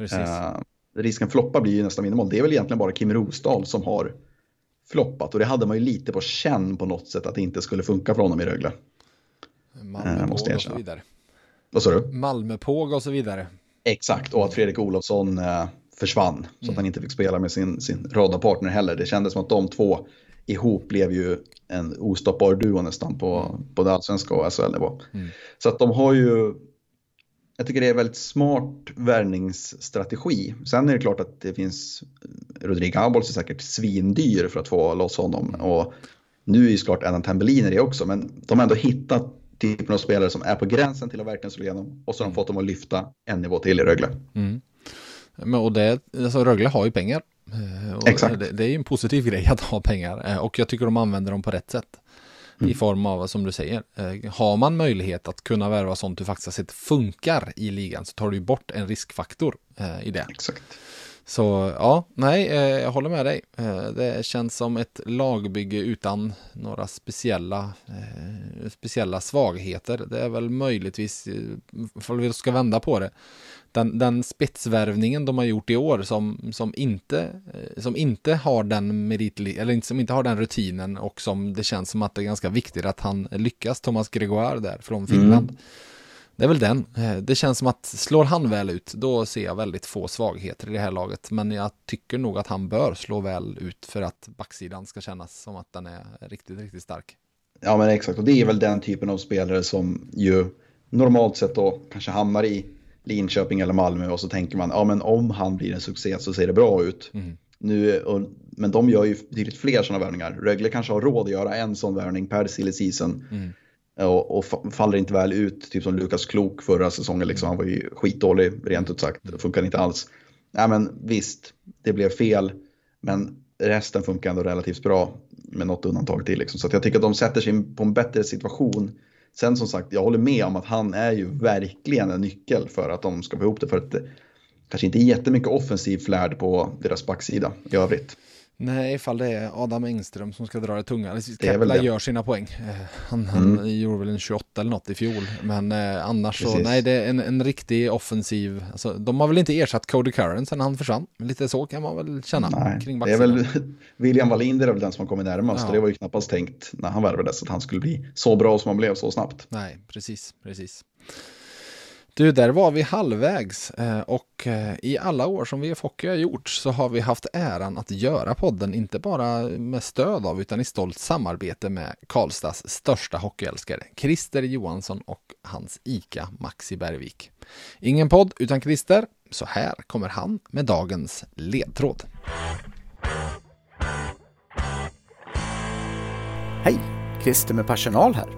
Uh, risken floppa blir ju nästan minimal. Det är väl egentligen bara Kim Rosdahl som har floppat och det hade man ju lite på känn på något sätt att det inte skulle funka för honom i Rögle. Malmöpåg uh, och så vidare. Vad sa du? Malmöpåg och så vidare. Exakt, och att Fredrik Olofsson uh, försvann mm. så att mm. han inte fick spela med sin, sin radarpartner heller. Det kändes som att de två ihop blev ju en ostoppbar duo nästan på både allsvenska och SHL-nivå. Mm. Så att de har ju, jag tycker det är väldigt smart värvningsstrategi. Sen är det klart att det finns, Rodrigo Abols är säkert svindyr för att få loss honom. Och nu är ju såklart Adam Tambellini det också, men de har ändå hittat typen av spelare som är på gränsen till att verkligen slå igenom. Och så har de mm. fått dem att lyfta en nivå till i Rögle. Mm. Men och det, alltså Rögle har ju pengar. Eh, Exakt. Det, det, är en positiv grej att ha pengar eh, och jag tycker de använder dem på rätt sätt. Mm. I form av, som du säger, eh, har man möjlighet att kunna värva sånt du faktiskt har sett funkar i ligan så tar du bort en riskfaktor i det. Exakt. Så ja, nej, jag håller med dig. Det känns som ett lagbygge utan några speciella, speciella svagheter. Det är väl möjligtvis, om vi ska vända på det, den, den spetsvärvningen de har gjort i år som, som, inte, eh, som inte har den merit, eller som inte har den rutinen och som det känns som att det är ganska viktigt att han lyckas, Thomas Gregoire där från Finland. Mm. Det är väl den. Eh, det känns som att slår han väl ut, då ser jag väldigt få svagheter i det här laget. Men jag tycker nog att han bör slå väl ut för att backsidan ska kännas som att den är riktigt, riktigt stark. Ja, men exakt. Och det är väl den typen av spelare som ju normalt sett då kanske hamnar i Linköping eller Malmö och så tänker man, ja men om han blir en succé så ser det bra ut. Mm. Nu, och, men de gör ju betydligt fler sådana värvningar. Rögle kanske har råd att göra en sån värvning per silly season. Mm. Och, och, faller inte väl ut, typ som Lukas Klok förra säsongen. Liksom. Han var ju skitdålig, rent ut sagt. Det funkar inte alls. Nej men visst, det blev fel. Men resten funkar ändå relativt bra med något undantag till. Liksom. Så jag tycker att de sätter sig på en bättre situation Sen som sagt, jag håller med om att han är ju verkligen en nyckel för att de ska få ihop det. För att det kanske inte är jättemycket offensiv flärd på deras backsida i övrigt. Nej, ifall det är Adam Engström som ska dra det tunga. Det. gör sina poäng. Eh, Han, han Mm. gjorde väl en 28 eller något i fjol. Men eh, annars så, Precis. nej det är en, en riktig offensiv. Alltså, de har väl inte ersatt Cody Curran sen han försvann. Lite så kan man väl känna Nej, kring det är väl William Wallinder är väl den som har kommit närmast. Ja. Det var ju knappast tänkt när han värvades att han skulle bli så bra som han blev så snabbt. Nej, precis, precis. Du, där var vi halvvägs eh, och eh, i alla år som VF Hockey har gjort så har vi haft äran att göra podden, inte bara med stöd av utan i stolt samarbete med Karlstads största hockeyälskare, Christer Johansson och hans ICA Maxi Bergvik. Ingen podd utan Christer, så här kommer han med dagens ledtråd. Hej! Christer med personal här.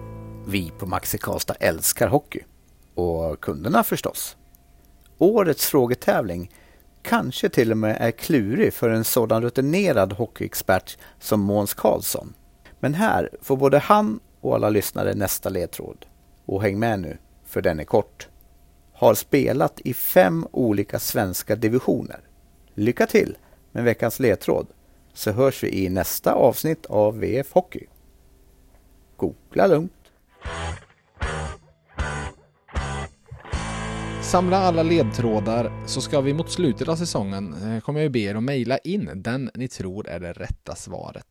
Vi på Maxi Karlstad älskar hockey. Och kunderna förstås. Årets frågetävling kanske till och med är klurig för en sådan rutinerad hockeyexpert som Måns Karlsson. Men här får både han och alla lyssnare nästa ledtråd. Och häng med nu, för den är kort. Har spelat i fem olika svenska divisioner. Lycka till med veckans ledtråd så hörs vi i nästa avsnitt av VF Hockey. Googla lugnt. Samla alla ledtrådar så ska vi mot slutet av säsongen eh, kommer jag be er att mejla in den ni tror är det rätta svaret.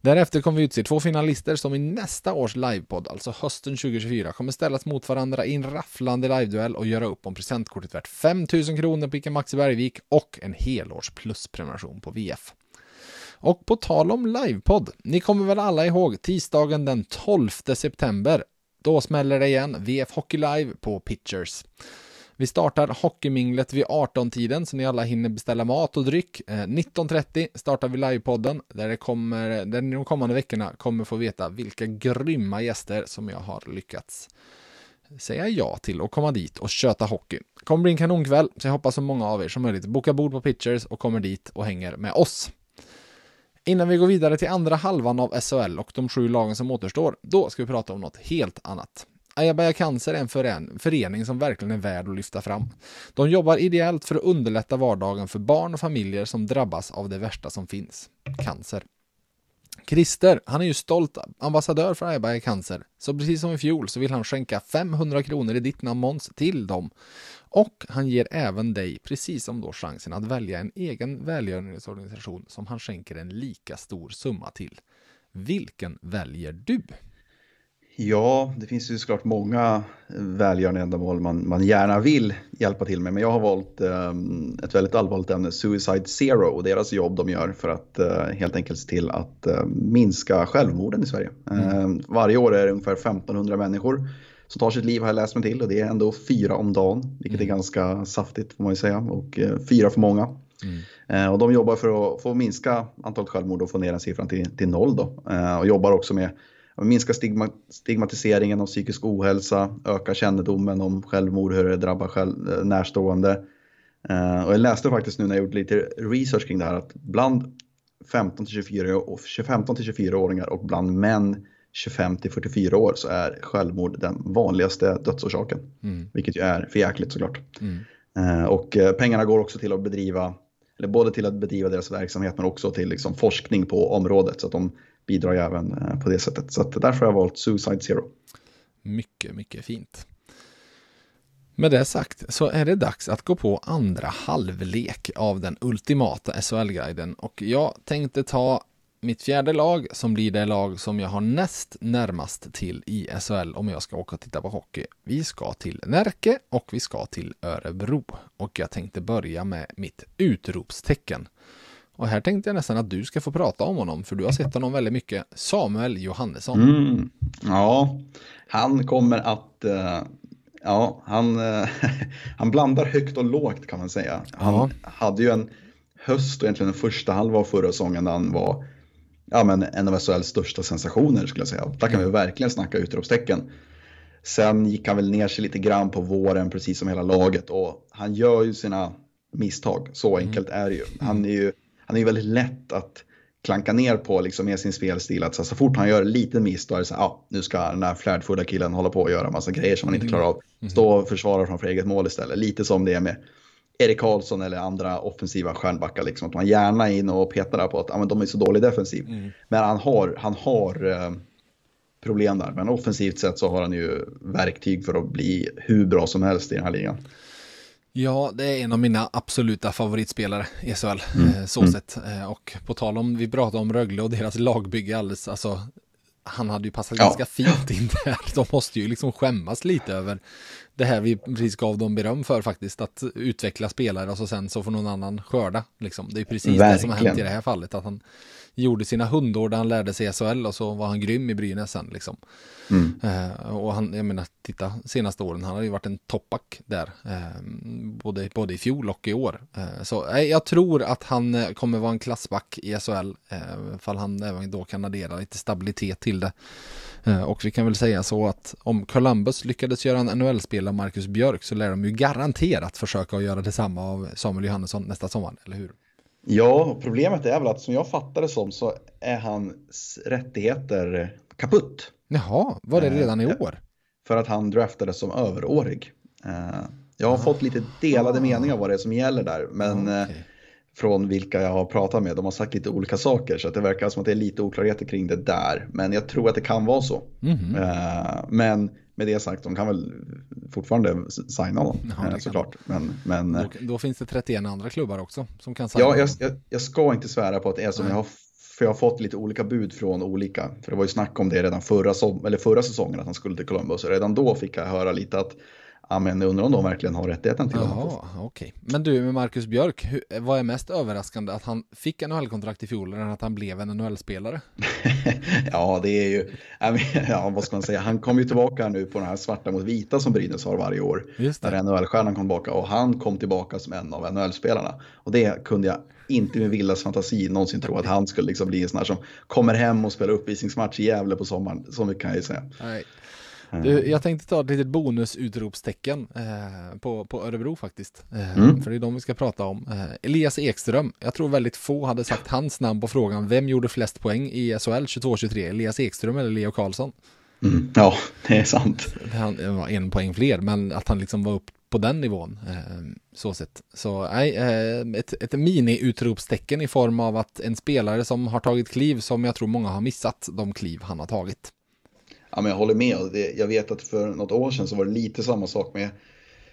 Därefter kommer vi utse två finalister som i nästa års livepodd, alltså hösten 2024, kommer ställas mot varandra i en rafflande liveduell och göra upp om presentkortet värt 5000 kronor på Ica Maxi Bergvik och en helårs plusprenumeration på VF. Och på tal om livepodd, ni kommer väl alla ihåg tisdagen den 12 september. Då smäller det igen, VF Hockey Live på Pitchers. Vi startar Hockeyminglet vid 18-tiden så ni alla hinner beställa mat och dryck. Eh, 19.30 startar vi livepodden där, det kommer, där ni de kommande veckorna kommer få veta vilka grymma gäster som jag har lyckats säga ja till och komma dit och köta hockey. Det kommer bli en kanonkväll så jag hoppas så många av er som möjligt bokar bord på Pitchers och kommer dit och hänger med oss. Innan vi går vidare till andra halvan av SHL och de sju lagen som återstår, då ska vi prata om något helt annat. Ayabaya Cancer är en fören- förening som verkligen är värd att lyfta fram. De jobbar ideellt för att underlätta vardagen för barn och familjer som drabbas av det värsta som finns, cancer. Christer, han är ju stolt ambassadör för Ayabaya Cancer, så precis som i fjol så vill han skänka 500 kronor i ditt namn Måns till dem. Och han ger även dig, precis som då, chansen att välja en egen välgörenhetsorganisation som han skänker en lika stor summa till. Vilken väljer du? Ja, det finns ju såklart många välgörande ändamål man, man gärna vill hjälpa till med. Men jag har valt eh, ett väldigt allvarligt ämne, Suicide Zero, och deras jobb de gör för att eh, helt enkelt se till att eh, minska självmorden i Sverige. Eh, varje år är det ungefär 1500 människor som tar sitt liv har jag läst mig till och det är ändå fyra om dagen, vilket är ganska saftigt får man ju säga och eh, fyra för många. Eh, och de jobbar för att få minska antalet självmord och få ner den siffran till, till noll då. Eh, och jobbar också med minska stigma, stigmatiseringen av psykisk ohälsa, öka kännedomen om självmord, hur det drabbar själv, eh, närstående. Eh, och jag läste faktiskt nu när jag gjort lite research kring det här att bland 15 till 24 och 15 till 24-åringar och bland män 25 till 44 år så är självmord den vanligaste dödsorsaken. Vilket ju är för jäkligt såklart. Eh, Och eh, pengarna går också till att bedriva, eller både till att bedriva deras verksamhet men också till liksom forskning på området. Så att de bidrar ju även eh, på det sättet. Så att därför har jag valt Suicide Zero. Mycket, mycket fint. Med det sagt så är det dags att gå på andra halvlek av den ultimata SHL-guiden och jag tänkte ta mitt fjärde lag som blir det lag som jag har näst närmast till i SHL om jag ska åka och titta på hockey. Vi ska till Närke och vi ska till Örebro och jag tänkte börja med mitt utropstecken. Och här tänkte jag nästan att du ska få prata om honom för du har sett honom väldigt mycket. Samuel Johannesson. Mm. Ja, han kommer att eh, Ja, han, eh, han blandar högt och lågt kan man säga. Han Ja. hade ju en höst och egentligen den första halva av förra säsongen där han var ja, men en av SHLs största sensationer skulle jag säga. Där kan vi verkligen snacka utropstecken. Sen gick han väl ner sig lite grann på våren precis som hela laget och han gör ju sina misstag. Så enkelt är det ju. Han är ju, han är ju väldigt lätt att klanka ner på liksom med sin spelstil. Att så, så fort han gör en liten miss då är det så här, ja, nu ska den här flärdfulla killen hålla på och göra massa grejer som han inte klarar av. Stå och försvara framför eget mål istället. Lite som det är med Erik Karlsson eller andra offensiva stjärnbackar. Liksom, att man gärna är inne och petar där på att ja, men de är så dålig defensiv. Mm. Men han har, han har eh, problem där. Men offensivt sett så har han ju verktyg för att bli hur bra som helst i den här ligan. Ja, det är en av mina absoluta favoritspelare i SHL, mm. Eh, så mm. sett. Eh, och på tal om, vi pratade om Rögle och deras lagbygge alldeles, alltså han hade ju passat ja. ganska fint in där. De måste ju liksom skämmas lite över det här vi precis gav dem beröm för faktiskt, att utveckla spelare och så sen så får någon annan skörda. Liksom. Det är precis Verkligen. det som har hänt i det här fallet, att han gjorde sina hundår där han lärde sig SHL och så var han grym i Brynäs sen liksom. Mm. Eh, och han, jag menar, titta senaste åren, han har ju varit en toppback där, eh, både, både i fjol och i år. Eh, så eh, jag tror att han eh, kommer vara en klassback i SHL, eh, fall han även då kan addera lite stabilitet till det. Eh, och vi kan väl säga så att om Columbus lyckades göra en NHL-spelare Marcus Björk så lär de ju garanterat försöka att göra detsamma av Samuel Johannesson nästa sommar, eller hur? Ja, problemet är väl att som jag fattar det som så är hans rättigheter kaputt. Jaha, var det eh, redan i år? För att han draftades som överårig. Eh, jag har ah. fått lite delade ah. meningar vad det är som gäller där. Men ah, okay från vilka jag har pratat med. De har sagt lite olika saker så att det verkar som att det är lite oklarheter kring det där. Men jag tror att det kan vara så. Mm -hmm. men med det sagt, de kan väl fortfarande signa honom ja, såklart. Men, men, då, då, finns det 31 andra klubbar också som kan signa Ja, jag, jag, jag, ska inte svära på att det är som jag har för jag har fått lite olika bud från olika. För det var ju snack om det redan förra, som, eller förra säsongen att han skulle till Columbus. Redan då fick jag höra lite att Ja, men undrar om de verkligen har rättigheten till honom. Jaha, okej. Men du, med Marcus Björk, hur, vad är mest överraskande? Att han fick NHL-kontrakt i fjol eller att han blev en NHL-spelare? ja, det är ju, ja, vad ska man säga, han kom ju tillbaka nu på den här svarta mot vita som Brynäs har varje år. Just det. När NHL-stjärnan kom tillbaka och han kom tillbaka som en av NHL-spelarna. Och det kunde jag inte med vildas fantasi någonsin tro att han skulle liksom bli en sån här som kommer hem och spelar uppvisningsmatch i Gävle på sommaren. Så mycket kan jag ju säga. Nej. Du, jag tänkte ta ett litet bonusutropstecken eh, på, på Örebro faktiskt. Eh, mm. För det är de vi ska prata om. Eh, Elias Ekström, jag tror väldigt få hade sagt hans namn på frågan vem gjorde flest poäng i SHL 22-23? Elias Ekström eller Leo Karlsson? Mm. Ja, det är sant. Han var en poäng fler, men att han liksom var upp på den nivån. Eh, så sett. Så nej, eh, ett, ett mini-utropstecken i form av att en spelare som har tagit kliv som jag tror många har missat de kliv han har tagit. Ja, men jag håller med. Jag vet att för något år sedan så var det lite samma sak med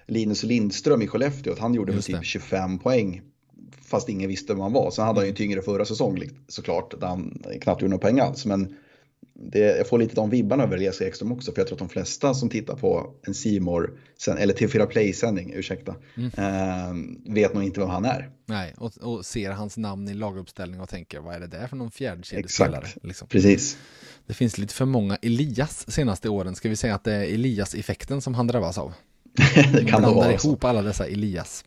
Linus Lindström i Skellefteå. Att han gjorde med typ 25 poäng fast ingen visste vem han var. Sen hade han ju en tyngre förra säsong såklart, där han knappt gjorde några poäng alls. Men det, jag får lite de vibbarna över Elias Ekström också, för jag tror att de flesta som tittar på en Simor eller TV4 Play-sändning, ursäkta, mm. eh, vet nog inte vem han är. Nej, och, och, ser hans namn i laguppställning och tänker, vad är det där för någon fjärdekedjespelare? Exakt, liksom. precis. Det finns lite för många Elias senaste åren. Ska vi säga att det är Elias-effekten som han drabbas av? det kan det vara ihop alla dessa Elias.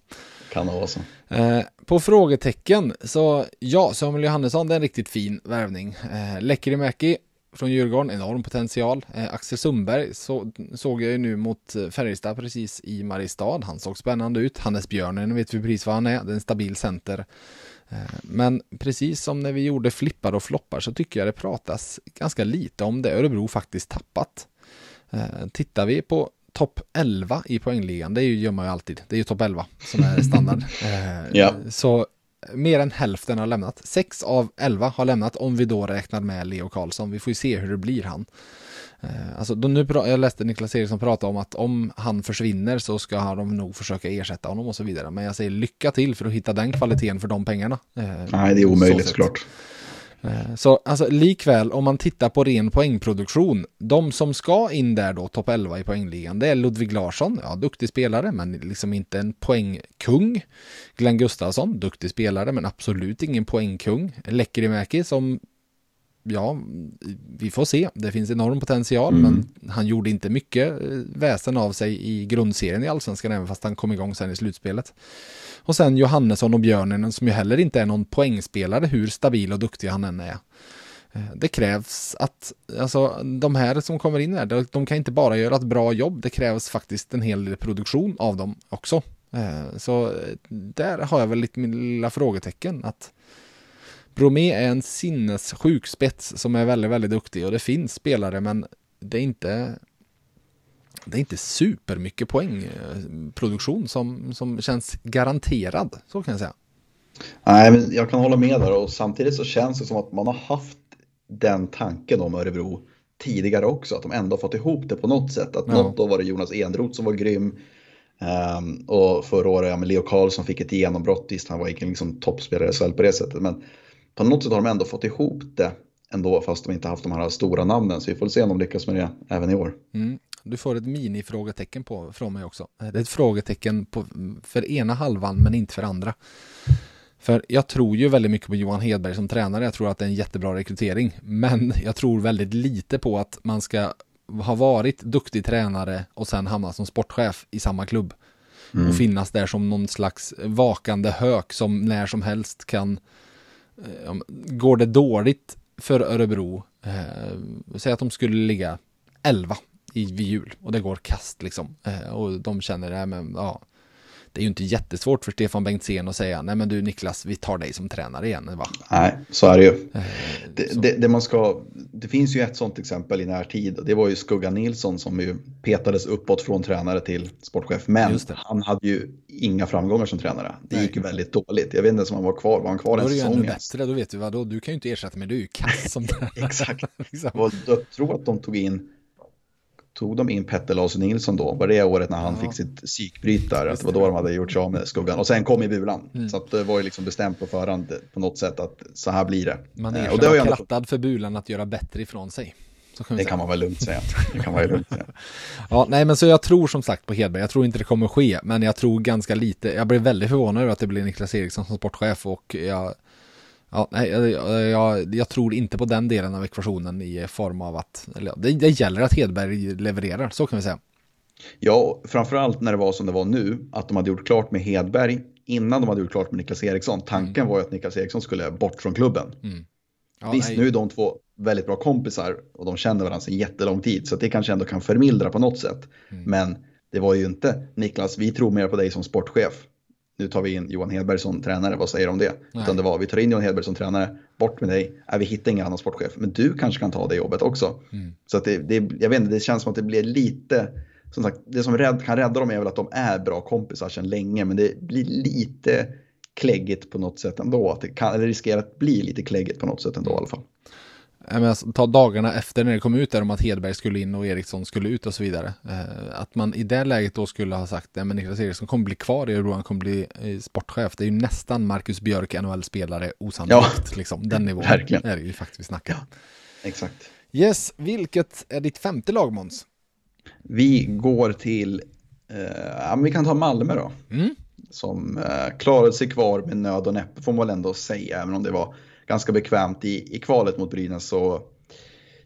Kan det vara så. Eh, på frågetecken, så ja, Samuel Johannesson, det är en riktigt fin värvning. Eh, Lekkerimäki från Djurgården, enorm potential. Eh, Axel Sundberg så, såg jag ju nu mot eh, Färjestad precis i Mariestad. Han såg spännande ut. Hannes Björnen vet vi precis vad han är. Det är en stabil center. Eh, men precis som när vi gjorde flippar och floppar så tycker jag det pratas ganska lite om det Örebro faktiskt tappat. Eh, tittar vi på topp 11 i poängligan, det gör man ju alltid, det är ju topp 11 som är standard. ja. Så mer än hälften har lämnat. Sex av 11 har lämnat om vi då räknar med Leo Karlsson. Vi får ju se hur det blir han. Eh, alltså, nu, jag läste Niklas Eriksson prata om att om han försvinner så ska de nog försöka ersätta honom och så vidare. Men jag säger lycka till för att hitta den kvaliteten för de pengarna. Eh, Nej, det är omöjligt såklart. Eh, så alltså likväl om man tittar på ren poängproduktion, de som ska in där då, topp 11 i poängligan, det är Ludvig Larsson, ja duktig spelare men liksom inte en poängkung. Glenn Gustafsson, duktig spelare men absolut ingen poängkung. Lekkerimäki som ja, vi får se. Det finns enorm potential, mm. men han gjorde inte mycket eh, väsen av sig i grundserien i allsvenskan, även fast han kom igång sen i slutspelet. Och sen Johannesson och Björnen som ju heller inte är någon poängspelare, hur stabil och duktig han än är. Eh, det krävs att, alltså de här som kommer in här, de kan inte bara göra ett bra jobb, det krävs faktiskt en hel del produktion av dem också. Eh, så där har jag väl lite min lilla frågetecken att Bromé är en sinnessjuk spets som är väldigt, väldigt duktig och det finns spelare men det är inte det är inte supermycket poängproduktion som, som känns garanterad, så kan jag säga. Nej, men jag kan hålla med där och samtidigt så känns det som att man har haft den tanken om Örebro tidigare också, att de ändå fått ihop det på något sätt. Att ja. något år var det Jonas Enroth som var grym. Um, och förra året, ja, Leo Karlsson fick ett genombrott, visst han var inte liksom toppspelare i SHL på det sättet. Men på något sätt har de ändå fått ihop det ändå, fast de inte haft de här stora namnen. Så vi får se om de lyckas med det även i år. Mm. Du får ett mini-frågetecken på, från mig också. Det är ett frågetecken på, för ena halvan, men inte för andra. För jag tror ju väldigt mycket på Johan Hedberg som tränare. Jag tror att det är en jättebra rekrytering. Men jag tror väldigt lite på att man ska ha varit duktig tränare och sen hamna som sportchef i samma klubb. Mm. Och finnas där som någon slags vakande hök som när som helst kan Eh, går det dåligt för Örebro, eh, säg att de skulle ligga 11 i, vid jul och det går kast liksom. Eh, och de känner, det, men ja, det är ju inte jättesvårt för Stefan Bengtzén att säga nej men du Niklas, vi tar dig som tränare igen. Va? Nej, så är det ju. Eh, det, det, det, man ska, det finns ju ett sånt exempel i närtid och det var ju Skugga Nilsson som ju petades uppåt från tränare till sportchef. Men han hade ju inga framgångar som tränare. Det nej. gick ju väldigt dåligt. Jag vet inte ens om han var kvar. Var han kvar en säsong? Då är det ju ännu bättre, då vet du vad då, du kan ju inte ersätta mig, du är ju kass som tränare. Exakt. liksom. jag tror att de tog in tog de in Petter Larsson Nilsson då? Var det året när han ja. fick sitt psykbryt där? Att det var då de hade gjort sig av med skuggan. Och sen kom i bulan. Mm. Så det var ju liksom bestämt på förhand på något sätt att så här blir det. Man är eh, och det var krattad för bulan att göra bättre ifrån sig. Kan det kan man väl lugnt säga. Det kan man lugnt säga. ja, nej, men så jag tror som sagt på Hedberg. Jag tror inte det kommer ske, men jag tror ganska lite. Jag blev väldigt förvånad över att det blir Niklas Eriksson som sportchef och jag Ja, nej, jag, jag, jag, tror inte på den delen av ekvationen i form av att, eller, det, det gäller att Hedberg levererar, så kan vi säga. Ja, framförallt när det var som det var nu, att de hade gjort klart med Hedberg innan de hade gjort klart med Niklas Eriksson. Tanken mm. var ju att Niklas Eriksson skulle bort från klubben. Mm. Ja, Visst, nej. nu är de två väldigt bra kompisar och de känner varandra sedan jättelång tid, så det kanske ändå kan förmildra på något sätt. Mm. Men det var ju inte Niklas, vi tror mer på dig som sportchef nu tar vi in Johan Hedberg som tränare, vad säger du om det? Nej. Utan det var, vi tar in Johan Hedberg som tränare, bort med dig, äh, vi hittar ingen annan sportchef, men du kanske kan ta det jobbet också. Mm. Så att det, det, jag vet inte, det känns som att det blir lite, som sagt, det som rädd, kan rädda dem är väl att de är bra kompisar sedan länge, men det blir lite kläggigt på något sätt ändå, att det kan, eller riskerar att bli lite kläggigt på något sätt ändå i alla fall alltså, ta dagarna efter när det kom ut där om att Hedberg skulle in och Eriksson skulle ut och så vidare. Eh, att man i det läget då skulle ha sagt att Niklas Eriksson kommer bli kvar i Örebro, han kommer bli eh, sportchef. Det är ju nästan Marcus Björk, NHL-spelare, osannolikt. Ja, liksom. Den nivån verkligen. är det ju faktiskt vi snackar. Ja, exakt. Yes, vilket är ditt femte lag Måns? Vi går till, eh, vi kan ta Malmö då. Mm. Som eh, klarade sig kvar med nöd och näppe får man väl ändå säga, även om det var ganska bekvämt i, i kvalet mot Brynäs så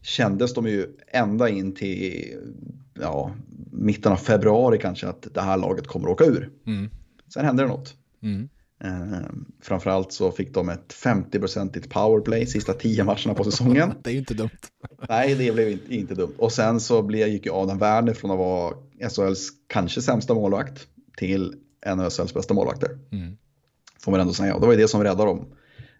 kändes de ju ända in till ja, mitten av februari kanske att det här laget kommer att åka ur. Mm. Sen hände det något. Mm. Eh, framförallt så fick de ett 50-procentigt powerplay sista tio matcherna på säsongen. det är ju inte dumt. Nej, det blev inte, inte dumt. Och sen så blev, gick ju Adam Werner från att vara SHLs kanske sämsta målvakt till en av SHLs bästa målvakter. Mm. Får man ändå säga. Och det var ju det som räddade dem.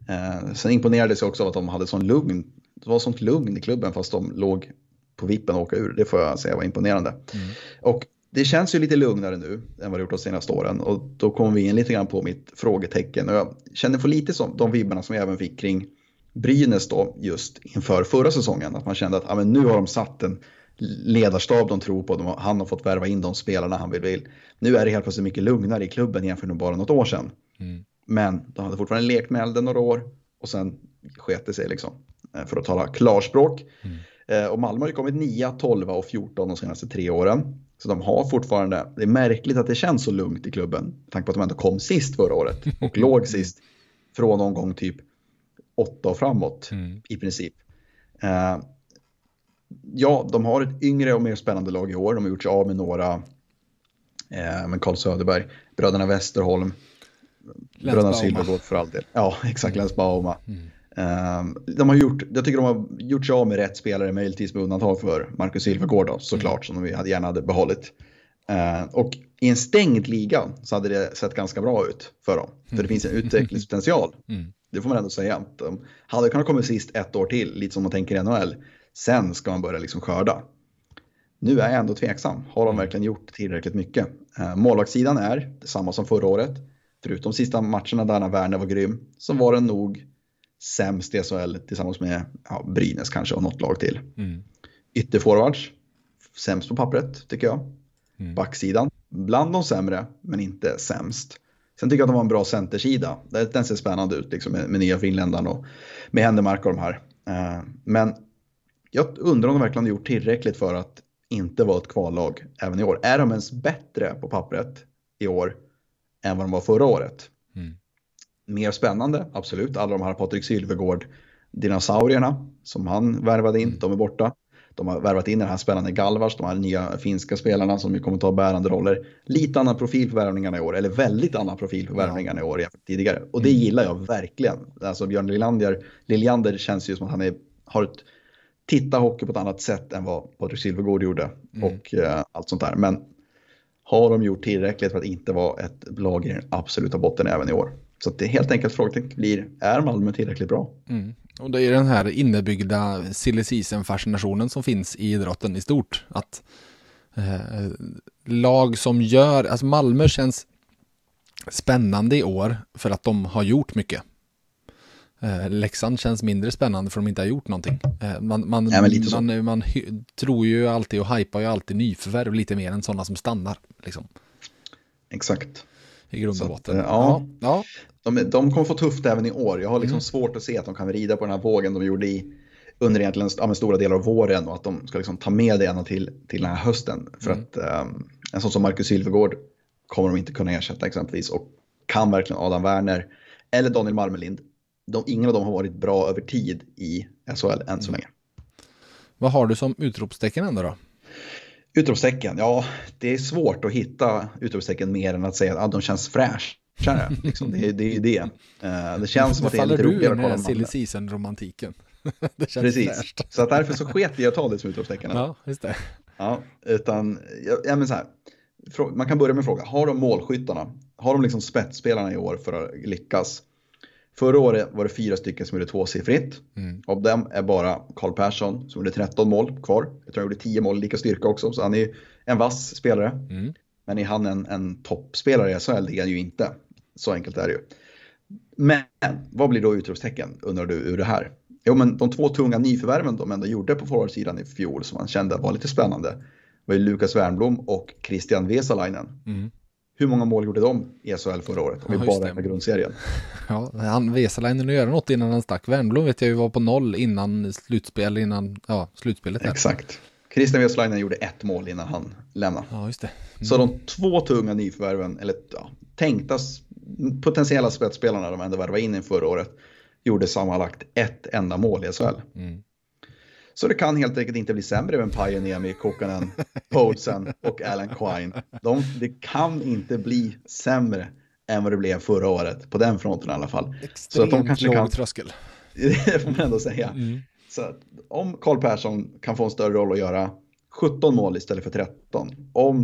Eh, sen imponerades jag också av att de hade sån lugn, det var sånt lugn i klubben fast de låg på vippen att åka ur. Det får jag säga var imponerande. Mm. Och det känns ju lite lugnare nu än vad det gjort de senaste åren och då kommer vi in lite grann på mitt frågetecken och jag känner för lite som de vibbarna som jag även fick kring Brynäs då just inför förra säsongen. Att man kände att ja, men nu har de satt en ledarstab de tror på. De, han har fått värva in de spelarna han vill, vill. Nu är det helt plötsligt mycket lugnare i klubben jämfört med bara något år sedan. Mm. Men de hade fortfarande lekt med elden några år och sen sket det sig liksom. Eh, för att tala klarspråk. Mm. Eh, och Malmö har ju kommit 9, 12 och 14 de senaste tre åren. Så de har fortfarande, det är märkligt att det känns så lugnt i klubben. Med tanke på att de ändå kom sist förra året och låg sist från någon gång typ 8 och framåt mm. i princip. Uh, ja, de har ett yngre och mer spännande lag i år. De har gjort sig av med några, med Carl Söderberg, bröderna Westerholm, Bröderna Silvergård för all del. Ja, exakt. Lens Bauma. Mm. Um, de har gjort, jag tycker de har gjort sig av med rätt spelare, möjligtvis med undantag för Marcus Silvergård då, såklart, mm. som de gärna hade behållit. Uh, och i en stängd liga så hade det sett ganska bra ut för dem. För det mm. finns en utvecklingspotential. Mm. Det får man ändå säga. De hade kunnat komma sist ett år till, lite som man tänker i NHL. Sen ska man börja liksom skörda. nu är jag ändå tveksam. Har de verkligen gjort tillräckligt mycket? Eh, målvaktssidan är detsamma som förra året. Förutom sista matcherna där när Werner var grym så var den nog sämst i SHL tillsammans med ja, Brynäs kanske och något lag till. Mm. Ytterforwards, sämst på pappret tycker jag. Mm. Backsidan, bland de sämre men inte sämst. Sen tycker jag att de har en bra centersida. Den ser spännande ut liksom, med, med nya finländaren och med Händemark och de här. Uh, men jag undrar om de verkligen har gjort tillräckligt för att inte vara ett kvallag även i år. Är de ens bättre på pappret i år än vad de var förra året? Mm. Mer spännande, absolut. Alla de här Patrik Sylvegård dinosaurierna som han värvade in, mm. de är borta. De har värvat in den här spännande Galvars, de här nya finska spelarna som kommer ta bärande roller. Lite annan profil på värvningarna i år, eller väldigt annan profil på värvningarna i år jämfört med tidigare. Och det mm. gillar jag verkligen. Alltså Björn Liljander, Liljander känns ju som att han är, har ett titta hockey på ett annat sätt än vad Patrik Silvergård gjorde mm. och eh, allt sånt där. Men har de gjort tillräckligt för att inte vara ett lag i den absoluta botten även i år? Så det är helt enkelt frågan, blir, är Malmö tillräckligt bra? Mm. Och det är den här innebyggda silly fascinationen som finns i idrotten i stort. Att eh, lag som gör, alltså Malmö känns spännande i år för att de har gjort mycket. Eh, Leksand känns mindre spännande för de inte har gjort någonting. Eh, man, man, ja, man, man, tror ju alltid och hypar ju alltid nyförvärv lite mer än sådana som stannar. Liksom. Exakt. I grund och botten. Eh, ja. ja. De, de kommer få tufft även i år. Jag har liksom mm. svårt att se att de kan rida på den här vågen de gjorde i under egentligen ja, stora delar av våren och att de ska liksom ta med det ända till, till den här hösten. För mm. att um, en sån som Marcus Sylvegård kommer de inte kunna ersätta exempelvis och kan verkligen Adam Werner eller Daniel Marmelind de, ingen av dem har varit bra över tid i SHL än så mm. länge. Vad har du som utropstecken ändå då? Utropstecken, ja det är svårt att hitta utropstecken mer än att säga att ah, de känns fräschare. liksom, det, det är ju det. Uh, det känns som att det är lite roligare att kolla. Faller du i silly season-romantiken? Precis, fräscht. så att därför så sket jag att ta det som utropstecken. Ja, just det. Ja, utan, ja, men så här, man kan börja med fråga, har de målskyttarna? Har de liksom spetsspelarna i år för att lyckas? Förra året var det fyra stycken som gjorde tvåsiffrigt. Mm. Av dem är bara Karl Persson som gjorde 13 mål kvar. Jag tror han gjorde 10 mål lika styrka också, så han är en vass spelare. Mm. Men är han en, en toppspelare i SHL? Det är han ju inte. Så enkelt är det ju. Men vad blir då utropstecken undrar du ur det här? Jo men de två tunga nyförvärven de ändå gjorde på forwardsidan i fjol som man kände var lite spännande var ju Lukas Wernblom och Christian Vesalainen. Mm. Hur många mål gjorde de i SHL förra året? Om ja, vi bara räknar grundserien. Ja, han Vesalainen göra något innan han stack. Wernbloom vet jag ju var på noll innan slutspel, innan ja, slutspelet. Här. Exakt. Christian Vesalainen gjorde ett mål innan han lämnade. Ja, just det. Mm. Så de två tunga nyförvärven, eller ja, tänkta potentiella spetsspelarna de ändå värvade in i förra året, gjorde sammanlagt ett enda mål i SHL. Mm. Så det kan helt enkelt inte bli sämre med Pajaniemi, Kokkanen, Poulsen och Alan Quine. De, det kan inte bli sämre än vad det blev förra året, på den fronten i alla fall. Extremt så att de kanske låg kan... tröskel. det får man ändå säga. Mm. Så om Karl Persson kan få en större roll att göra 17 mål istället för 13. Om,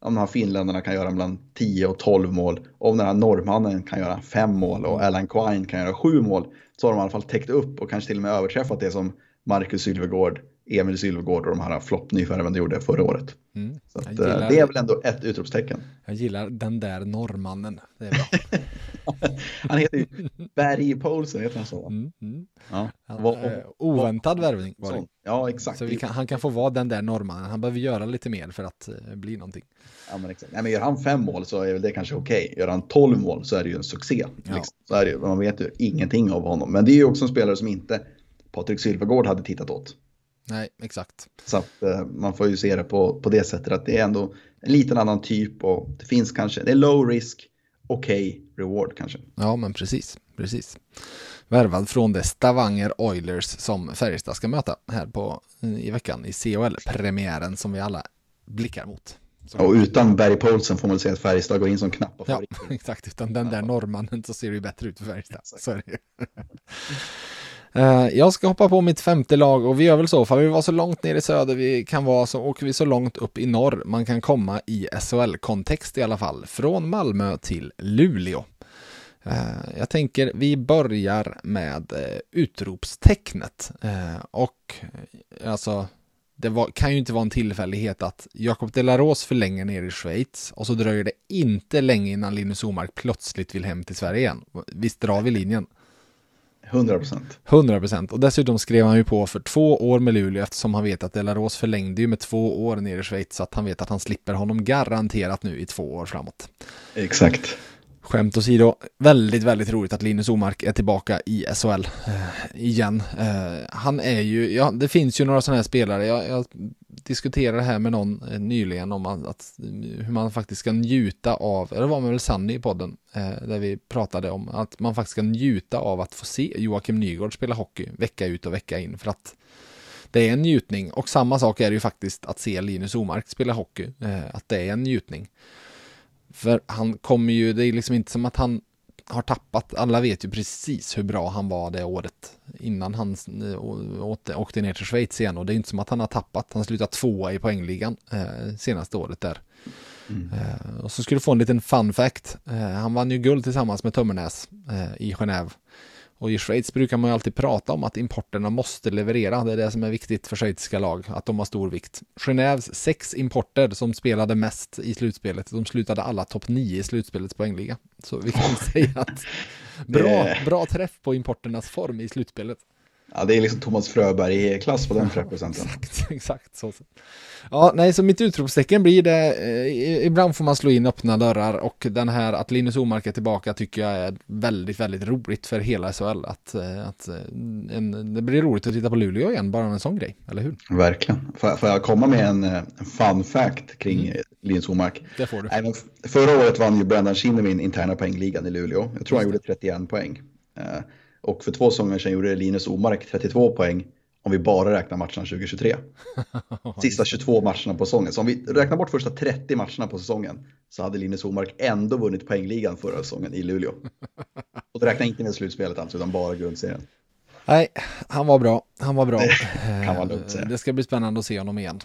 om de här finländarna kan göra mellan 10 och 12 mål. Om den här norrmannen kan göra 5 mål och Alan Quine kan göra 7 mål. Så har de i alla fall täckt upp och kanske till och med överträffat det som Marcus Sylvegård, Emil Sylvegård och de här floppnyförvärven gjorde förra året. Mm. Så att, eh, gillar, det är väl ändå ett utropstecken. Jag gillar den där norrmannen. Det är bra. han heter ju Berg Poulsen, heter han så? Mm, mm. Ja. Han, var, eh, oväntad värvning var det. Ja, exakt. Så kan, han kan få vara den där norrmannen. Han behöver göra lite mer för att uh, bli någonting. Ja, men exakt. Nej, men gör han fem mål så är väl det kanske okej. Okay. Gör han tolv mål så är det ju en succé. Ja. Liksom. Så är det, man vet ju ingenting av honom. Men det är ju också en spelare som inte Patrik Sylvegård hade tittat åt. Nej, exakt. Så att eh, man får ju se det på, på det sättet att det är ändå en liten annan typ och det finns kanske, det är low risk, okej okay reward kanske. Ja, men precis, precis. Värvad från det Stavanger Oilers som Färjestad ska möta här på, i veckan i CHL-premiären som vi alla blickar mot. Och utan Barry Paulsen får man säga att Färjestad går in som knapp på Ja, exakt. Utan den där norrmannen så ser det ju bättre ut för Färjestad. Så är det Eh, Eh, jag ska hoppa på mitt femte lag och vi gör väl så, för vi var så långt ner i söder vi kan vara så åker vi så långt upp i norr man kan komma i SHL-kontext i alla fall, från Malmö till Luleå. Eh, jag tänker vi börjar med eh, utropstecknet och alltså det var, kan ju inte vara en tillfällighet att Jakob Delaros förlänger ner i Schweiz och så dröjer det inte länge innan Linus Omark plötsligt vill hem till Sverige igen. Visst drar vi linjen? 100 procent. 100 procent. Och dessutom skrev han ju på för två år med Luleå eftersom han vet att Delaros förlängde ju med två år ner i Schweiz så att han vet att han slipper honom garanterat nu i två år framåt. Exakt. Skämt åsido, väldigt, väldigt roligt att Linus Omark är tillbaka i SHL eh, igen. Eh, han är ju, ja, det finns ju några sådana här spelare, jag, jag diskuterade det här med någon eh, nyligen om att, att, hur man faktiskt ska njuta av, eller det var väl Sanny i podden, eh, där vi pratade om att man faktiskt ska njuta av att få se Joakim Nygård spela hockey vecka ut och vecka in, för att det är en njutning och samma sak är det ju faktiskt att se Linus Omark spela hockey, eh, att det är en njutning. För han kommer ju, det är liksom inte som att han har tappat, alla vet ju precis hur bra han var det året innan han åkte, åkte ner till Schweiz igen och det är inte som att han har tappat, han slutade tvåa i poängligan eh, senaste året där. Mm. Eh, och så skulle du få en liten fun fact, eh, han vann ju guld tillsammans med Tömmernes eh, i Genève och i Schweiz brukar man ju alltid prata om att importerna måste leverera. Det är det som är viktigt för schweiziska lag, att de har stor vikt. Genèves sex importer som spelade mest i slutspelet, de slutade alla topp nio i slutspelets poängliga. Så vi kan säga att bra, bra träff på importernas form i slutspelet. Ja, det är liksom Thomas Fröberg-klass på den träffprocenten. Exakt, exakt så. Ja, nej, så mitt utropstecken blir det, eh, ibland får man slå in öppna dörrar och den här att Linus Omark är tillbaka tycker jag är väldigt, väldigt roligt för hela SHL. Att, eh, att eh, en, det blir roligt att titta på Luleå igen, bara en sån grej, eller hur? Verkligen. Får, får jag komma med en, en fun fact kring mm. Linus Omark? Det får du. Nej, förra året vann ju Brendan Kinnamin interna poängligan i Luleå. Jag tror han gjorde 31 poäng. Och för två säsonger sedan gjorde Linus Omark 32 poäng om vi bara räknar matcherna 2023. Sista 22 matcherna på säsongen. Så om vi räknar bort första 30 matcherna på säsongen så hade Linus Omark ändå vunnit poängligan förra säsongen i Luleå. Och det räknar inte med slutspelet alltså, utan bara grundserien. Nej, han var bra. Han var bra. Det, kan man lugnt säga. det ska bli spännande att se honom igen.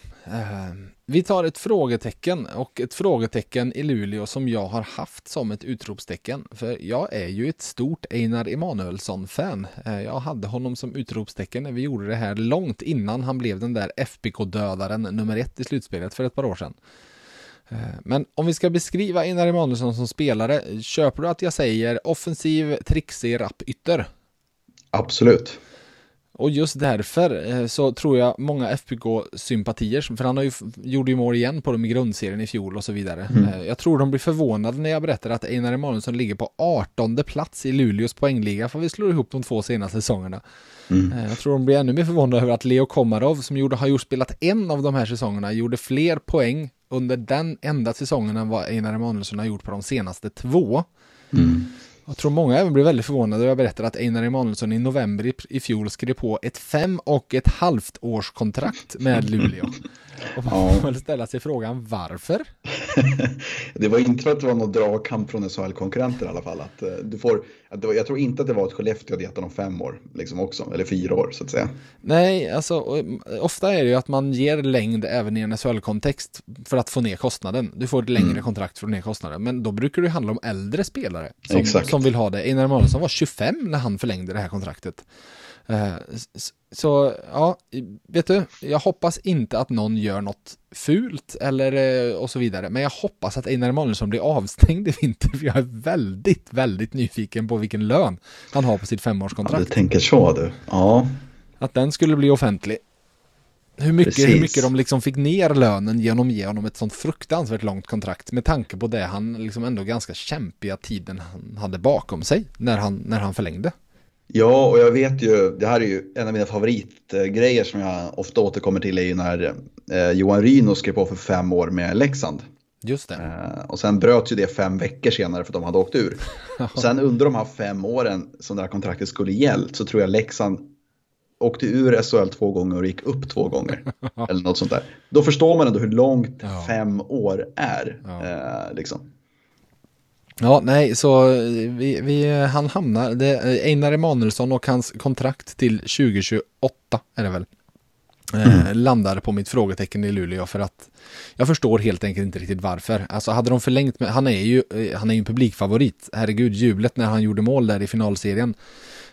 Vi tar ett frågetecken och ett frågetecken i Luleå som jag har haft som ett utropstecken. För jag är ju ett stort Einar Emanuelsson-fan. Eh, jag hade honom som utropstecken när vi gjorde det här långt innan han blev den där FBK-dödaren nummer ett i slutspelet för ett par år sedan. Eh, men om vi ska beskriva Einar Emanuelsson som spelare, köper du att jag säger offensiv, trixig, rapp ytter? Absolut. Och just därför eh, så tror jag många FBK-sympatier, för han har ju, gjorde ju mål igen på dem i grundserien i fjol och så vidare. Mm. Eh, jag tror de blir förvånade när jag berättar att Einar Emanuelsson ligger på 18 plats i Luleås poängliga för vi slår ihop de två senaste säsongerna. Mm. Eh, jag tror de blir ännu mer förvånade över att Leo Komarov, som gjorde, har gjort spelat en av de här säsongerna, gjorde fler poäng under den enda säsongen än vad Einar Emanuelsson har gjort på de senaste två. Mm. Jag tror många även blev väldigt förvånade när jag berättade att Einar Emanuelsson i november i, fjol skrev på ett fem och ett halvt års kontrakt med Luleå. Och man får väl ställa sig frågan varför? det var inte för att det var någon dragkamp från SHL-konkurrenter i alla fall. Att, uh, du får, att var, jag tror inte att det var ett Skellefteå hade gett honom fem år, liksom också, eller fyra år så att säga. Nej, alltså ofta är det ju att man ger längd även i en SHL-kontext för att få ner kostnaden. Du får ett längre mm. kontrakt för att få ner kostnaden, men då brukar det handla om äldre spelare som, som vill ha det. Einar Emanuelsson var 25 när han förlängde det här kontraktet. Eh, så ja, vet du, jag hoppas inte att någon gör något fult eller eh, och så vidare. Men jag hoppas att Einar Emanuelsson blir avstängd i vinter. För jag är väldigt, väldigt nyfiken på vilken lön han har på sitt femårskontrakt. Ja, du tänker så du. Ja. Att den skulle bli offentlig. Hur mycket, hur mycket de liksom fick ner lönen genom att ge honom ett sånt fruktansvärt långt kontrakt med tanke på det han liksom ändå ganska kämpiga tiden han hade bakom sig när han, när han förlängde. Ja, och jag vet ju, det här är ju en av mina favoritgrejer som jag ofta återkommer till är ju när eh, Johan Ryno skrev på för fem år med Leksand. Just det. Eh, och sen bröts ju det fem veckor senare för att de hade åkt ur. sen under de här fem åren som det här kontraktet skulle gällt så tror jag Leksand åkte ur SHL två gånger och gick upp två gånger. eller något sånt där. Då förstår man ändå hur långt ja. fem år är. Ja. Eh, liksom. Ja, nej, så vi, vi, han hamnar, det, Einar Emanuelsson och hans kontrakt till 2028 är det väl. Eh, mm. landar på mitt frågetecken i Luleå för att jag förstår helt enkelt inte riktigt varför. Alltså hade de förlängt med, han är ju, eh, han är ju en publikfavorit. Herregud, jublet när han gjorde mål där i finalserien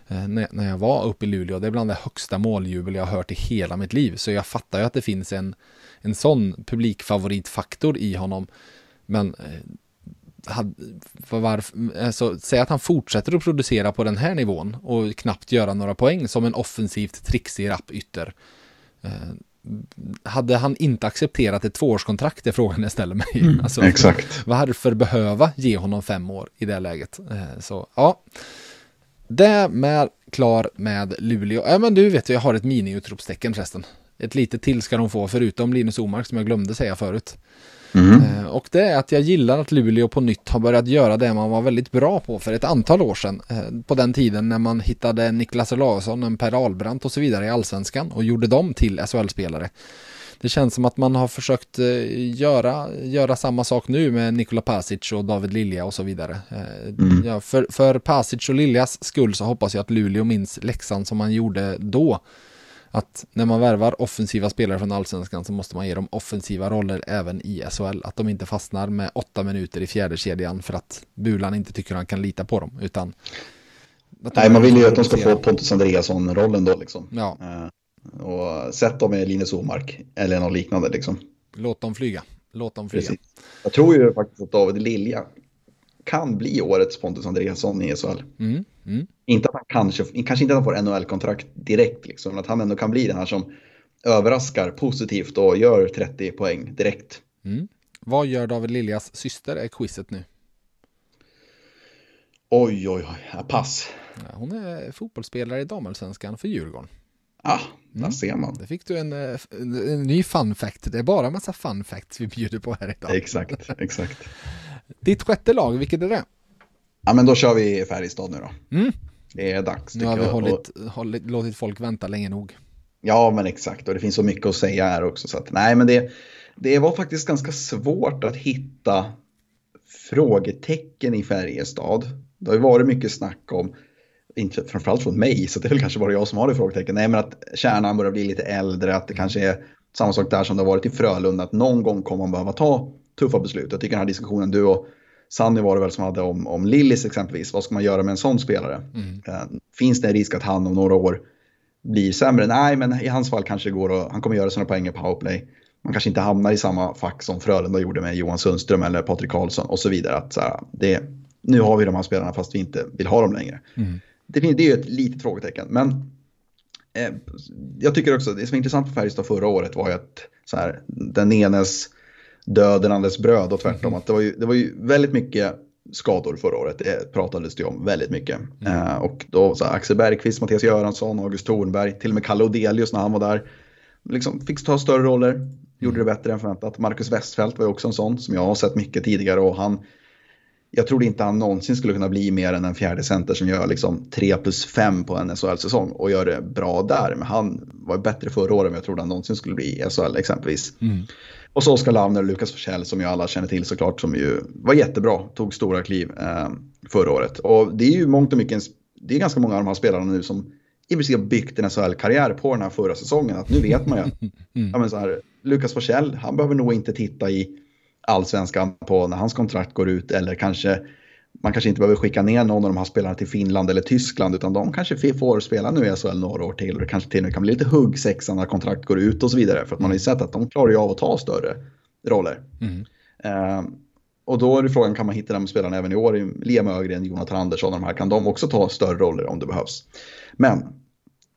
eh, när, när jag var uppe i Luleå. Det är bland det högsta måljubel jag har hört i hela mitt liv. Så jag fattar ju att det finns en, en sån publikfavoritfaktor i honom. Men varför, alltså, säg att han fortsätter att producera på den här nivån och knappt göra några poäng som en offensivt trixig rapp ytter. Eh, hade han inte accepterat ett tvåårskontrakt är frågan jag ställer mig. Mm, alltså, exakt. Varför behöva ge honom fem år i det läget? Eh, så ja, det med klar med Luleå. Ja, men du vet, jag har ett mini-utropstecken förresten. Ett litet till ska de få, förutom Linus Omark som jag glömde säga förut. Mm. Eh, och det är att jag gillar att Luleå på nytt har börjat göra det man var väldigt bra på för ett antal år sedan. Eh, på den tiden när man hittade Niklas Olausson, en Per Ahlbrandt och så vidare i allsvenskan och gjorde dem till SHL-spelare. Det känns som att man har försökt eh, göra, göra samma sak nu med Nikola Pasic och David Lilja och så vidare. Mm. Ja, för, för Pasic och Liljas skull så hoppas jag att Luleå minns läxan som man gjorde då att när man värvar offensiva spelare från allsvenskan så måste man ge dem offensiva roller även i SHL. Att de inte fastnar med åtta minuter i fjärde kedjan för att Bulan inte tycker han kan lita på dem. Utan Nej, man vill ju att de ska få Pontus Andreasson-rollen då liksom. Ja. Uh, och sätt dem med Linus Omark eller något liknande liksom. Låt dem flyga. Låt dem flyga. Precis. Jag tror ju faktiskt att David Lilja kan bli årets Pontus Andreasson i SHL. Mm, mm. Inte att han kanske, kanske inte att han får NHL-kontrakt direkt, liksom, men att han ändå kan bli den här som överraskar positivt och gör 30 poäng direkt. Mm. Vad gör David Liljas syster är quizet nu? Oj, oj, oj, pass. Hon är fotbollsspelare i damallsvenskan för Djurgården. Ja, där mm. ser man. Det fick du en, en, en, ny fun fact. Det är bara en massa fun facts vi bjuder på här idag. Exakt, exakt. Ditt sjätte lag, vilket är det? Ja, men då kör vi Färjestad nu då. Mm. Det är dags. Nu har vi hållit, hållit, låtit folk vänta länge nog. Ja, men exakt. Och det finns så mycket att säga här också. Så att, nej, men det, det var faktiskt ganska svårt att hitta frågetecken i Färjestad. Det har ju varit mycket snack om, inte framförallt från mig, så det är väl kanske bara jag som har det frågetecken. Nej, men att kärnan börjar bli lite äldre, att det kanske är samma sak där som det har varit i Frölunda, att någon gång kommer man behöva ta tuffa beslut. Jag tycker den här diskussionen du och Sanny var det väl som hade om, om Lillis exempelvis. Vad ska man göra med en sån spelare? Mm. Uh, finns det en risk att han om några år blir sämre? Nej, men i hans fall kanske det går och han kommer göra sina poäng i powerplay. Man kanske inte hamnar i samma fack som Frölunda gjorde med Johan Sundström eller Patrik Karlsson och så vidare. Att, så här, det, nu har vi de här spelarna fast vi inte vill ha dem längre. Mm. Det, det är ju ett litet frågetecken. Men eh, jag tycker också, det som är intressant för Färjestad förra året var ju att så här, den enes döden alldeles bröd och tvärtom. Mm. Att det, var ju, det var ju väldigt mycket skador förra året. Det pratades det om väldigt mycket. Mm. Uh, och då så Axel Bergqvist, Mattias Göransson, August Thornberg, till och med Kalle Odelius när han var där. Liksom fick ta större roller, gjorde det bättre än förväntat. Marcus Westfeldt var ju också en sån som jag har sett mycket tidigare och han jag trodde inte han någonsin skulle kunna bli mer än en fjärde center som gör liksom 3 plus 5 på en SHL-säsong och gör det bra där. Men han var bättre förra året än jag trodde han någonsin skulle bli i SHL exempelvis. Mm. Och så Oskar Lavner och Lukas Forsell som ju alla känner till såklart som ju var jättebra, tog stora kliv eh, förra året. Och det är ju mångt och mycket, det är ganska många av de här spelarna nu som i princip har byggt en SHL-karriär på den här förra säsongen. Att nu vet man ju att mm. ja, men så här, Lukas Forsell, han behöver nog inte titta i allsvenskan på när hans kontrakt går ut eller kanske man kanske inte behöver skicka ner någon av de här spelarna till Finland eller Tyskland utan de kanske får spela nu i SHL några år till och det kanske till och med kan bli lite hugg sexan när kontrakt går ut och så vidare för att man har ju sett att de klarar ju av att ta större roller. Mm. Uh, och då är det frågan, kan man hitta de spelarna även i år? Liam Ögren, Jonathan Andersson, de här, kan de också ta större roller om det behövs? Men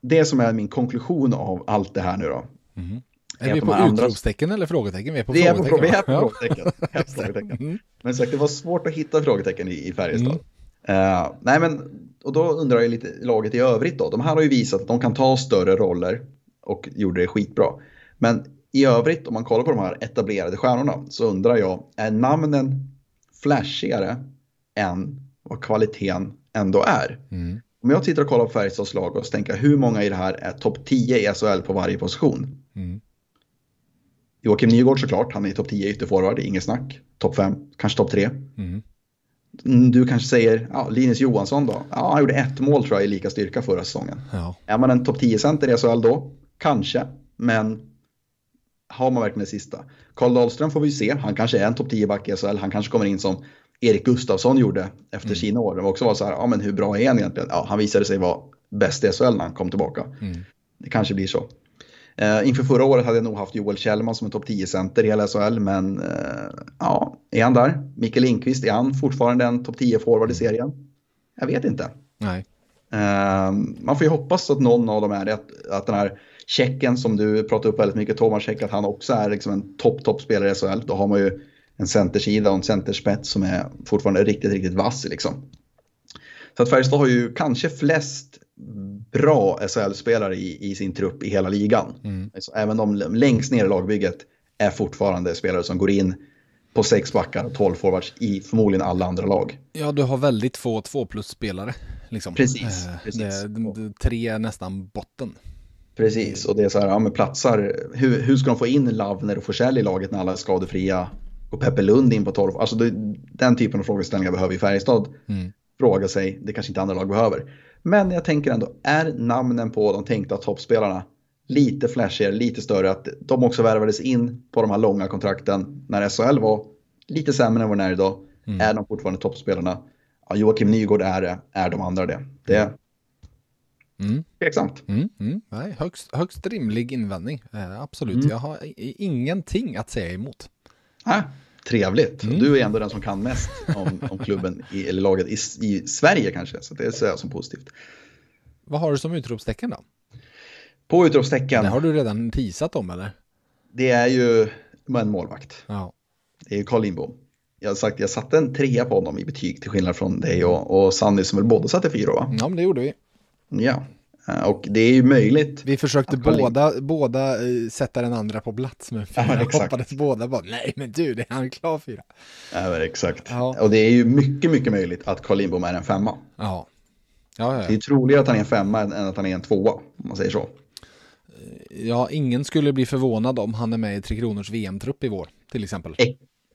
det som är min konklusion av allt det här nu då, mm. Är vi på utropstecken eller frågetecken? Vi är på vi frågetecken. Är på, vi är på frågetecken. frågetecken. Mm. Men sagt, det var svårt att hitta frågetecken i, i Färjestad. Mm. Uh, nej men, och då undrar jag lite laget i övrigt då. De här har ju visat att de kan ta större roller och gjorde det skitbra. Men i övrigt, om man kollar på de här etablerade stjärnorna, så undrar jag, är namnen flashigare än vad kvaliteten ändå är? Mm. Om jag tittar och kollar på Färjestads lag och tänker hur många i det här är topp 10 i SHL på varje position? Mm. Joakim Nygård såklart, han är topp 10 ytterforward, inget snack. Topp 5, kanske topp 3. Mm. Du kanske säger, ja, Linus Johansson då? Ja, han gjorde ett mål tror jag i lika styrka förra säsongen. Ja. Är man en topp 10-center i SHL då? Kanske, men har man verkligen det sista? Karl Dahlström får vi se, han kanske är en topp 10-back i SHL, han kanske kommer in som Erik Gustafsson gjorde efter mm. sina år. Det var också var så här, ja men hur bra är han egentligen? Ja, han visade sig vara bäst i SHL när han kom tillbaka. Mm. Det kanske blir så. Uh, inför förra året hade jag nog haft Joel Kjellman som en topp 10-center i hela SHL, men uh, ja, är han där? Mikael Lindqvist, är han fortfarande en topp 10-forward i serien? Jag vet inte. Nej. Uh, man får ju hoppas att någon av dem är det, att, att den här Tjecken som du pratar upp väldigt mycket, Thomas Tjeck, att han också är liksom en topp, topp spelare i SHL. Då har man ju en centersida och en centerspets som är fortfarande riktigt, riktigt vass liksom. Så att Färjestad har ju kanske flest bra SHL-spelare i, i sin trupp i hela ligan. Mm. Alltså, även de längst ner i lagbygget är fortfarande spelare som går in på sex backar och tolv forwards i förmodligen alla andra lag. Ja, du har väldigt få två plus-spelare. Liksom. Precis, Eh, precis. Det, det, tre är nästan botten. Precis, och det är så här, ja men platsar, hur, hur ska de få in Lavner och Forsell i laget när alla är skadefria? Och Peppe Lund in på 12? Alltså det, den typen av frågeställningar behöver ju Färjestad Mm. fråga sig, det kanske inte andra lag behöver. Men jag tänker ändå, är namnen på de tänkta toppspelarna lite flashigare, lite större, att de också värvades in på de här långa kontrakten när SHL var lite sämre än vad den är idag. Mm. Är de fortfarande toppspelarna? Ja, Joakim Nygård är det, är de andra det? Det är Mm. tveksamt. Mm. Mm. Nej, högst, högst rimlig invändning. Eh, absolut, Mm. jag har i- ingenting att säga emot. Ah, trevligt. Mm. Du är ändå den som kan mest om, om klubben i, eller laget i, i Sverige kanske. Så det ser jag som positivt. Vad har du som utropstecken då? På utropstecken, Det har du redan teasat om eller? det är ju en målvakt. Ja. Det är ju Carl Lindbom. Jag sagt, jag satte en trea på honom i betyg till skillnad från dig och, och Sandy som väl båda satte fyra va? ja, men det gjorde vi. Ja. Eh, Och det är ju möjligt. Vi försökte båda, båda eh, sätta den andra på plats med fyra. Ja, exakt. hoppades båda bara, nej men du, det är han klar fyra. Ja, men exakt. Ja. Och det är ju mycket, mycket möjligt att Carl Lindbom är en femma. Ja. Ja, ja, Det är troligare att han är en femma än att han är en tvåa, om man säger så. ja, ingen skulle bli förvånad om han är med i Tre Kronors VM-trupp i vår, till exempel. Eh,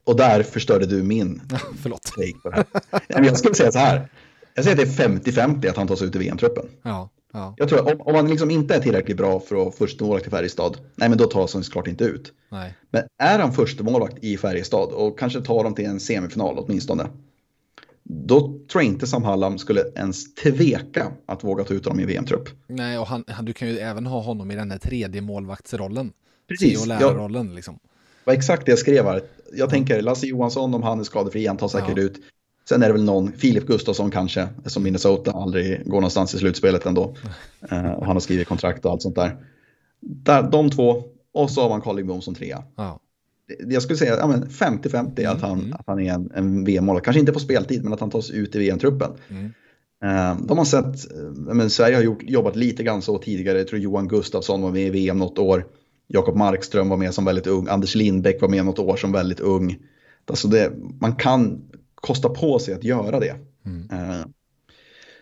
Och där förstörde du min Förlåt. jag skulle säga så här. Jag säger att det är 50-50 att han tas ut i VM-truppen. Ja, ja, Jag tror om, om han liksom inte är tillräckligt bra för att första målvakt i Färjestad, nej men då tas han såklart inte ut. nej. Men är han första målvakt i Färjestad och kanske tar dem till en semifinal åtminstone. Då tror jag inte Sam Hallam skulle ens tveka att våga ta ut dem i VM-trupp. Nej, och han, han, du kan ju även ha honom i den här tredje målvaktsrollen. Precis, Och lärarrollen liksom. Det var exakt det jag skrev här. Jag tänker Lasse Johansson om han är skadefri, han tar säkert Ja. ut. Sen är det väl någon, Filip Gustafsson kanske, som Minnesota aldrig går någonstans i slutspelet ändå. Eh, och han har skrivit kontrakt och allt sånt där. där de två, och så har man Carl Lindbom som trea. Ja. Jag skulle säga ja, men 50-50 att, han, mm. att han är en, en VM-målare. Kanske inte på speltid, men att han tas ut i VM-truppen. Mm. Eh, De har sett, eh, men Sverige har gjort, jobbat lite grann så tidigare. Jag tror Johan Gustafsson var med i VM något år. Jakob Markström var med som väldigt ung. Anders Lindbäck var med något år som väldigt ung. Alltså det, man kan kosta på sig att göra det. Mm. Eh,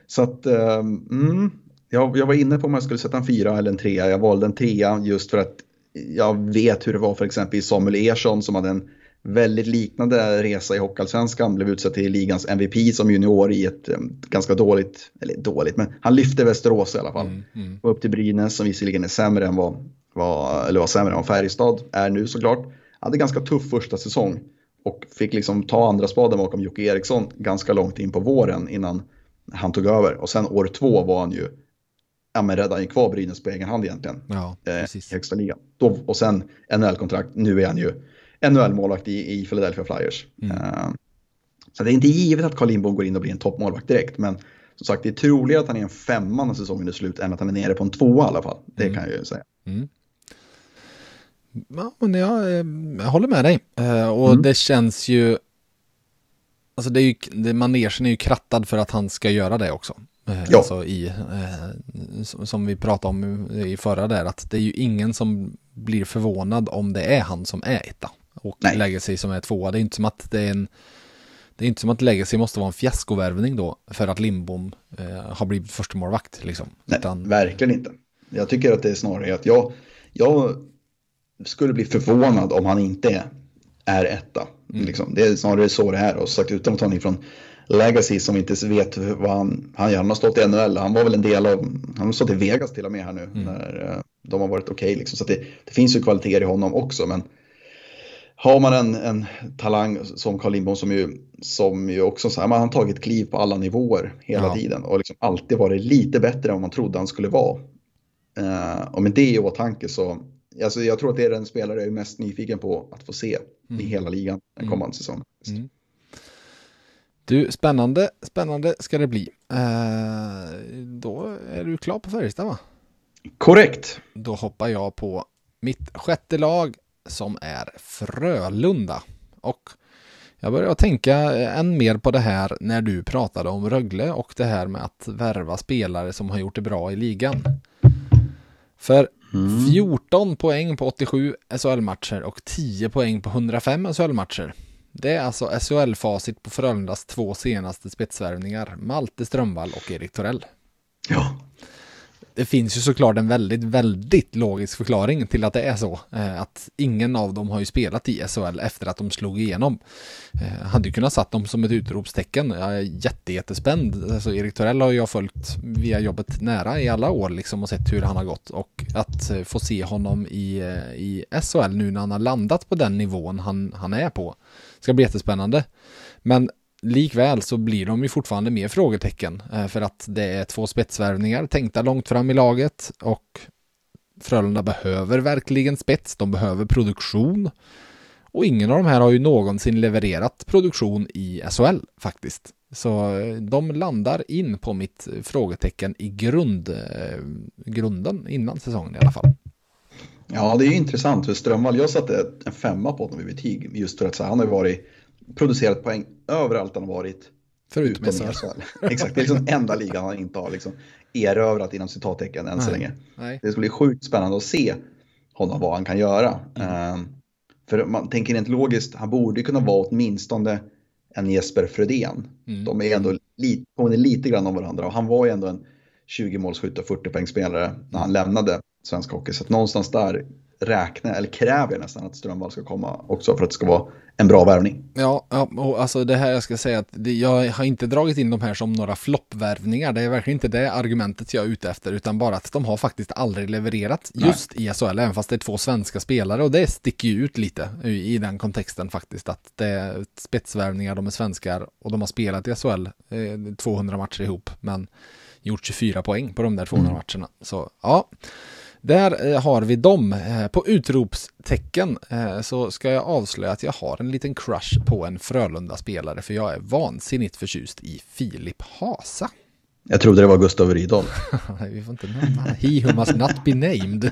Så att, eh, mm, jag, jag var inne på om jag skulle sätta en fyra eller en trea. Jag valde en trea just för att jag vet hur det var för exempel Samuel Ersson som hade en väldigt liknande resa i Hockeyallsvenskan. Blev utsedd till ligans MVP som junior i ett eh, ganska dåligt, eller dåligt, men han lyfte Västerås i alla fall. Mm, mm. Och upp till Brynäs som visserligen är sämre än vad, vad, eller var sämre än vad Färjestad är nu såklart. Hade ganska tuff första säsong och fick liksom ta andra spaden bakom Jocke Eriksson ganska långt in på våren innan han tog över. Och sen år två var han ju, ja men räddade han ju kvar Brynäs på egen hand egentligen. Ja, Eh, i högsta ligan. Då, och sen NHL-kontrakt, nu är han ju NHL-målvakt i, i Philadelphia Flyers. Mm. Eh, så det är inte givet att Carl Lindbom går in och blir en toppmålvakt direkt. Men som sagt, det är troligare att han är en femma när säsongen är slut än att han är nere på en tvåa i alla fall. Det Mm. kan jag ju säga. Mm. Ja, men jag, eh, jag håller med dig. Eh, Och Mm. det känns ju... Alltså det är ju, det, manegen är ju krattad för att han ska göra det också. Eh, Ja. Alltså i, som vi pratade om i förra där, att det är ju ingen som blir förvånad om det är han som är etta. Och Nej. Legacy som är tvåa. Det är inte som att det är en... Det är inte som att Legacy måste vara en fiaskovärvning då för att Lindbom eh, har blivit första målvakt liksom. Nej, Utan, verkligen inte. Jag tycker att det är snarare att jag, jag skulle bli förvånad om han inte är, etta. Mm. Liksom. Det är snarare så det är. Och sagt utan att ta från Legacy som inte vet vad han, han gör. Han har stått i NHL, han var väl en del av, han har stått i Vegas till och med här nu. Mm. När eh, de har varit okej liksom. Så det, det finns ju kvaliteter i honom också. Men har man en, en talang som Carl Lindbom som ju, som ju också så här, man har tagit kliv på alla nivåer hela Ja. tiden och liksom alltid varit lite bättre än vad man trodde han skulle vara. Eh, och med det i åtanke så, alltså jag tror att det är den spelare jag är mest nyfiken på att få se i hela ligan den kommande säsongen. Mm. Du, spännande, spännande ska det bli. Eh, då är du klar på Färjestad va? Korrekt. Då hoppar jag på mitt sjätte lag som är Frölunda. Och jag börjar tänka än mer på det här när du pratade om Rögle och det här med att värva spelare som har gjort det bra i ligan. För 14 poäng på 87 SHL-matcher och 10 poäng på 105 SHL-matcher. Det är alltså SHL-facit på Frölundas två senaste spetsvärvningar, Malte Strömvall och Erik Torell. Ja. Det finns ju såklart en väldigt, väldigt logisk förklaring till att det är så. Eh, att ingen av dem har ju spelat i SHL efter att de slog igenom. Eh, hade ju kunnat satt dem som ett utropstecken. Jag är jätte, jättespänd. Alltså Erik Torell har jag följt via jobbet nära i alla år liksom och sett hur han har gått. Och att eh, få se honom i, eh, i SHL nu när han har landat på den nivån han, han är på. Ska bli jättespännande. Men likväl så blir de ju fortfarande mer frågetecken eh, för att det är två spetsvärvningar tänkta långt fram i laget och Frölunda behöver verkligen spets, de behöver produktion och ingen av de här har ju någonsin levererat produktion i SHL faktiskt. Så eh, de landar in på mitt frågetecken i grund, eh, grunden innan säsongen i alla fall. Ja, det är ju intressant för Strömvall, jag satte en femma på honom i betyg just för att så här, han har ju varit producerat poäng överallt han har varit. Förutom utom i SHL. Exakt, det är liksom enda ligan han inte har liksom erövrat inom citattecken än så länge. Nej. Det ska bli sjukt spännande att se honom vad han kan göra. Mm. Ehm, för man tänker rent logiskt, han borde kunna vara åtminstone en Jesper Fredén. Mm. De är ändå lite, påminner lite grann om varandra och han var ju ändå en 20 målskytt och 40 poängspelare när han lämnade svensk hockey. Så någonstans där räknar, eller kräver nästan att Strömvall ska komma också för att det ska vara en bra värvning. Ja, ja, och alltså det här jag ska säga att det, jag har inte dragit in de här som några floppvärvningar. Det är verkligen inte det argumentet jag är ute efter, utan bara att de har faktiskt aldrig levererat just i SHL, även fast det är två svenska spelare och det sticker ju ut lite i, i den kontexten faktiskt, att det är spetsvärvningar, de är svenskar och de har spelat i SHL eh, 200 matcher ihop, men gjort 24 poäng på de där 200 matcherna. Så ja, där eh, har vi dem. Eh, På utropstecken eh, så ska jag avslöja att jag har en liten crush på en Frölunda-spelare för jag är vansinnigt förtjust i Filip Hasa. Jag trodde det var Gustav Rydahl. vi får inte nämna. He who must not be named.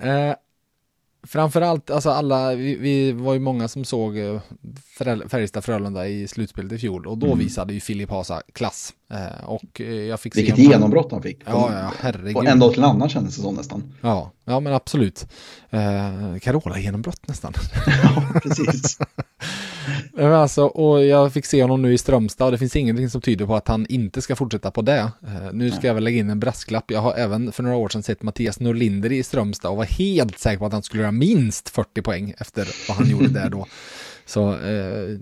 framförallt, alltså alla, vi, vi var ju många som såg eh, Färjestad-Frölunda i slutspelet i fjol och då visade ju Filip Hasa klass. Eh, och eh, jag fick Vilket genombrott han fick. Ja, ja, herregud. Från en dag till en annan kändes det som nästan. Ja, ja men absolut. Eh, Carola-genombrott nästan. Ja, precis. Men Alltså, och jag fick se honom nu i Strömstad och det finns ingenting som tyder på att han inte ska fortsätta på det. Eh, nu ska jag väl lägga in en brasklapp. Jag har även för några år sedan sett Mattias Norlinder i Strömstad och var helt säker på att han skulle göra minst 40 poäng efter vad han gjorde där då. Så eh,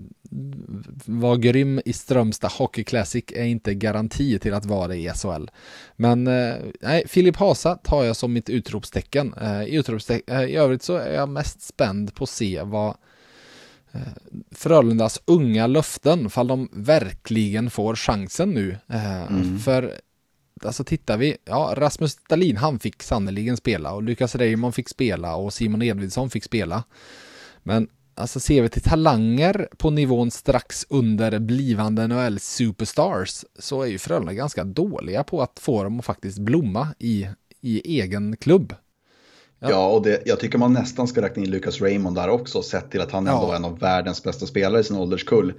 var grym i Strömstad Hockey Classic är inte garanti till att vara i SHL. Men eh, nej, Filip Hasa tar jag som mitt utropstecken. Eh, i, utropste- eh, I övrigt så är jag mest spänd på att se vad eh, Frölundas unga löften, fall de verkligen får chansen nu. Eh, För alltså tittar vi, ja Rasmus Dahlin han fick sannoliken spela och Lukas Reimann fick spela och Simon Edvidsson fick spela. Men alltså ser vi till talanger på nivån strax under blivande NHL Superstars så är ju Frölunda ganska dåliga på att få dem att faktiskt blomma i, i egen klubb. Ja. Ja, och det, jag tycker man nästan ska räkna in Lucas Raymond där också, sett till att han ändå Ja. är en av världens bästa spelare i sin ålderskull.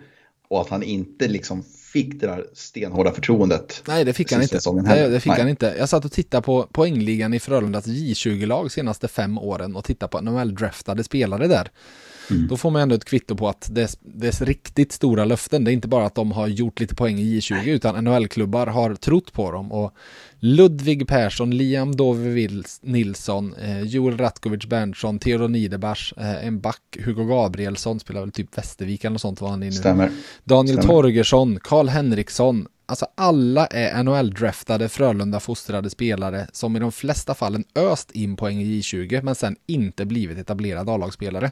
Och att han inte liksom fick det där stenhårda förtroendet. Nej, det fick han inte. heller. det fick Nej. han inte. Jag satt och tittade på poängligan i Frölundas J20-lag senaste fem åren och tittade på NHL-draftade spelare där. Mm. Då får man ändå ett kvitto på att det är riktigt stora löften. Det är inte bara att de har gjort lite poäng i J20 utan NHL-klubbar har trott på dem. Och Ludvig Persson, Liam Dove Nilsson, eh, Joel Ratkovic Berntsson, Theodor Niederbach, eh, en back, Hugo Gabrielsson, spelar väl typ Västervik eller något sånt var han i nu. Stämmer. Daniel Stämmer. Torgersson, Karl Henriksson, alltså alla är NHL-draftade Frölunda-fostrade spelare som i de flesta fallen öst in poäng i J20 men sen inte blivit etablerade A-lagsspelare.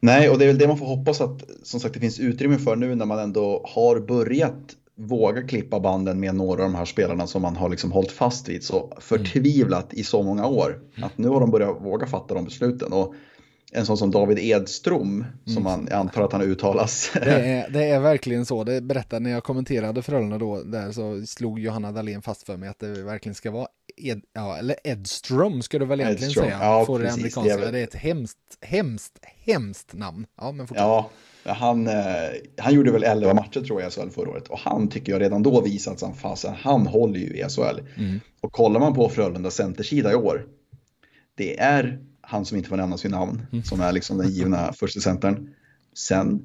Nej, och det är väl det man får hoppas att som sagt det finns utrymme för nu när man ändå har börjat våga klippa banden med några av de här spelarna som man har liksom hållit fast vid så förtvivlat i så många år. Att nu har de börjat våga fatta de besluten. Och en sån som David Edström, som man jag antar att han uttalas. Det är, det är verkligen så. Det berättade när jag kommenterade Frölunda då, där så slog Johanna Dahlén fast för mig att det verkligen ska vara Ed, ja, eller Edström ska du väl egentligen Edström. säga. Ja, Får det amerikanska. Det är väl- Det är ett hemskt, hemskt, hemskt namn. Ja, men fortsätt. Ja, han, eh, han gjorde väl 11 matcher tror jag i SHL förra året och han tycker jag redan då visat som fasen, han håller ju i SHL. Mm. Och kollar man på Frölunda centersida i år, det är han som inte får nämna sin namn, Mm. som är liksom den givna första centern. Sen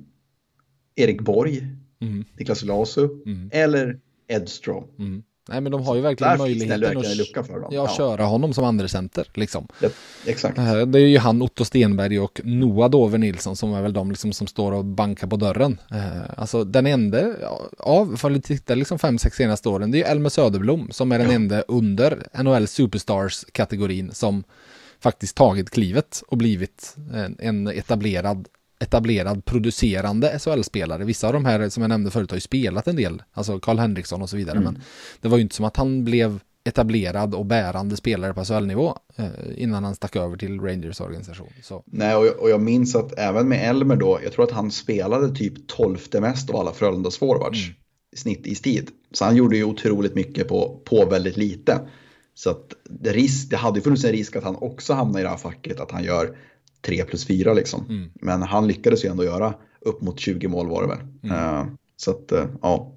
Erik Borg, Mm. Niklas Lasu Mm. eller Edström. Mm. Nej, men de har ju verkligen Där möjligheten verkligen att lucka för dem. ja, köra honom som andra center liksom. Det, exakt. Eh, Det är ju han, Otto Stenberg och Noah Dover Nilsson som är väl de liksom som står och bankar på dörren. Eh, Alltså den enda av, för att titta liksom fem, sex senaste åren, det är ju Elmer Söderblom som är den enda under NHL Superstars-kategorin som faktiskt tagit klivet och blivit en, en etablerad etablerad producerande SHL-spelare. Vissa av de här som jag nämnde förut har ju spelat en del, alltså Karl Henriksson och så vidare, men det var ju inte som att han blev etablerad och bärande spelare på SHL-nivå eh, innan han stack över till Rangers organisation. Så. Nej, och jag, och jag minns att även med Elmer då, jag tror att han spelade typ 12 mest av alla Frölundas forwards Mm. i snitt i tid. Så han gjorde ju otroligt mycket på, på väldigt lite. Så att det, risk, det hade ju funnits en risk att han också hamnar i det här facket, att han gör 3 plus 4 liksom. Mm. Men han lyckades ju ändå göra upp mot 20 mål var det väl. Mm. Eh, så att, eh, ja.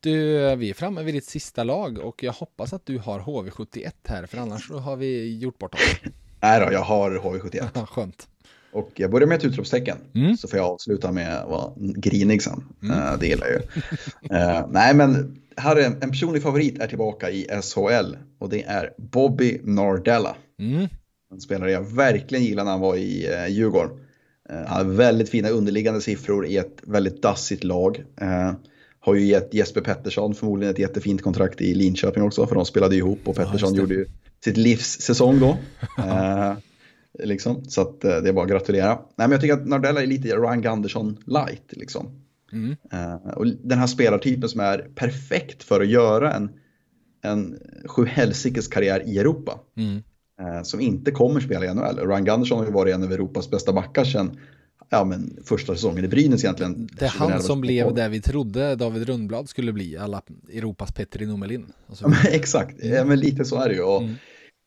Du, vi är framme vid ditt sista lag och jag hoppas att du har HV71 här, för annars så har vi gjort bort oss. Nej då, jag har HV71. Ja, Skönt. Och jag börjar med ett utropstecken. Mm. Så får jag avsluta med att vara grinig sen. Eh, det gillar jag ju. Nej men här är en, en personlig favorit är tillbaka i SHL. Och det är Bobby Nardella. Mm. En spelare jag verkligen gillar när han var i eh, Djurgården. Eh, han har väldigt fina underliggande siffror i ett väldigt dassigt lag. Eh, har ju gett Jesper Pettersson förmodligen ett jättefint kontrakt i Linköping också. För de spelade ihop och Pettersson det. gjorde ju sitt livs säsong då. Eh, liksom. Så att, eh, det är bara att gratulera. Nej, men jag tycker att Nardella är lite Ryan Gunderson light. Liksom. Mm. Eh, och den här spelartypen som är perfekt för att göra en, en sjuhelsikes karriär i Europa. Mm. Eh, som inte kommer spela i NHL. Ryan Gunderson har ju varit en av Europas bästa backar sedan ja, men första säsongen i Brynäs egentligen. Det är han 2011. som blev det vi trodde David Rundblad skulle bli, alla Europas Petri Numelin. Och så Ja, exakt, ja, men lite så är det ju. Och Mm.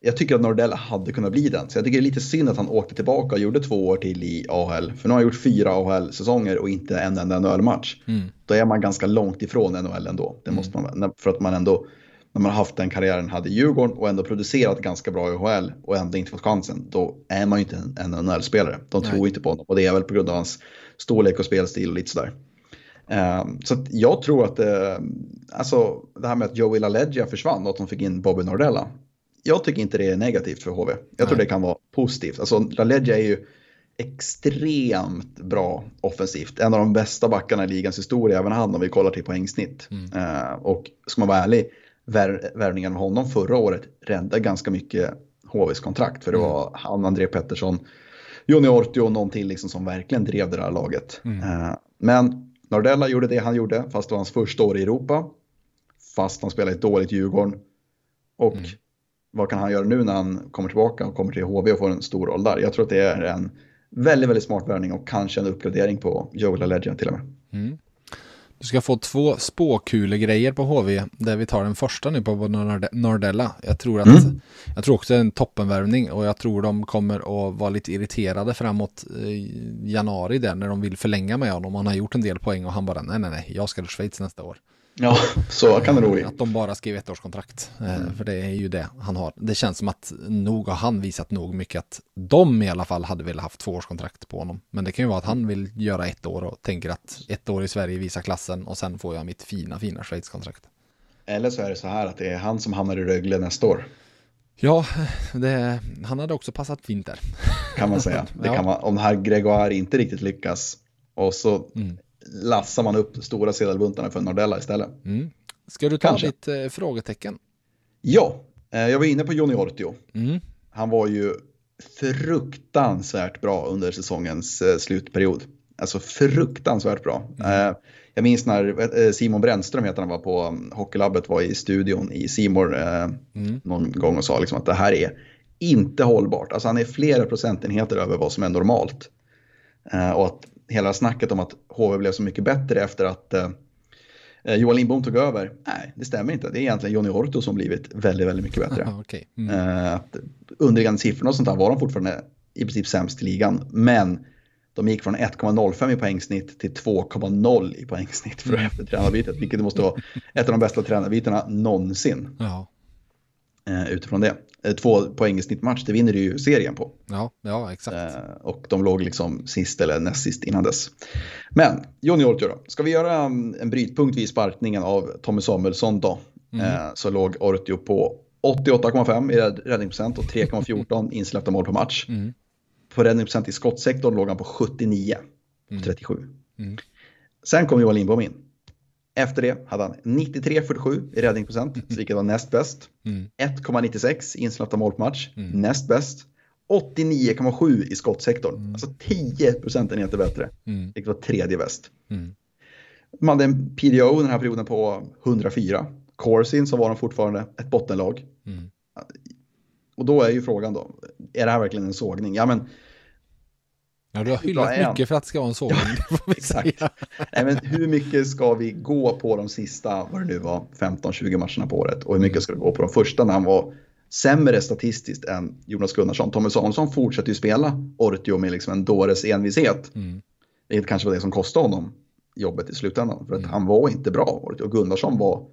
Jag tycker att Nordell hade kunnat bli den. Så jag tycker det är lite synd att han åkte tillbaka och gjorde två år till i AHL. För nu har han gjort fyra AHL-säsonger och inte en enda NHL-match. Mm. Då är man ganska långt ifrån NHL ändå. Det måste man, för att man ändå, när man har haft den karriären hade i Djurgården och ändå producerat ganska bra i AHL och ändå inte fått chansen. Då är man ju inte en, NHL-spelare. De Nej. tror inte på honom och det är väl på grund av hans storlek och spelstil och lite sådär. Ehm, så jag tror att eh, alltså, det här med att Joey LaLeggia försvann och att de fick in Bobby Nordella. Jag tycker inte det är negativt för HV. Jag tror Nej. det kan vara positivt. Alltså LaLeggia är ju extremt bra offensivt. En av de bästa backarna i ligans historia, även han om vi kollar till poängsnitt. Mm. Eh, och ska man vara ärlig, vär, värvningen med honom förra året räddade ganska mycket HVs kontrakt. För det Mm. var han, André Pettersson, Jonny Ortio och någon till liksom som verkligen drev det här laget. Mm. Eh, men Nordella gjorde det han gjorde, fast det var hans första år i Europa. Fast han spelade ett dåligt Djurgården. Och Mm. Vad kan han göra nu när han kommer tillbaka och kommer till HV och får en stor roll där? Jag tror att det är en väldigt, väldigt smart värvning och kanske en uppgradering på Joel Legend till och med. Mm. Du ska få två spåkulegrejer på HV där vi tar den första nu på Nord- Nordella. Jag tror, att, Mm. jag tror också det är en toppenvärvning och jag tror de kommer att vara lite irriterade framåt eh, januari där när de vill förlänga med honom. Han har gjort en del poäng och han bara nej nej nej jag ska till Schweiz nästa år. Ja, så kan det nog bli. Att de bara skrev ett årskontrakt. Eh, För det är ju det han har. Det känns som att nog har han visat nog mycket att de i alla fall hade velat haft två årskontrakt på honom. Men det kan ju vara att han vill göra ett år och tänker att ett år i Sverige visar klassen och sen får jag mitt fina, fina Schweiz-kontrakt. Eller så är det så här att det är han som hamnar i Rögle nästa år. Ja, det, han hade också passat fint där. Kan man säga. Det Ja. kan man, om här Gregoire inte riktigt lyckas och så Mm. Lassar man upp stora sedelbuntarna för Nordella istället. Mm. Ska du ta Kanske. ditt eh, frågetecken? Ja, eh, jag var inne på Johnny Ortio. Mm. Han var ju fruktansvärt bra under säsongens eh, slutperiod. Alltså fruktansvärt bra. Eh, jag minns när eh, Simon Brännström heter han var på um, Hockeylabbet var i studion i Simor eh, Mm. någon gång och sa liksom att det här är inte hållbart. Alltså han är flera procentenheter över vad som är normalt. Eh, och att hela snacket om att HV blev så mycket bättre efter att eh, eh, Johan Lindbom tog över. Nej, det stämmer inte. Det är egentligen Johnny Orto som blivit väldigt, väldigt mycket bättre. Aha, okej. Mm. Eh, underliggande siffrorna och sånt där var de fortfarande i princip sämst i ligan. Men de gick från 1,05 i poängsnitt till 2,0 i poängsnitt för Mm. efter tränarbytet. Vilket måste vara ett av de bästa tränarbytena någonsin Ja. Eh, utifrån det. Eh, Två poäng i snittmatch, det vinner du ju serien på. Ja, ja, exakt. Eh, och de låg liksom sist eller näst sist innan dess. Men Johnny Ortio då. Ska vi göra mm, en brytpunkt vid sparkningen av Tommy Samuelsson då. Eh, så låg Ortio på 88,5 i rädd- räddningsprocent och 3,14 insläppta mål per match. Mm. På räddningsprocent i skottsektorn låg han på 79, 37. Mm. Sen kom Johan Lindbom in. Efter det hade han 93,47 i räddningsprocent, vilket var näst bäst. Mm. 1,96 i insläppta mål per match, näst bäst. 89,7 i skottsektorn, alltså 10 procentenheter bättre, Mm. vilket var tredje bäst. Mm. De hade en PDO den här perioden på 104. Corsin så var de fortfarande ett bottenlag. Mm. Och då är ju frågan då, är det här verkligen en sågning? Ja men Ja, du har hyllat mycket för att det ska vara en sågning. vi Exakt. säga. Nej, men hur mycket ska vi gå på de sista, vad det nu var, 15-20 matcherna på året? Och hur mycket ska det gå på de första när han var sämre statistiskt än Jonas Gunnarsson? Tommy Samuelsson fortsätter ju spela Ortio med liksom en dåres envishet. Mm. Vilket kanske var det som kostade honom jobbet i slutändan. För att han var inte bra, Ortio. Gunnarsson var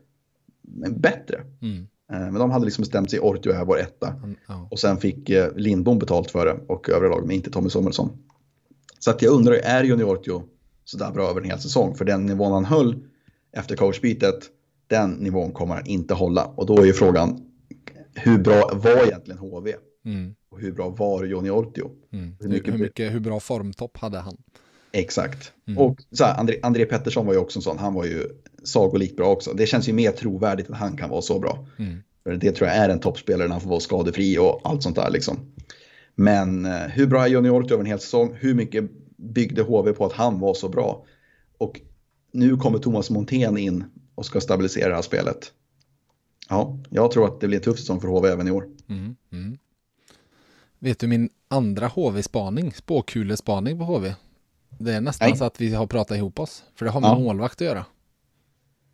bättre. Mm. Eh, Men de hade liksom bestämt sig, Ortio är vår etta. Han- Ja. Och sen fick eh, Lindbom betalt för det och övriga lag, men inte Tommy Samuelsson. Så att jag undrar, är Johnny Ortio sådär bra över en hel säsong? För den nivån han höll efter coachbytet, den nivån kommer han inte hålla. Och då är ju frågan, hur bra var egentligen HV? Mm. Och hur bra var Johnny Ortio? Mm. Hur Hur, mycket- hur, mycket, hur bra formtopp hade han? Exakt. Mm. Och så här, André, André Pettersson var ju också en sån, han var ju sagolikt bra också. Det känns ju mer trovärdigt att han kan vara så bra. Mm. För det tror jag är en toppspelare när han får vara skadefri och allt sånt där liksom. Men eh, hur bra är Johnny Ortio över en hel säsong? Hur mycket byggde HV på att han var så bra? Och nu kommer Thomas Montén in och ska stabilisera det här spelet. Ja, jag tror att det blir en tuff säsong för HV även i år. Mm. Mm. Vet du min andra HV-spaning, spåkulespaning på HV? Det är nästan Nej. så att vi har pratat ihop oss. För det har med Ja. målvakt att göra.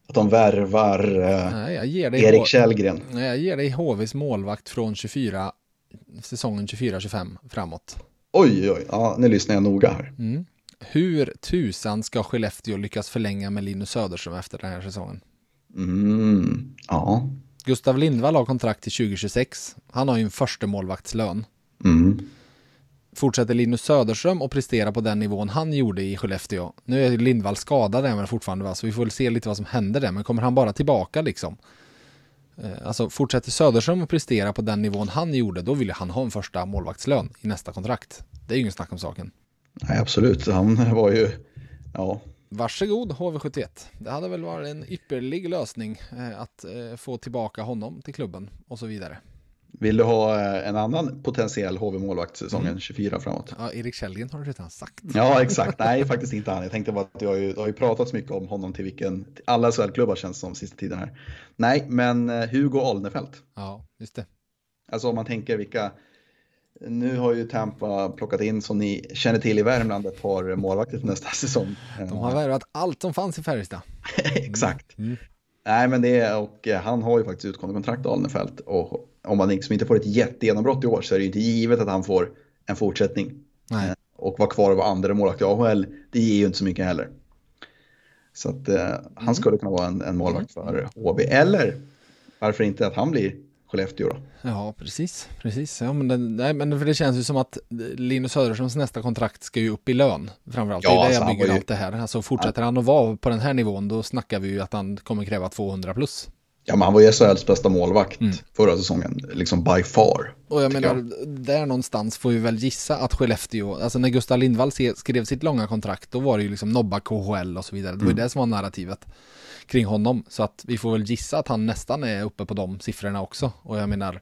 Att de värvar eh, Nej, jag ger dig, Erik Källgren. Nej, jag ger dig HVs målvakt från 24, säsongen 24-25 framåt. Oj, oj, ja, nu lyssnar jag noga här. Mm. Hur tusan ska Skellefteå lyckas förlänga med Linus Söderström efter den här säsongen? Mm, ja. Gustav Lindvall har kontrakt till 2026. Han har ju en första målvaktslön. Mm. Fortsätter Linus Söderström och prestera på den nivån han gjorde i Skellefteå. Nu är Lindvall skadad även fortfarande va, så vi får väl se lite vad som händer där. Men kommer han bara tillbaka liksom? Eh, Alltså fortsätter Söderström att prestera på den nivån han gjorde, då vill han ha en första målvaktslön i nästa kontrakt. Det är ju ingen snack om saken. Nej, absolut. Han var ju, ja, Varsågod HV71. Det hade väl varit en ypperlig lösning eh, att eh, få tillbaka honom till klubben och så vidare. Vill du ha eh, en annan potentiell HV-målvakt säsongen 24 framåt? Ja, Erik Källgren har du redan sagt. Ja, exakt. Nej, faktiskt inte han. Jag tänkte bara att du har ju, det har ju pratats mycket om honom till vilken, till alla SHL-klubbar känns som sista tiden här. Nej, men eh, Hugo Alnefelt. Ja, just det. Alltså om man tänker vilka, nu har ju Tampa plockat in som ni känner till i Värmland ett par målvakter för nästa säsong. De har värvat allt som fanns i Färjestad. Exakt. Mm. Nej, men det är, och eh, han har ju faktiskt utgående kontrakt Alnefelt. Och om man liksom inte får ett jättegenombrott i år så är det ju inte givet att han får en fortsättning. Nej. Eh, Och vara kvar och vara andra målvakt i AHL, det ger ju inte så mycket heller. Så att eh, han skulle kunna vara en, en målvakt för HV. Eller varför inte att han blir Skellefteå då? Ja, precis. precis. Ja, men, det, nej, men för det känns ju som att Linus Söderströms nästa kontrakt ska ju upp i lön. Framförallt. Ja, det är det alltså, jag han bygger ju- allt det här. Alltså fortsätter han att vara på den här nivån, då snackar vi ju att han kommer kräva 200 plus. Ja, men han var ju SHLs bästa målvakt mm. förra säsongen, liksom by far. Och jag menar, jag. där någonstans får vi väl gissa att Skellefteå, alltså när Gustav Lindvall skrev sitt långa kontrakt, då var det ju liksom nobba KHL och så vidare. Det var ju mm. det som var narrativet kring honom. Så att vi får väl gissa att han nästan är uppe på de siffrorna också. Och jag menar,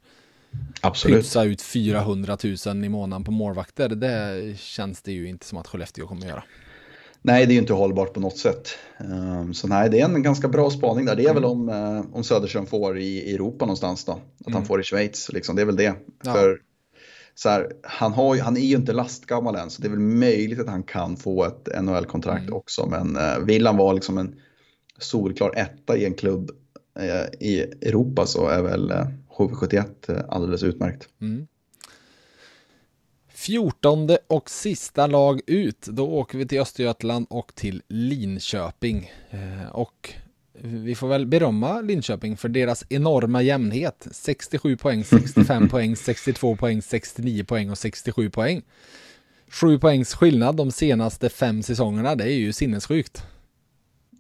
Absolut. pytsa ut 400 000 i månaden på målvakter, det känns det ju inte som att Skellefteå kommer att göra. Nej, det är ju inte hållbart på något sätt. Ehm, så nej, det är en ganska bra spaning där. Det är mm. väl om, eh, om Söderström får i Europa någonstans då. Att mm. han får i Schweiz, liksom. det är väl det. Ja. För så här, han, har, han är ju inte lastgammal än, så det är väl möjligt att han kan få ett NHL-kontrakt mm. också. Men uh, vill han vara liksom en solklar etta i en klubb uh, i Europa så är väl uh, HV71 alldeles utmärkt. Mm. Fjortonde och sista lag ut. Då åker vi till Östergötland och till Linköping. Eh, och vi får väl berömma Linköping för deras enorma jämnhet. 67 poäng, 65 poäng, 62 poäng, 69 poäng och 67 poäng. Sju poängs skillnad de senaste fem säsongerna, det är ju sinnessjukt.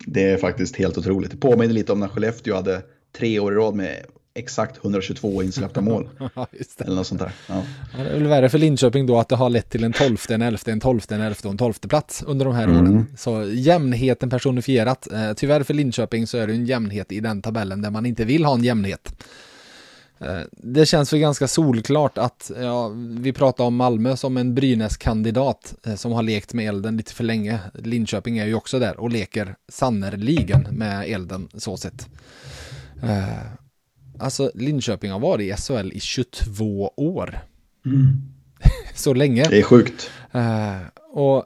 Det är faktiskt helt otroligt. Det påminner lite om när Skellefteå hade tre år i rad med exakt 122 insläppta mål. Eller något sånt där. Ja. Ja, det är väl värre för Linköping då att det har lett till en tolfte, en elfte, en tolfte, en elfte och en tolfte plats under de här mm. åren. Så jämnheten personifierat. Eh, tyvärr för Linköping så är det en jämnhet i den tabellen där man inte vill ha en jämnhet. Eh, det känns väl ganska solklart att, ja, vi pratar om Malmö som en Brynäs-kandidat eh, som har lekt med elden lite för länge. Linköping är ju också där och leker sannerligen med elden så sett. Eh, Alltså Linköping har varit i SHL i 22 år. Mm. så länge. Det är sjukt. Uh, och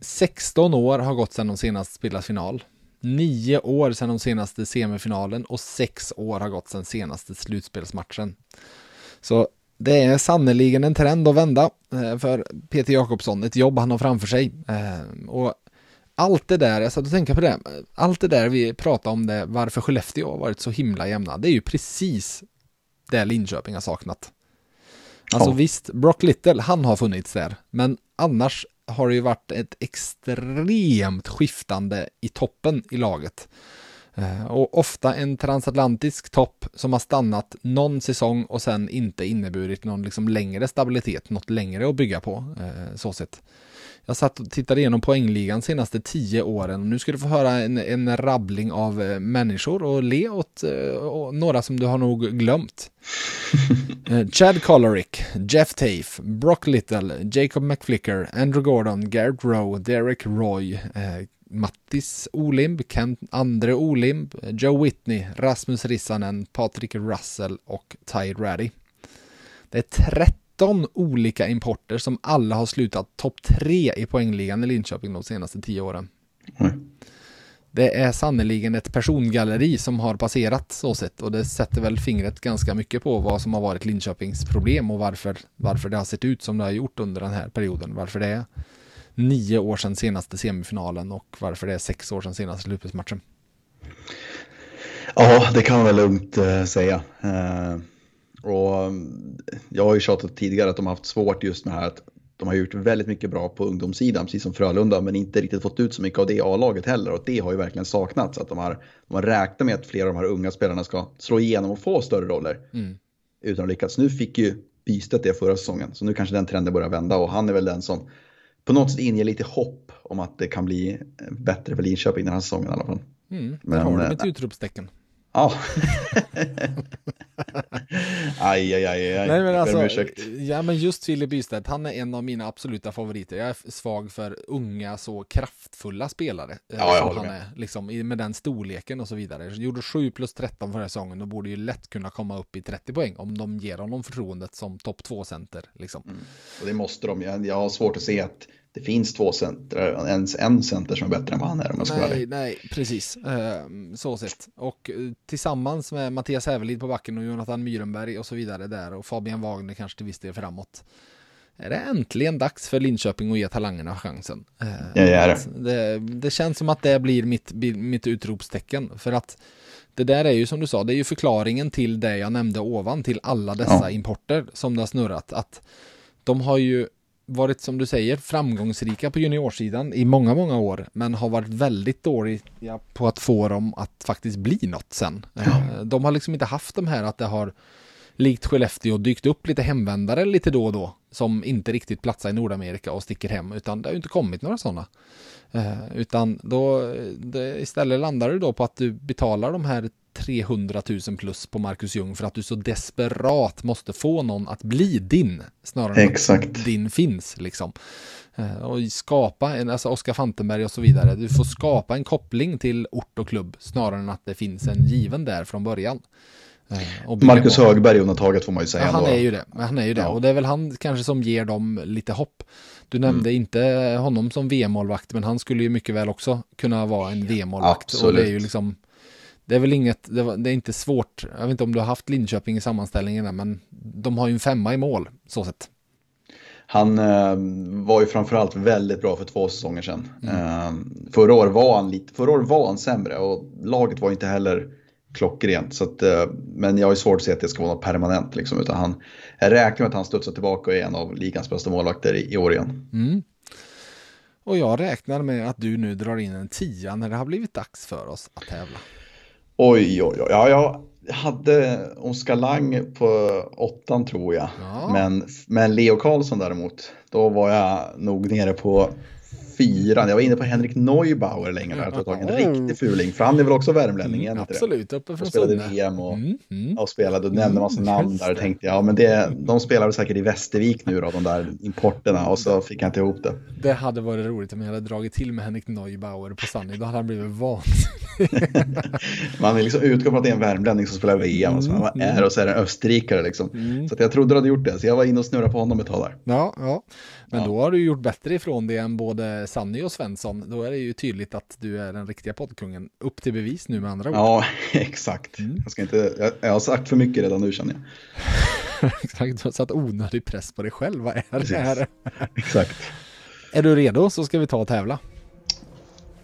16 år har gått sedan de senast spelat final. 9 år sedan de senaste semifinalen och 6 år har gått sedan senaste slutspelsmatchen. Så det är sannoliken en trend att vända uh, för Peter Jakobsson, ett jobb han har framför sig. Uh, och allt det där, jag satt och tänkte på det, allt det där vi pratade om det, varför Skellefteå har varit så himla jämna, det är ju precis det Linköping har saknat. Alltså ja. visst, Brock Little, han har funnits där, men annars har det ju varit ett extremt skiftande i toppen i laget. Eh, och ofta en transatlantisk topp som har stannat någon säsong och sen inte inneburit någon liksom längre stabilitet, något längre att bygga på, eh, så sett. Jag satt och tittade igenom poängligan senaste tio åren. Nu ska du få höra en, en rabbling av eh, människor och le åt och några som du har nog glömt. Chad Colorick, Jeff Tafe, Brock Little, Jacob McFlicker, Andrew Gordon, Garrett Rowe, Derek Roy, Mattis Olimb, Kent Andre Olimb, Joe Whitney, Rasmus Rissanen, Patrik Russell och Ty Raddy. Det är 13 olika importer som alla har slutat topp 3 i poängligan i Linköping de senaste 10 åren. Mm. Det är sannoliken ett persongalleri som har passerat så sett och det sätter väl fingret ganska mycket på vad som har varit Linköpings problem och varför, varför det har sett ut som det har gjort under den här perioden. Varför det är nio år sedan senaste semifinalen och varför det är sex år sedan senaste slutspelsmatchen. Ja, det kan man väl lugnt uh, säga. Och mm, jag har ju tjatat tidigare att de har haft svårt just med här att de har gjort väldigt mycket bra på ungdomssidan, precis som Frölunda, men inte riktigt fått ut så mycket av det A-laget heller. Och det har ju verkligen saknats. Att de har, de har räknat med att flera av de här unga spelarna ska slå igenom och få större roller. Mm. Utan att lyckas. Nu fick ju Bystedt det förra säsongen, så nu kanske den trenden börjar vända. Och han är väl den som på något sätt inger lite hopp om att det kan bli bättre för Linköping den här säsongen i alla fall. Mm, men, har du ett äh, utropstecken. Ja. aj, aj, aj, aj. Nej, men alltså, ja, men just Filip Bystedt, han är en av mina absoluta favoriter. Jag är svag för unga, så kraftfulla spelare. Eh, ja, jag han är, liksom, med den storleken och så vidare. Gjorde 7 plus 13 förra säsongen och borde ju lätt kunna komma upp i 30 poäng om de ger honom förtroendet som topp 2-center. Liksom. Mm. Och det måste de. Jag, jag har svårt att se att det finns två center, ens en center som är bättre än vad han är om jag ska Nej, nej, precis. Uh, så sett. Och uh, tillsammans med Mattias Hävelid på backen och Jonathan Myrenberg och så vidare där och Fabian Wagner kanske till viss del framåt. Är det äntligen dags för Linköping att ge talangerna chansen? Ja, det är det. det. Det känns som att det blir mitt, mitt utropstecken. För att det där är ju som du sa, det är ju förklaringen till det jag nämnde ovan, till alla dessa ja. importer som det har snurrat. Att de har ju varit, som du säger, framgångsrika på juniorsidan i många, många år, men har varit väldigt dåliga på att få dem att faktiskt bli något sen. Eh, De har liksom inte haft de här att det har likt Skellefteå dykt upp lite hemvändare lite då och då som inte riktigt platsar i Nordamerika och sticker hem, utan det har ju inte kommit några sådana. Eh, utan då det, istället landar det då på att du betalar de här 300 000 plus på Marcus Ljung för att du så desperat måste få någon att bli din snarare än Exakt. att din finns liksom. Eh, och skapa en, alltså Oskar Fantenberg och så vidare. Du får skapa en koppling till ort och klubb snarare än att det finns en given där från början. Eh, Marcus. Högberg undantaget får man ju säga. Ja, han är ju det. Han är ju det. Ja. Och det är väl han kanske som ger dem lite hopp. Du nämnde Mm. inte honom som VM-målvakt, men han skulle ju mycket väl också kunna vara en VM-målvakt. Och det är ju liksom det är väl inget, det, var, det är inte svårt. Jag vet inte om du har haft Linköping i sammanställningarna, men de har ju en femma i mål, så sett. Han eh, var ju framförallt väldigt bra för två säsonger sedan. Mm. Eh, förra, året var han lite, förra året var han sämre och laget var inte heller klockrent. Så att, eh, men jag har ju svårt att se att det ska vara något permanent. Liksom, utan han, jag räknar med att han studsar tillbaka och är en av ligans bästa målvakter i, i år igen. Mm. Och jag räknar med att du nu drar in en tia när det har blivit dags för oss att tävla. Oj, oj, oj. Ja, jag hade Oskar Lang på åttan tror jag. Ja. Men, men Leo Karlsson däremot, då var jag nog nere på fyran. Jag var inne på Henrik Neubauer länge där. Tror jag tagit en riktig fuling. För han är väl också värmlänning? det? Absolut, uppe Och från spelade. VM och, Mm, mm. och spelade och nämnde massa namn Just där. det. tänkte jag, ja men det, de spelar väl säkert i Västervik nu då, de där importerna. Och så fick jag inte ihop det. Det hade varit roligt om jag hade dragit till med Henrik Neubauer på Sunny. Då hade han blivit vansinnig. Man är liksom utgår från att det är en värmlänning som spelar VM. Och så man är och så är det en österrikare liksom. Mm. Så jag trodde du hade gjort det. Så jag var inne och snurrade på honom ett tag där. Ja, ja. Men Ja. då har du gjort bättre ifrån det än både Sanny och Svensson. Då är det ju tydligt att du är den riktiga poddkungen. Upp till bevis nu med andra ord. Ja, exakt. Mm. Jag, ska inte, jag, jag har sagt för mycket redan nu känner jag. Exakt, du har satt onödig press på dig själv. Vad är Precis. det här? Exakt. Är du redo så ska vi ta och tävla.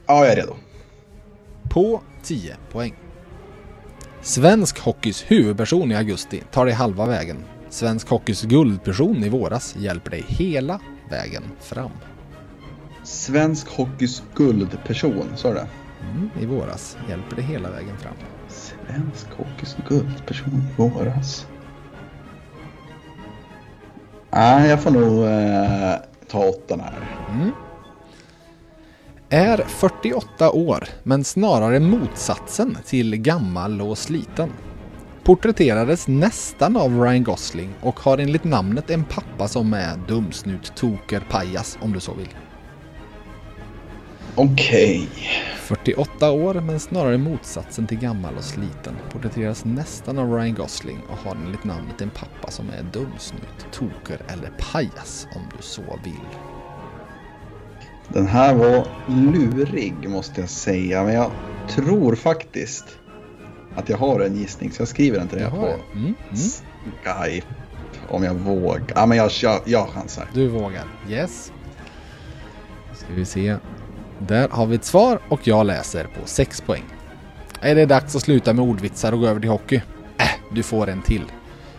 Ja, jag är redo. På 10 poäng. Svensk hockeys huvudperson i augusti tar dig halva vägen. Svensk hockeys guldperson i våras hjälper dig hela vägen fram. Svensk hockeys guldperson, sa du det? Mm, I våras hjälper dig hela vägen fram. Svensk hockeys guldperson i våras. Nej, jag får nog eh, ta åttan här. Mm. Är 48 år, men snarare motsatsen till gammal och sliten. Porträtterades nästan av Ryan Gosling och har enligt namnet en pappa som är dumsnut, toker, pajas om du så vill. Okej. 48 år, men snarare motsatsen till gammal och sliten. Porträtteras nästan av Ryan Gosling och har enligt namnet en pappa som är dumsnut, toker eller pajas om du så vill. Den här var lurig måste jag säga. Men jag tror faktiskt att jag har en gissning. Så jag skriver den till dig på. Mm, mm. Skype. Om jag vågar. Ja, men jag, jag, jag chansar. Du vågar. Yes. Då ska vi se. Där har vi ett svar och jag läser på 6 poäng. Är det dags att sluta med ordvitsar och gå över till hockey? Äh, du får en till.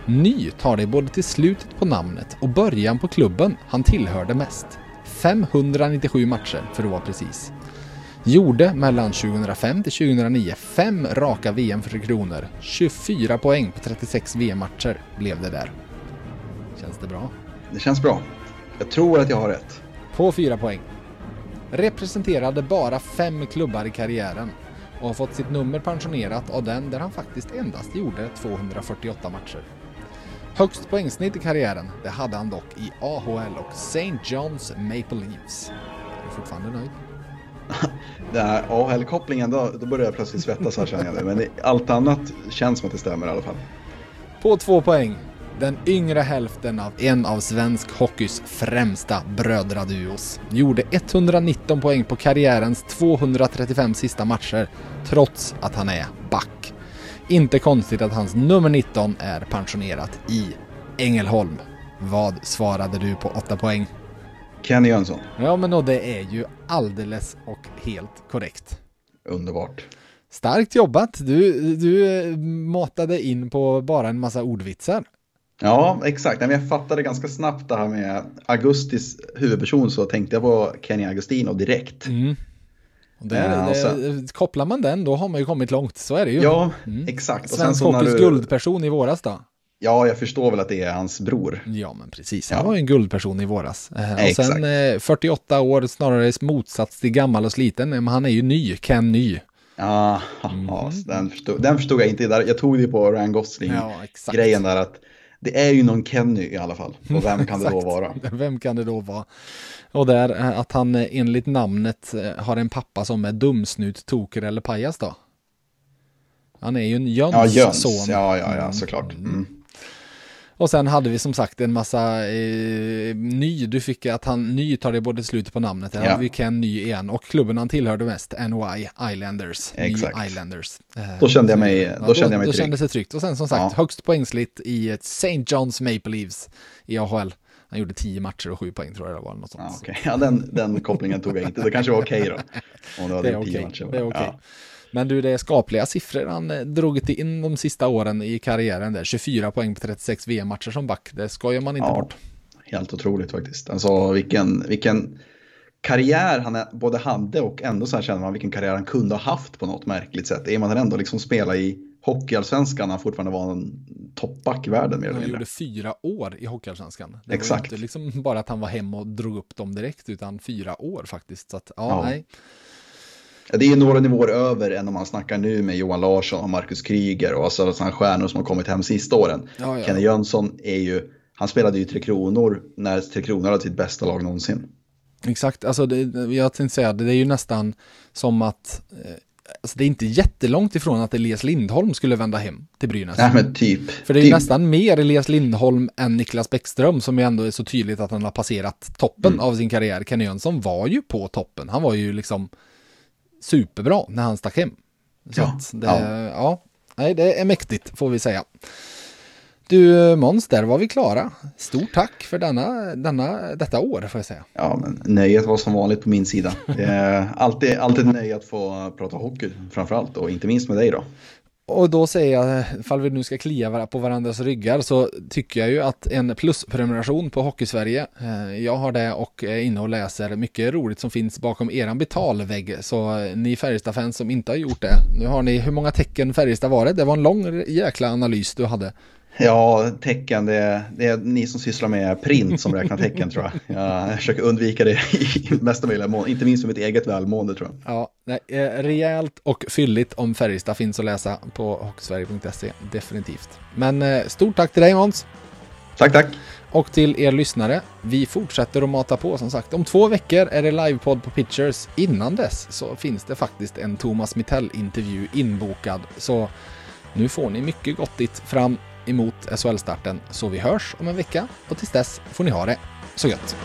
Ny tar dig både till slutet på namnet och början på klubben han tillhörde mest. 597 matcher för att vara precis. Gjorde mellan 2005 till 2009 fem raka VM för Tre Kronor. 24 poäng på 36 VM-matcher blev det där. Känns det bra? Det känns bra. Jag tror att jag har rätt. På 4 poäng. Representerade bara fem klubbar i karriären och har fått sitt nummer pensionerat av den där han faktiskt endast gjorde 248 matcher. Högst poängsnitt i karriären, det hade han dock i AHL och St. John's Maple Leafs. Är du fortfarande nöjd? Den här AHL-kopplingen, då, då börjar jag plötsligt svettas här känner jag nu. Men det- allt annat känns som att det stämmer i alla fall. På två poäng. Den yngre hälften av en av svensk hockeys främsta brödraduos. Gjorde 119 poäng på karriärens 235 sista matcher, trots att han är back. Inte konstigt att hans nummer 19 är pensionerat i Ängelholm. Vad svarade du på 8 poäng? Kenny Jönsson, Ja, men och det är ju alldeles och helt korrekt. underbart. Starkt jobbat! Du, du eh, matade in på bara en massa ordvitsar. Ja, exakt. Men jag fattade ganska snabbt det här med Augustis huvudperson så tänkte jag på Kenny Agustino direkt. Mm. Det, ja, det, sen, kopplar man den då har man ju kommit långt, så är det ju. Ja, mm. exakt. Och Svensk hockeys du... guldperson i våras då? Ja, jag förstår väl att det är hans bror. Ja, men precis. Han ja. var ju en guldperson i våras. Eh, och sen eh, 48 år, snarare motsats till gammal och sliten. Men han är ju ny, Ken Ny. Ja, mm. ja den, förstod, den förstod jag inte. Jag tog det på Ryan Gosling-grejen ja, där att det är ju någon Kenny i alla fall. Och vem kan det då vara? Vem kan det då vara? Och där eh, att han eh, enligt namnet eh, har en pappa som är dumsnut, toker eller pajas då. Han är ju en Jöns, ja, Jöns. son. Ja, ja, ja, såklart. Mm. Och sen hade vi som sagt en massa eh, ny, du fick att han ny tar det både slutet på namnet, ja. hade vi Ken ny igen och klubben han tillhörde mest, NY Islanders. Exakt. Ny Islanders. Eh, då kände jag mig, då, då kände jag mig trygg. Då kändes det tryggt och sen som sagt ja. högst poängsligt i ett St. John's Maple Leafs i AHL. Han gjorde tio matcher och sju poäng tror jag det var. Något sånt. Ja, okay. ja, den, den kopplingen tog jag inte. Det kanske var okej okay då. Om det, det är okej. Okay. Det är okej. Ja. Men du, det är skapliga siffror han eh, drog in de sista åren i karriären där. 24 poäng på 36 VM-matcher som back. Det skojar man inte ja, bort. Helt otroligt faktiskt. Alltså vilken, vilken karriär han både hade och ändå så här känner man vilken karriär han kunde ha haft på något märkligt sätt. Är man ändå liksom spela i Hockeyallsvenskan han fortfarande var en toppback i världen mer eller. Han gjorde fyra år i Hockeyallsvenskan. Det Exakt. var inte liksom bara att han var hem och drog upp dem direkt utan fyra år faktiskt. Så att, ja, ja. nej. Det är några nivåer över än om man snackar nu med Johan Larsson och Marcus Kryger och alltså sådana stjärnor som har kommit hem sista åren. Ja, ja. Kenny Jönsson är ju, han spelade ju Tre Kronor när Tre Kronor hade sitt bästa lag någonsin. Exakt, alltså det, jag tänkte säga det är ju nästan som att eh, Alltså det är inte jättelångt ifrån att Elias Lindholm skulle vända hem till Brynäs. Nej men typ. För det är typ. nästan mer Elias Lindholm än Niklas Bäckström som ju ändå är så tydligt att han har passerat toppen mm. av sin karriär. Kenny Jönsson var ju på toppen. Han var ju liksom superbra när han stack hem. Så ja, det, ja. ja, nej, det är mäktigt får vi säga. Du Måns, där var vi klara. Stort tack för denna, denna, detta år får jag säga. Ja, men nöjet var som vanligt på min sida. Är alltid, alltid nöje att få prata hockey framförallt och inte minst med dig då. Och då säger jag, ifall vi nu ska klia på varandras ryggar så tycker jag ju att en plusprenumeration på Hockeysverige, eh, jag har det och eh, är inne och läser mycket roligt som finns bakom eran betalvägg. Så eh, ni Färjestad-fans som inte har gjort det, nu har ni, hur många tecken Färjestad var det? Det var en lång jäkla analys du hade. Ja, tecken, det är, det är ni som sysslar med print som räknar tecken tror jag. Jag försöker undvika det i mesta möjliga mån, inte minst för mitt eget välmående tror jag. Ja, nej, eh, rejält och fylligt om Färjestad finns att läsa på hockeysverige.se, definitivt. Men eh, stort tack till dig Måns. Tack, tack. Och till er lyssnare, vi fortsätter att mata på som sagt. Om två veckor är det livepodd på Pitchers. Innan dess så finns det faktiskt en Thomas Mittell-intervju inbokad. Så nu får ni mycket gottigt fram emot SHL-starten, så vi hörs om en vecka och tills dess får ni ha det så gött!